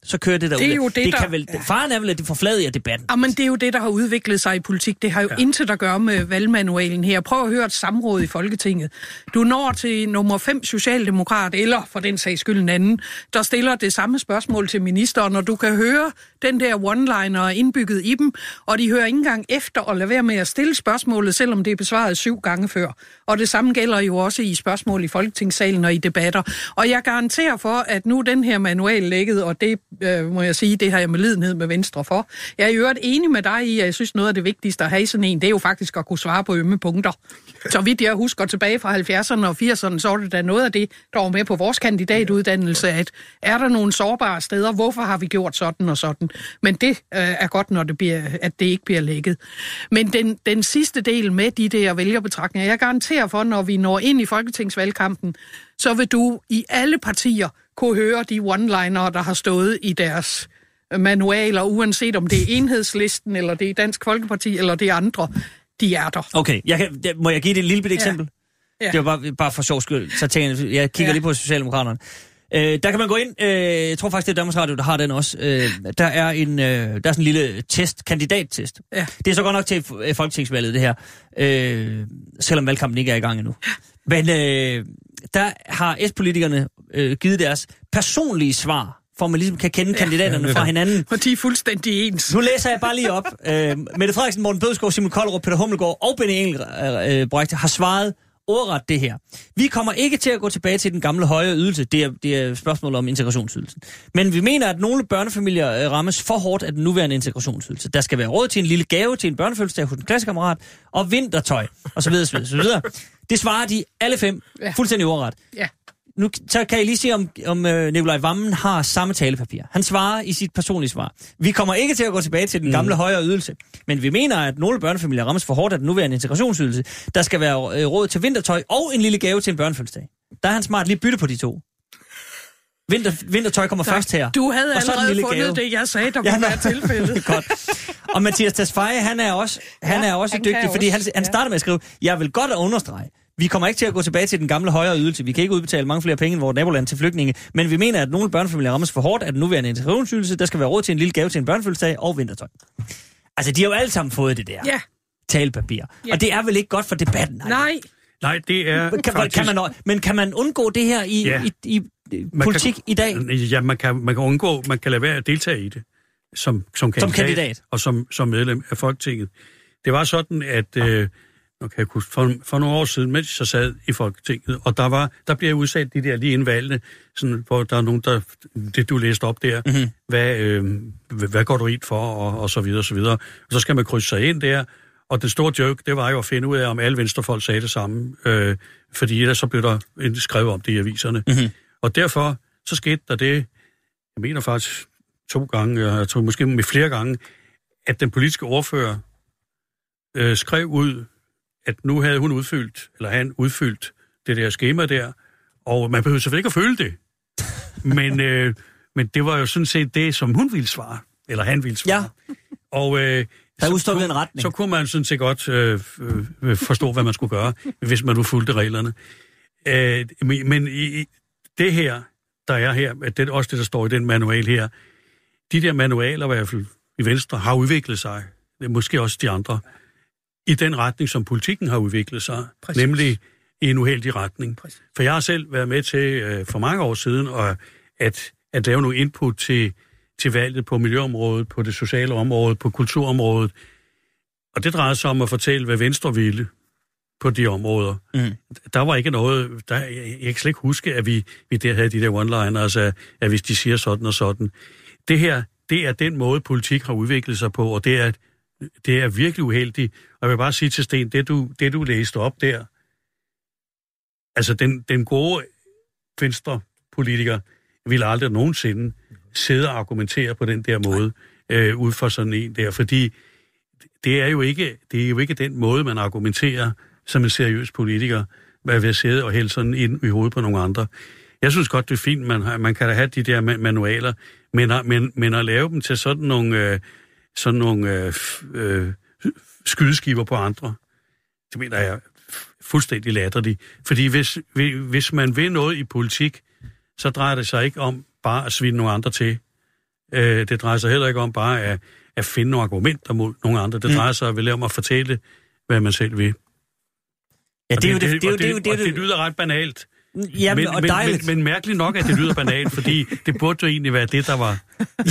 så kører det der Det er jo det, det der- kan vel, Faren er vel, at det forfladiger debatten. Jamen, det er jo det, der har udviklet sig i politik. Det har jo ja. intet at gøre med valgmanualen her. Prøv at høre et samråd i Folketinget. Du når til nummer 5 socialdemokrat, eller for den sags skyld en anden, der stiller det samme spørgsmål til ministeren, og du kan høre den der one-liner indbygget i dem, og de hører ikke engang efter og lader være med at stille spørgsmålet, selvom det er besvaret syv gange før. Og det samme gælder jo også i spørgsmål i Folketingssalen og i debatter. Og jeg garanterer for, at nu den her manual lægget, og det øh, må jeg sige, det har jeg med lidenhed med Venstre for. Jeg er i øvrigt enig med dig i, at jeg synes noget af det vigtigste at have i sådan en, det er jo faktisk at kunne svare på ømme punkter. Så vidt jeg husker tilbage fra 70'erne og 80'erne, så var det da noget af det, der var med på vores kandidatuddannelse, at er der nogle sårbare steder, hvorfor har vi gjort sådan og sådan? Men det øh, er godt, når det bliver, at det ikke bliver lægget. Men den, den sidste del med de der vælgerbetragtninger, jeg garanterer for, når vi når ind i folketingsvalgkampen, så vil du i alle partier kunne høre de one-linere, der har stået i deres manualer, uanset om det er enhedslisten, eller det er Dansk Folkeparti, eller det er andre, de er der. Okay, jeg kan, må jeg give det et lille bitte eksempel? Ja. Det var bare, bare for sjov skyld. Så tænker jeg, jeg kigger Ja. lige på Socialdemokraterne. Øh, der kan man gå ind, øh, jeg tror faktisk, det er Danmarks Radio, der har den også. Øh, der, er en, øh, der er sådan en lille test, kandidattest. Ja. Det er så godt nok til øh, folketingsvalget, det her. Øh, selvom valgkampen ikke er i gang endnu. Men øh, der har S-politikerne øh, givet deres personlige svar, for at man ligesom kan kende kandidaterne fra hinanden. Og de er fuldstændig ens. Nu læser jeg bare lige op. Øh, Mette Frederiksen, Morten Bødskov, Simon Koldrup, Peter Hummelgaard og Benny Engelbrecht har svaret ordret det her. Vi kommer ikke til at gå tilbage til den gamle høje ydelse. Det er, det er spørgsmålet om integrationsydelsen. Men vi mener, at nogle børnefamilier øh, rammes for hårdt af den nuværende integrationsydelse. Der skal være råd til en lille gave til en børnefødselsdag hos en klassekammerat, og vintertøj, og så videre, så videre, så videre. Det svarer de alle fem Ja. fuldstændig ordret. Ja. Nu så kan I lige se, om, om øh, Nikolaj Vammen har samme talepapir. Han svarer i sit personlige svar. Vi kommer ikke til at gå tilbage til den gamle mm. højere ydelse, men vi mener, at nogle børnefamilier rammes for hårdt af den nuværende integrationsydelse. Der skal være øh, råd til vintertøj og en lille gave til en børnefødselsdag. Der er han smart lige bytte på de to. Vinter, vintertøj kommer først her. Du havde Og så allerede lille fundet gave. det, jeg sagde, der Ja, kunne være tilfældet. Godt. Og Mathias Tesfaye, han er også, han Ja, er også han dygtig, fordi han, også, han ja. starter med at skrive, jeg vil godt at understrege, vi kommer ikke til at gå tilbage til den gamle højere ydelse. Vi kan ikke udbetale mange flere penge i vores naboland til flygtninge, men vi mener, at nogle børnefamilier rammes for hårdt af den nuværende integrationsydelse. Der skal være råd til en lille gave til en børnefødselsdag og vintertøj. Altså, de har jo alle sammen fået det der Ja, talepapir. Ja. Og det er vel ikke godt for debatten? nej? nej. Nej, det er Kan, faktisk... kan man, men kan man undgå det her i, Ja. i, i, i Man politik kan, i dag? Ja, man kan, man kan undgå, man kan lade være at deltage i det som, som, kandidat, kandidat. og som, som medlem af Folketinget. Det var sådan, at øh, nu kan jeg huske, for, for nogle år siden, mens jeg sad i Folketinget, og der var der bliver udsat de der lige inden valgene, sådan, hvor der er nogen, der, det du læste op der, mm-hmm. hvad, øh, hvad hvad går du ind for, og, og så videre, og så videre. Og så skal man krydse sig ind der, og den store joke, det var jo at finde ud af, om alle venstrefolk sagde det samme, øh, fordi ellers så blev der skrevet om det i aviserne. Mm-hmm. Og derfor så skete der det, jeg mener faktisk to gange, jeg tror måske med flere gange, at den politiske ordfører øh, skrev ud, at nu havde hun udfyldt, eller han udfyldt det der schema der, og man behøver selvfølgelig ikke at føle det. Men, øh, men det var jo sådan set det, som hun ville svare, eller han ville svare. Ja. Og øh, så kunne- en retning. Så kunne man sådan set godt øh, øh, forstå, hvad man skulle gøre, hvis man nu fulgte reglerne. Øh, men men i det her, der er her, at det er også det, der står i den manual her, de der manualer, i hvert fald i Venstre, har udviklet sig, måske også de andre, i den retning, som politikken har udviklet sig, Præcis. Nemlig i en uheldig retning. Præcis. For jeg har selv været med til øh, for mange år siden og at, at lave nogle input til, til valget på miljøområdet, på det sociale område, på kulturområdet. Og det drejede sig om at fortælle, hvad Venstre ville på de områder. Mm. Der var ikke noget, der, jeg, jeg kan slet ikke huske, at vi, vi der havde de der one-liners, altså, at hvis de siger sådan og sådan. Det her, det er den måde, politik har udviklet sig på, og det er, det er virkelig uheldigt. Og jeg vil bare sige til Sten, det du, det du læste op der, altså den, den gode venstrepolitiker vil aldrig nogensinde sidde og argumentere på den der måde, øh, ud for sådan en der, fordi det er jo ikke, det er jo ikke den måde, man argumenterer som en seriøs politiker, hvad ved at sidde og hælde sådan ind i hovedet på nogle andre. Jeg synes godt, det er fint, man, har, man kan da have de der manualer, men, men, men at lave dem til sådan nogle, øh, sådan nogle øh, øh, skydeskiver på andre, det mener jeg er fuldstændig latterligt. Fordi hvis, hvi- hvis man vil noget i politik, så drejer det sig ikke om bare at svine nogle andre til. Øh, det drejer sig heller ikke om bare at, at finde nogle argumenter mod nogle andre. Det Mm. drejer sig vel om at fortælle, hvad man selv vil. Ja, det er jo det, det lyder ret banalt. Jamen, men, og men, dejligt. Men, men mærkeligt nok, at det lyder banalt, fordi det burde jo egentlig være det, der var...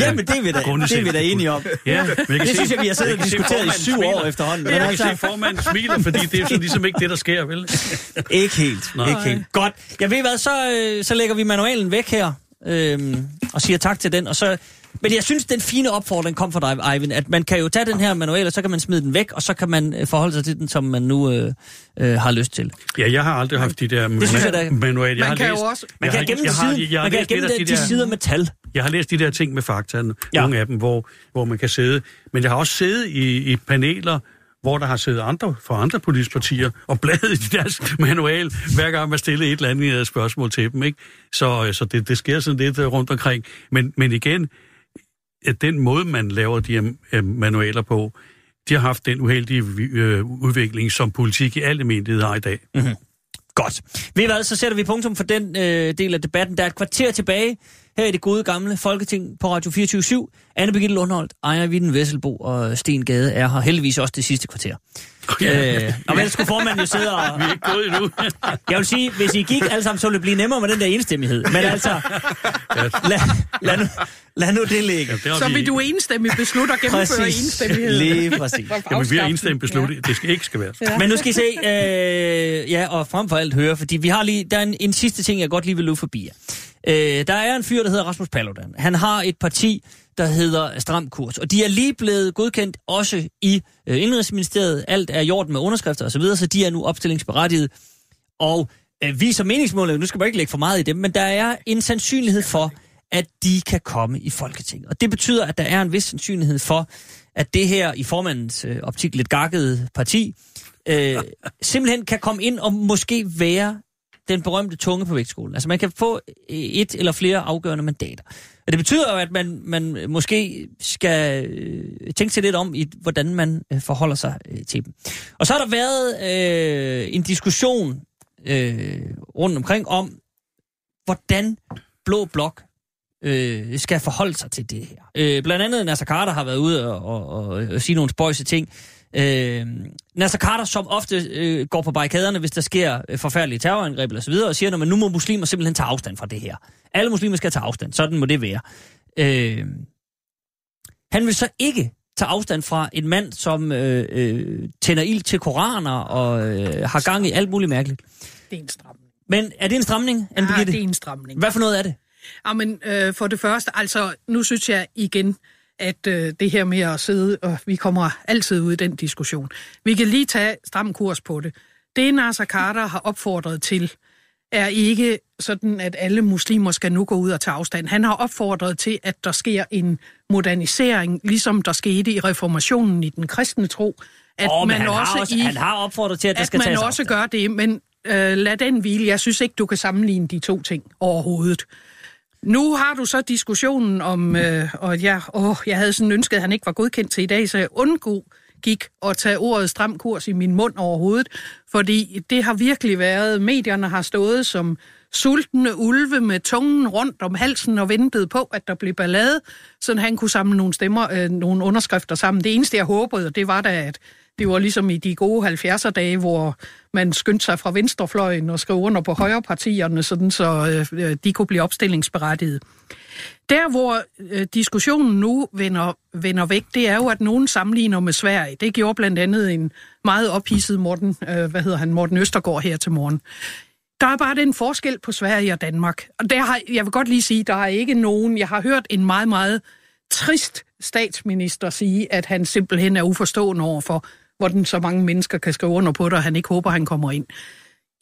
Jamen, det er vi da, det er vi da enige om. Ja, men Det se- synes jeg, vi har siddet og diskuteret i syv år smiler. efterhånden. Ja, Men jeg kan altså- se, formanden smiler, fordi det er jo ligesom ikke det, der sker, vel? Ikke helt. Nej. Ikke helt. Godt. Jeg ved hvad, så, øh, så lægger vi manualen væk her, øhm, og siger tak til den. Og så, men jeg synes, den fine opfordring kom fra dig, Eivind, at man kan jo tage den her manual, og så kan man smide den væk, og så kan man øh, forholde sig til den, som man nu øh, øh, har lyst til. Ja, jeg har aldrig haft de der jeg da- manual. Jeg Man kan jo læst, også- Man jeg kan gemme jeg har- siden, jeg har man kan læst gemme de, de de der- sider med tal. Jeg har læst de der ting med fakta, Ja. nogle af dem, hvor, hvor man kan sidde. Men jeg har også siddet i, i paneler, hvor der har siddet andre fra andre politiske partier og bladet i deres manual, hver gang man stillede et eller andet spørgsmål til dem. Ikke? Så, øh, så det, det sker sådan lidt øh, rundt omkring. Men, men igen, at den måde, man laver de her øh, manualer på, de har haft den uheldige øh, udvikling, som politik i alle almindelighed har i dag. Mhm. Godt. Ved I hvad, så sætter vi punktum for den øh, del af debatten. Der er et kvarter tilbage her i det gode gamle Folketing på Radio 24 Anne Birgitte Lundholdt, Ejer Vitten Vesselbo og Sten Gade er her heldigvis også det sidste kvarter. Øh, og ellers skulle formanden jo sidde og... Vi er ikke gået endnu. Jeg vil sige, hvis I gik alle sammen, så ville det blive nemmere med den der enstemmighed. Men altså, lad, lad, nu, lad nu det ligge. Ja, det Så vi- vil du enstemmigt beslutte at gennemføre enstemmighed. Lige præcis. Jamen, vi har enstemt besluttet, at det skal ikke skal være. Ja. Men nu skal I se, øh, ja, og frem for alt høre, fordi vi har lige, der er en, en sidste ting, jeg godt lige vil løbe forbi jer. Øh, der er en fyr, der hedder Rasmus Paludan. Han har et parti, der hedder Stram Kurs, og de er lige blevet godkendt også i øh, Indrigsministeriet. Alt er gjort med underskrifter osv., så, så de er nu opstillingsberettiget. Og øh, vi som meningsmåler, nu skal man ikke lægge for meget i dem, men der er en sandsynlighed for, at de kan komme i Folketinget. Og det betyder, at der er en vis sandsynlighed for, at det her i formandens øh, optik lidt gakkede parti, øh, simpelthen kan komme ind og måske være den berømte tunge på vægtskolen. Altså man kan få et eller flere afgørende mandater. Og det betyder jo, at man, man måske skal øh, tænke sig lidt om, i hvordan man øh, forholder sig øh, til dem. Og så har der været øh, en diskussion øh, rundt omkring om, hvordan Blå Blok øh, skal forholde sig til det her. Øh, blandt andet Nasser Carter har været ude og, og, og, og sige nogle spøjse ting. Øh, Nasser Carter, som ofte øh, går på barrikaderne, hvis der sker øh, forfærdelige terrorangreb eller så videre, og siger, at nu må muslimer simpelthen tage afstand fra det her. Alle muslimer skal tage afstand. Sådan må det være. Øh, han vil så ikke tage afstand fra en mand, som øh, øh, tænder ild til koraner og øh, har gang i alt muligt mærkeligt. Det er en stramning. Men er det en stramning, Anne Ja, det er en stramning. Hvad for noget er det? Ja, men øh, for det første, altså nu synes jeg igen, at øh, det her med at sidde, og vi kommer altid ud i den diskussion. Vi kan lige tage stram kurs på det. Det Nasser Carter har opfordret til, er ikke sådan, at alle muslimer skal nu gå ud og tage afstand. Han har opfordret til, at der sker en modernisering, ligesom der skete i reformationen i den kristne tro. At Åh, men han, har også, i, han har opfordret til, at, der at skal man tages også afstand. gør det, men øh, lad den hvile. Jeg synes ikke, du kan sammenligne de to ting overhovedet. Nu har du så diskussionen om, øh, og ja, åh, jeg havde sådan ønsket, at han ikke var godkendt til i dag, så jeg undgå gik at tage ordet stram kurs i min mund overhovedet, fordi det har virkelig været, medierne har stået som sultne ulve med tungen rundt om halsen og ventede på, at der blev ballade, så han kunne samle nogle stemmer, øh, nogle underskrifter sammen. Det eneste, jeg håbede, det var da, at det var ligesom i de gode 70'er dage, hvor man skyndte sig fra venstrefløjen og skrev under på højrepartierne, sådan så øh, de kunne blive opstillingsberettiget. Der, hvor øh, diskussionen nu vender, vender væk, det er jo, at nogen sammenligner med Sverige. Det gjorde blandt andet en meget ophidset Morten, øh, hvad hedder han, Morten Østergaard her til morgen. Der er bare den forskel på Sverige og Danmark. Og der har, jeg vil godt lige sige, der er ikke nogen... Jeg har hørt en meget, meget trist statsminister sige, at han simpelthen er uforstående overfor, for, hvordan så mange mennesker kan skrive under på det, og han ikke håber, han kommer ind.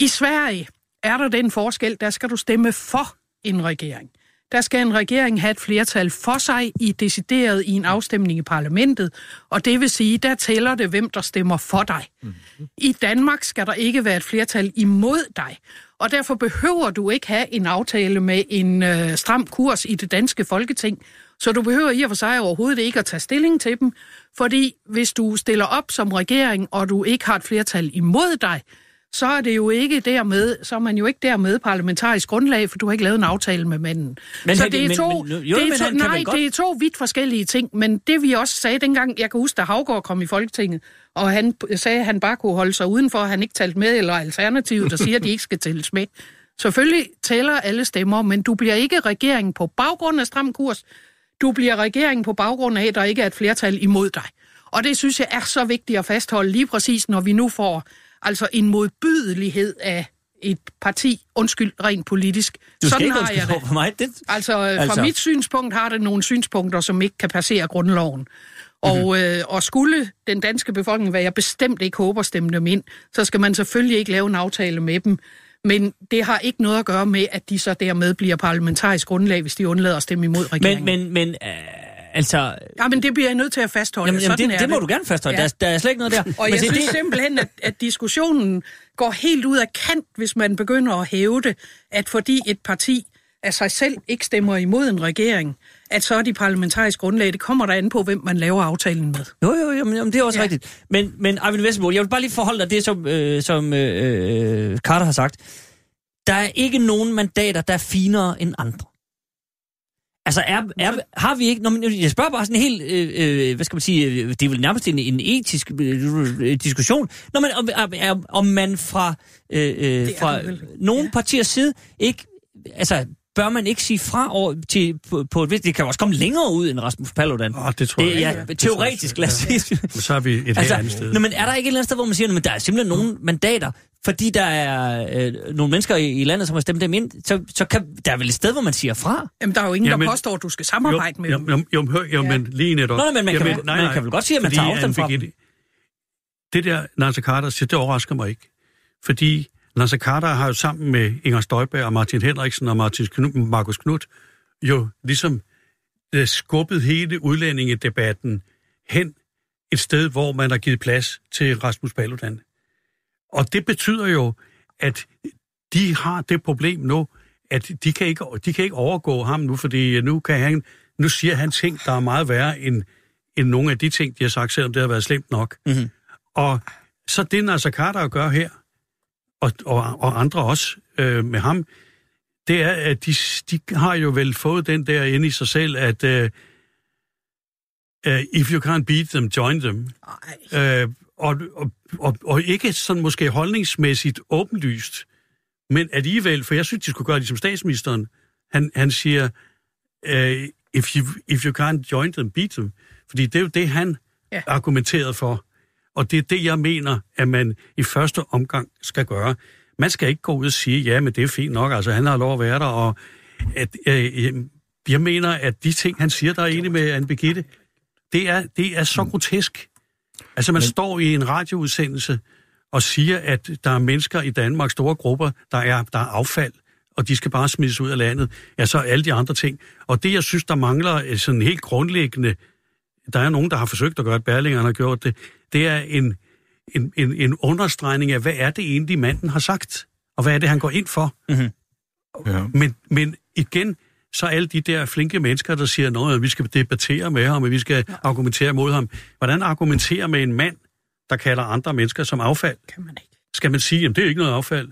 I Sverige er der den forskel, der skal du stemme for en regering. Der skal en regering have et flertal for sig i decideret i en afstemning i parlamentet, og det vil sige, der tæller det, hvem der stemmer for dig. Mm-hmm. I Danmark skal der ikke være et flertal imod dig, og derfor behøver du ikke have en aftale med en øh, stram kurs i det danske folketing, så du behøver i og for sig overhovedet ikke at tage stilling til dem, fordi hvis du stiller op som regering, og du ikke har et flertal imod dig, så er det jo ikke dermed, så er man jo ikke dermed parlamentarisk grundlag, for du har ikke lavet en aftale med manden. Men så det er to, men- jo, det er to, nej, det er to vidt forskellige ting, men det vi også sagde dengang, jeg kan huske, da Havgård kom i Folketinget, og han sagde, at han bare kunne holde sig udenfor, at han ikke talte med, eller Alternativet, der siger, at de ikke skal tælles med. Selvfølgelig tæller alle stemmer, men du bliver ikke regering på baggrund af stram kurs. Du bliver regering på baggrund af, at der ikke er et flertal imod dig. Og det synes jeg er så vigtigt at fastholde lige præcis, når vi nu får altså en modbydelighed af et parti, undskyld, rent politisk. Du Sådan ikke har jeg det. for mig. Det, Altså, altså, Altså- fra mit synspunkt har det nogle synspunkter, som ikke kan passere grundloven. Og, Mhm. øh, og skulle den danske befolkning, hvad jeg bestemt ikke håber, stemme dem ind, så skal man selvfølgelig ikke lave en aftale med dem. Men det har ikke noget at gøre med, at de så dermed bliver parlamentarisk grundlag, hvis de undlader at stemme imod regeringen. men, men, men øh, altså... ja, men det bliver jeg nødt til at fastholde. Jamen, jamen, Sådan det, er det må du gerne fastholde. Ja. Der, er- der er slet ikke noget der. Og men jeg se, synes det, simpelthen, at, at diskussionen går helt ud af kant, hvis man begynder at hæve det, at fordi et parti af sig selv ikke stemmer imod en regering, at så er de parlamentarisk grundlag. Det kommer der an på, hvem man laver aftalen med. Jo, jo, jo, men, det er også ja. Rigtigt. Men, men Eivind Vesterbo, jeg vil bare lige forholde dig det, som, øh, som øh, øh, Carter har sagt. Der er ikke nogen mandater, der er finere end andre. Altså, er, er, har vi ikke... Nå, men jeg spørger bare sådan en helt... Øh, øh, hvad skal man sige? øh, Det er vel nærmest en, en etisk øh, diskussion. Nå, men om, om- man fra, øh, fra nogle Ja. partiers side ikke... Altså, bør man ikke sige fra over til, på, på et. Det kan jo også komme længere ud end Rasmus Paludan. Åh, det tror det, jeg ja, ikke. Det teoretisk, lad os sige. Men så er vi et altså, andet sted. nå, men er der ikke et eller andet sted, hvor man siger, at der er simpelthen nogle mandater, fordi der er øh, nogle mennesker i, i landet, som har stemt dem ind, så, så kan der er vel et sted, hvor man siger fra? Jamen, der er jo ingen, Jamen, der påstår, at du skal samarbejde med jo, dem. jo, jo, jo, hør, jo, Ja. men lige netop. Nå, men man kan Jamen, vel- man kan vel godt sige, at man tager afstand fra Anne-Birgitte, Det der, Nasser Carter siger, det overrasker mig ikke. Fordi Nasser Carter har jo sammen med Inger Støjberg og Martin Henriksen og Martin Knud, Markus Knudt jo ligesom øh, skubbet hele udlændingedebatten hen et sted, hvor man har givet plads til Rasmus Paludan. Og det betyder jo, at de har det problem nu, at de kan ikke, de kan ikke overgå ham nu, fordi nu, kan han, nu siger han ting, der er meget værre end, end nogle af de ting, de har sagt, selvom det har været slemt nok. Mhm. Og så det, Nasser Carter gør her, og, og, og andre også øh, med ham, det er, at de, de har jo vel fået den der inde i sig selv, at øh, if you can't beat them, join them. Øh, og, og, og, og ikke sådan måske holdningsmæssigt åbenlyst, men alligevel, for jeg synes, de skulle gøre det som statsministeren. Han, han siger, uh, if, you, if you can't join them, beat them. Fordi det er jo det, han ja. argumenterede for. Og det er det, jeg mener, at man i første omgang skal gøre. Man skal ikke gå ud og sige, ja, men det er fint nok, altså han har lov at være der, og at, øh, jeg mener, at de ting, han siger, der er enig med Anne Birgitte, det er, det er så grotesk. Altså, man men... står i en radioudsendelse og siger, at der er mennesker i Danmark, store grupper, der er, der er affald, og de skal bare smides ud af landet. Ja, så alle de andre ting. Og det, jeg synes, der mangler øh, sådan helt grundlæggende, der er nogen, der har forsøgt at gøre det, Berlinger har gjort det, det er en, en, en, en understregning af, hvad er det egentlig, manden har sagt, og hvad er det, han går ind for. Ja. Men, men igen, så alle de der flinke mennesker, der siger noget, at vi skal debattere med ham, og vi skal ja. argumentere mod ham. Hvordan argumentere med en mand, der kalder andre mennesker som affald? Kan man ikke. Skal man sige, at det er ikke noget affald?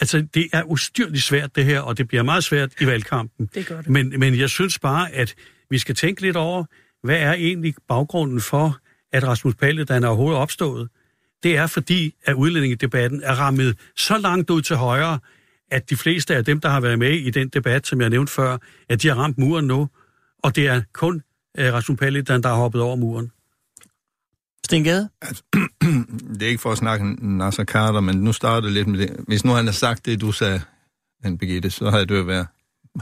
Altså, det er ustyrligt svært, det her, og det bliver meget svært i valgkampen. Det gør det. Men, men jeg synes bare, at vi skal tænke lidt over, hvad er egentlig baggrunden for, at Rasmus Paludan er overhovedet opstået? Det er fordi, at udlændingedebatten er rammet så langt ud til højre, at de fleste af dem, der har været med i den debat, som jeg nævnte før, at de har ramt muren nu, og det er kun uh, Rasmus Paludan, der har hoppet over muren. Sten Gade? Det er ikke for at snakke Nasser Carter, men nu starter det lidt med det. Hvis nu han har sagt det, du sagde, han Birgitte, så havde det jo været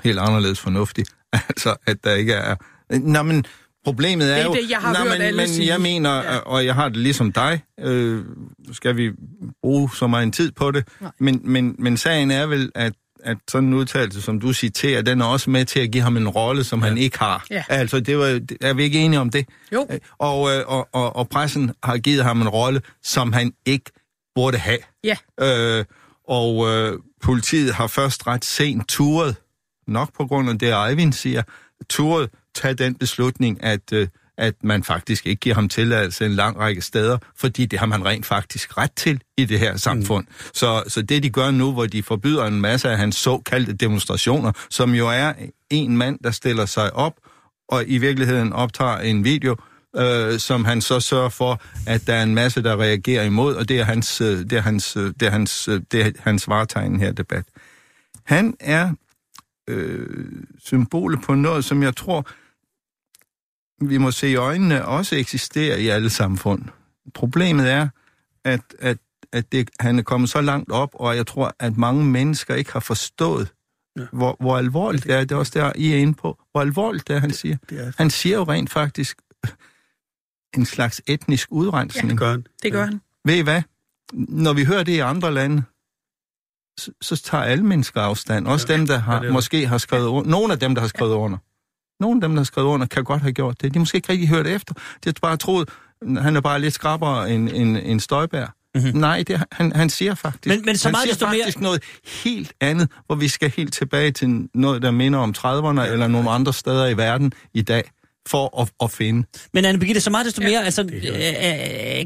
helt anderledes fornuftigt. Altså, at der ikke er... Nå, men problemet er, Det er jo... det, jeg har Nå, hørt men, alle men sige. jeg mener, Ja. og jeg har det ligesom dig, øh, skal vi bruge så meget en tid på det, Nej. men, men, men sagen er vel, at at sådan en udtalelse, som du citerer, den er også med til at give ham en rolle, som ja. han ikke har. Ja. Altså, det var, er vi ikke enige om det? Jo. Øh, Og, øh, og, og, og pressen har givet ham en rolle, som han ikke burde have. Ja. Øh, og øh, politiet har først ret sent turet, nok på grund af det, Eivind siger, turet tage den beslutning, at øh, at man faktisk ikke giver ham tilladelse en lang række steder, fordi det har man rent faktisk ret til i det her samfund. Mm. Så, så det de gør nu, hvor de forbyder en masse af hans såkaldte demonstrationer, som jo er en mand, der stiller sig op og i virkeligheden optager en video, øh, som han så sørger for, at der er en masse, der reagerer imod, og det er hans, øh, det er hans, øh, det er hans, øh, det er hans varetegn her debat. Han er øh, symbolet på noget, som jeg tror, vi må se i øjnene, også eksisterer i alle samfund. Problemet er, at, at, at det, han er kommet så langt op, og jeg tror, at mange mennesker ikke har forstået, ja. hvor, hvor alvorligt det er. Det er også der, I er inde på. Hvor alvorligt det er, han det, siger. Det er. Han siger jo rent faktisk en slags etnisk udrensning. Ja, det gør han. Det gør han. Ved I hvad? Når vi hører det i andre lande, så, så tager alle mennesker afstand. Også ja. dem, der har, ja, måske har skrevet under. Nogle af dem, der har skrevet ja. under. Nogle af dem, der har skrevet under, kan godt have gjort det. De måske ikke rigtig hørt efter. De har bare troet, han er bare lidt skrabbere end, end, end Støjbær. Mm-hmm. Nej, det, han, han siger faktisk, men, men så han meget siger faktisk mere... noget helt andet, hvor vi skal helt tilbage til noget, der minder om 30'erne ja. eller nogle andre steder i verden i dag for at, at finde. Men Anne Birgitte, så meget desto mere, ja, altså, øh, øh,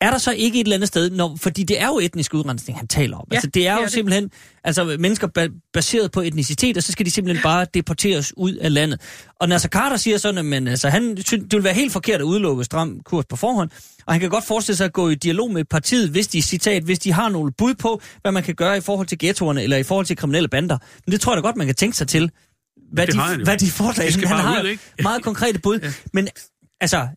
er der så ikke et eller andet sted, når, fordi det er jo etnisk udrensning, han taler om. Ja, altså, det er det jo er simpelthen det. altså, mennesker ba- baseret på etnicitet, og så skal de simpelthen bare deporteres ud af landet. Og Nasser Carter siger sådan, at altså, han synes, det vil være helt forkert at udelukke stram kurs på forhånd, og han kan godt forestille sig at gå i dialog med partiet, hvis de, citat, hvis de har nogle bud på, hvad man kan gøre i forhold til ghettoerne, eller i forhold til kriminelle bander. Men det tror jeg da godt, man kan tænke sig til, hvad, de, hvad de foreslår. Han, han har ud, ikke? meget konkrete bud. ja. Men altså...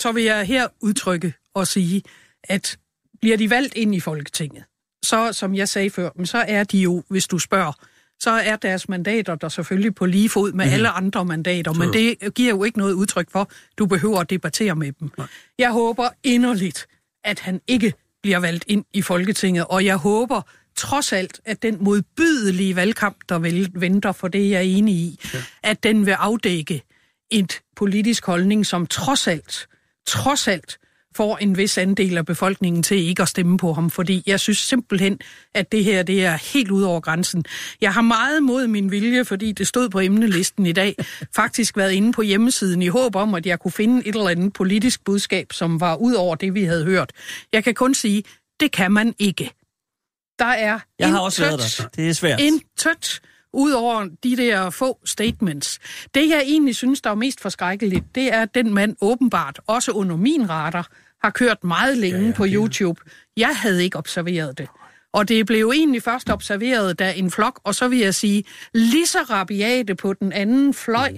Så vil jeg her udtrykke og sige, at bliver de valgt ind i Folketinget, så som jeg sagde før, så er de jo, hvis du spørger, så er deres mandater der selvfølgelig på lige fod med mm. alle andre mandater, men det giver jo ikke noget udtryk for, du behøver at debattere med dem. Nej. Jeg håber inderligt, at han ikke bliver valgt ind i Folketinget, og jeg håber trods alt, at den modbydelige valgkamp, der vel venter, for det jeg er enig i, ja. at den vil afdække et politisk holdning, som trods alt, trods alt får en vis andel af befolkningen til ikke at stemme på ham, fordi jeg synes simpelthen, at det her det er helt ud over grænsen. Jeg har meget mod min vilje, fordi det stod på emnelisten i dag, faktisk været inde på hjemmesiden i håb om, at jeg kunne finde et eller andet politisk budskab, som var ud over det, vi havde hørt. Jeg kan kun sige, det kan man ikke. Der er Jeg har også været der. Det er svært. En tødt ud over de der få statements. Det, jeg egentlig synes, der er mest forskrækkeligt, det er, at den mand åbenbart, også under min radar, har kørt meget længe ja, ja, på YouTube. Jeg havde ikke observeret det. Og det blev egentlig først observeret, da en flok, og så vil jeg sige, lige så rabiate på den anden fløj,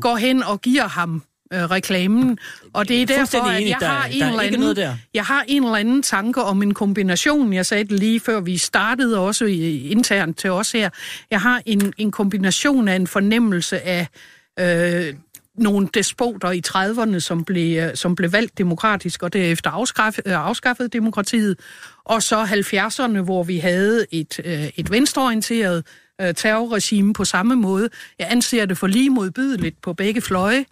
går hen og giver ham øh, reklamen. Og det er derfor, at jeg har, en eller anden, der. jeg har en eller anden tanke om en kombination. Jeg sagde det lige før vi startede også internt til os her. Jeg har en, en kombination af en fornemmelse af øh, nogle despoter i 30'erne, som blev, som blev valgt demokratisk, og derefter afskaffet, øh, afskaffet demokratiet. Og så 70'erne, hvor vi havde et, øh, et venstreorienteret øh, terrorregime på samme måde. Jeg anser det for lige modbydeligt på begge fløje,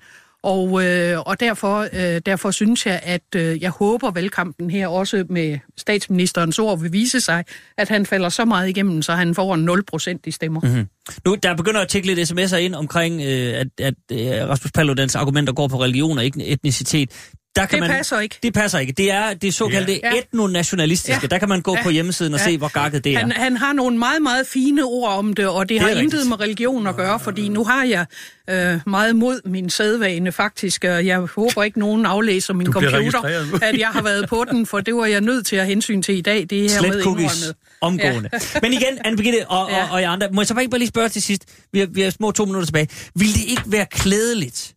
og, øh, og derfor, øh, derfor synes jeg, at øh, jeg håber, valgkampen her også med statsministerens ord vil vise sig, at han falder så meget igennem, så han får 0 procent i stemmer. Mm-hmm. Nu, der begynder at tække lidt sms'er ind omkring, øh, at, at øh, Rasmus Paludans argumenter går på religion og ikke etnicitet der kan det man, passer ikke. Det passer ikke. Det er det såkaldte ja. etnonationalistiske. Ja. Der kan man gå ja. på hjemmesiden og ja. se, hvor gakket det er. Han, han har nogle meget, meget fine ord om det, og det, det har rigtigt. intet med religion at gøre, fordi nu har jeg øh, meget mod min sædvane faktisk, og jeg håber ikke, nogen aflæser min computer, at jeg har været på den, for det var jeg nødt til at hensyn til i dag. Det er her med cookies omgående. Ja. Men igen, Anne Birgitte og, ja. og, og jeg andre, må jeg så bare ikke bare lige spørge til sidst, vi har, vi har små to minutter tilbage. Vil det ikke være klædeligt,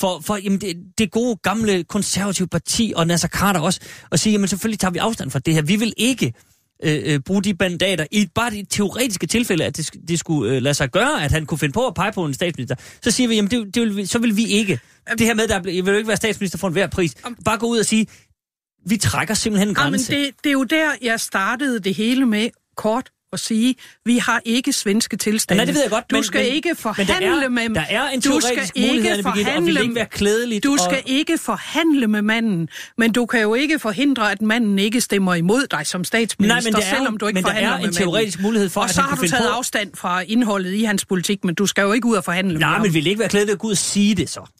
for, for jamen, det, det gode gamle konservative parti og Nasser Carter også, og sige, jamen selvfølgelig tager vi afstand fra det her. Vi vil ikke øh, øh, bruge de bandater i bare det teoretiske tilfælde, at det, det skulle øh, lade sig gøre, at han kunne finde på at pege på en statsminister. Så siger vi, jamen det, det vil, så vil vi ikke. Det her med, at jeg vil jo ikke være statsminister for enhver pris. Bare gå ud og sige, vi trækker simpelthen en grænse. Jamen det, det er jo der, jeg startede det hele med kort at sige, vi har ikke svenske tilstande. Nej, det ved jeg godt. Du men, skal men, ikke forhandle men der er, med Der er en du skal mulighed, ikke forhandle, og ikke være klædeligt. Du skal og... ikke forhandle med manden, men du kan jo ikke forhindre, at manden ikke stemmer imod dig som statsminister, Nej, men det er, selvom du ikke men forhandler der er en teoretisk manden. mulighed for, og at så har du taget på... afstand fra indholdet i hans politik, men du skal jo ikke ud og forhandle Nej, med men vil ikke være klædeligt at gå ud og sige det så?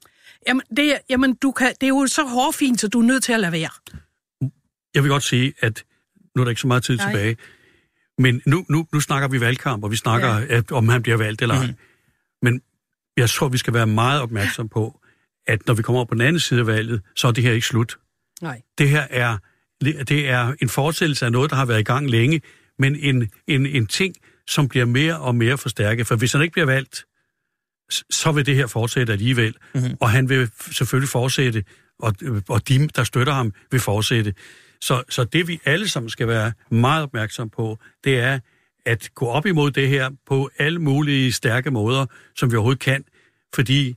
Jamen, det, er- jamen du kan, det er jo så hårfint, så du er nødt til at lade være. Jeg vil godt sige, at nu er der ikke så meget tid Nej. tilbage, men nu, nu, nu snakker vi valgkamp, og vi snakker, ja. at, om han bliver valgt eller ej. Mhm. Men jeg tror, vi skal være meget opmærksom på, at når vi kommer over på den anden side af valget, så er det her ikke slut. Nej. Det her er, det er en fortsættelse af noget, der har været i gang længe, men en, en, en ting, som bliver mere og mere forstærket. For hvis han ikke bliver valgt, så vil det her fortsætte alligevel. Mm-hmm. Og han vil selvfølgelig fortsætte, og, og de, der støtter ham, vil fortsætte. Så, så det vi alle sammen skal være meget opmærksom på, det er at gå op imod det her på alle mulige stærke måder, som vi overhovedet kan, fordi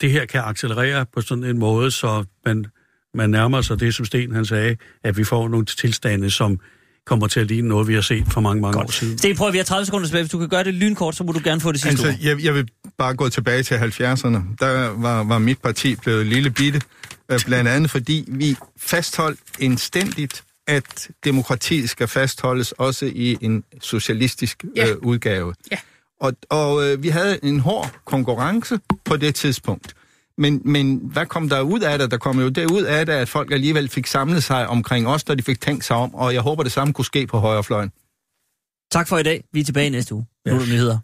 det her kan accelerere på sådan en måde, så man, man nærmer sig det, som Sten han sagde, at vi får nogle tilstande, som kommer til at ligne noget, vi har set for mange, mange år siden. Sten, prøv, vi har 30 sekunder tilbage. Hvis du kan gøre det lynkort, så må du gerne få det sidste Altså, ord. jeg, jeg vil bare gå tilbage til 70'erne. Der var, var mit parti blevet lille bitte, blandt andet fordi vi fastholdt indstændigt, at demokratiet skal fastholdes også i en socialistisk Ja. øh, udgave. Ja. Og, og øh, vi havde en hård konkurrence på det tidspunkt. Men, men hvad kom der ud af det? Der kom jo det ud af det, at folk alligevel fik samlet sig omkring os, da de fik tænkt sig om, og jeg håber, det samme kunne ske på højrefløjen. Tak for i dag. Vi er tilbage næste uge. Nu er der nyheder.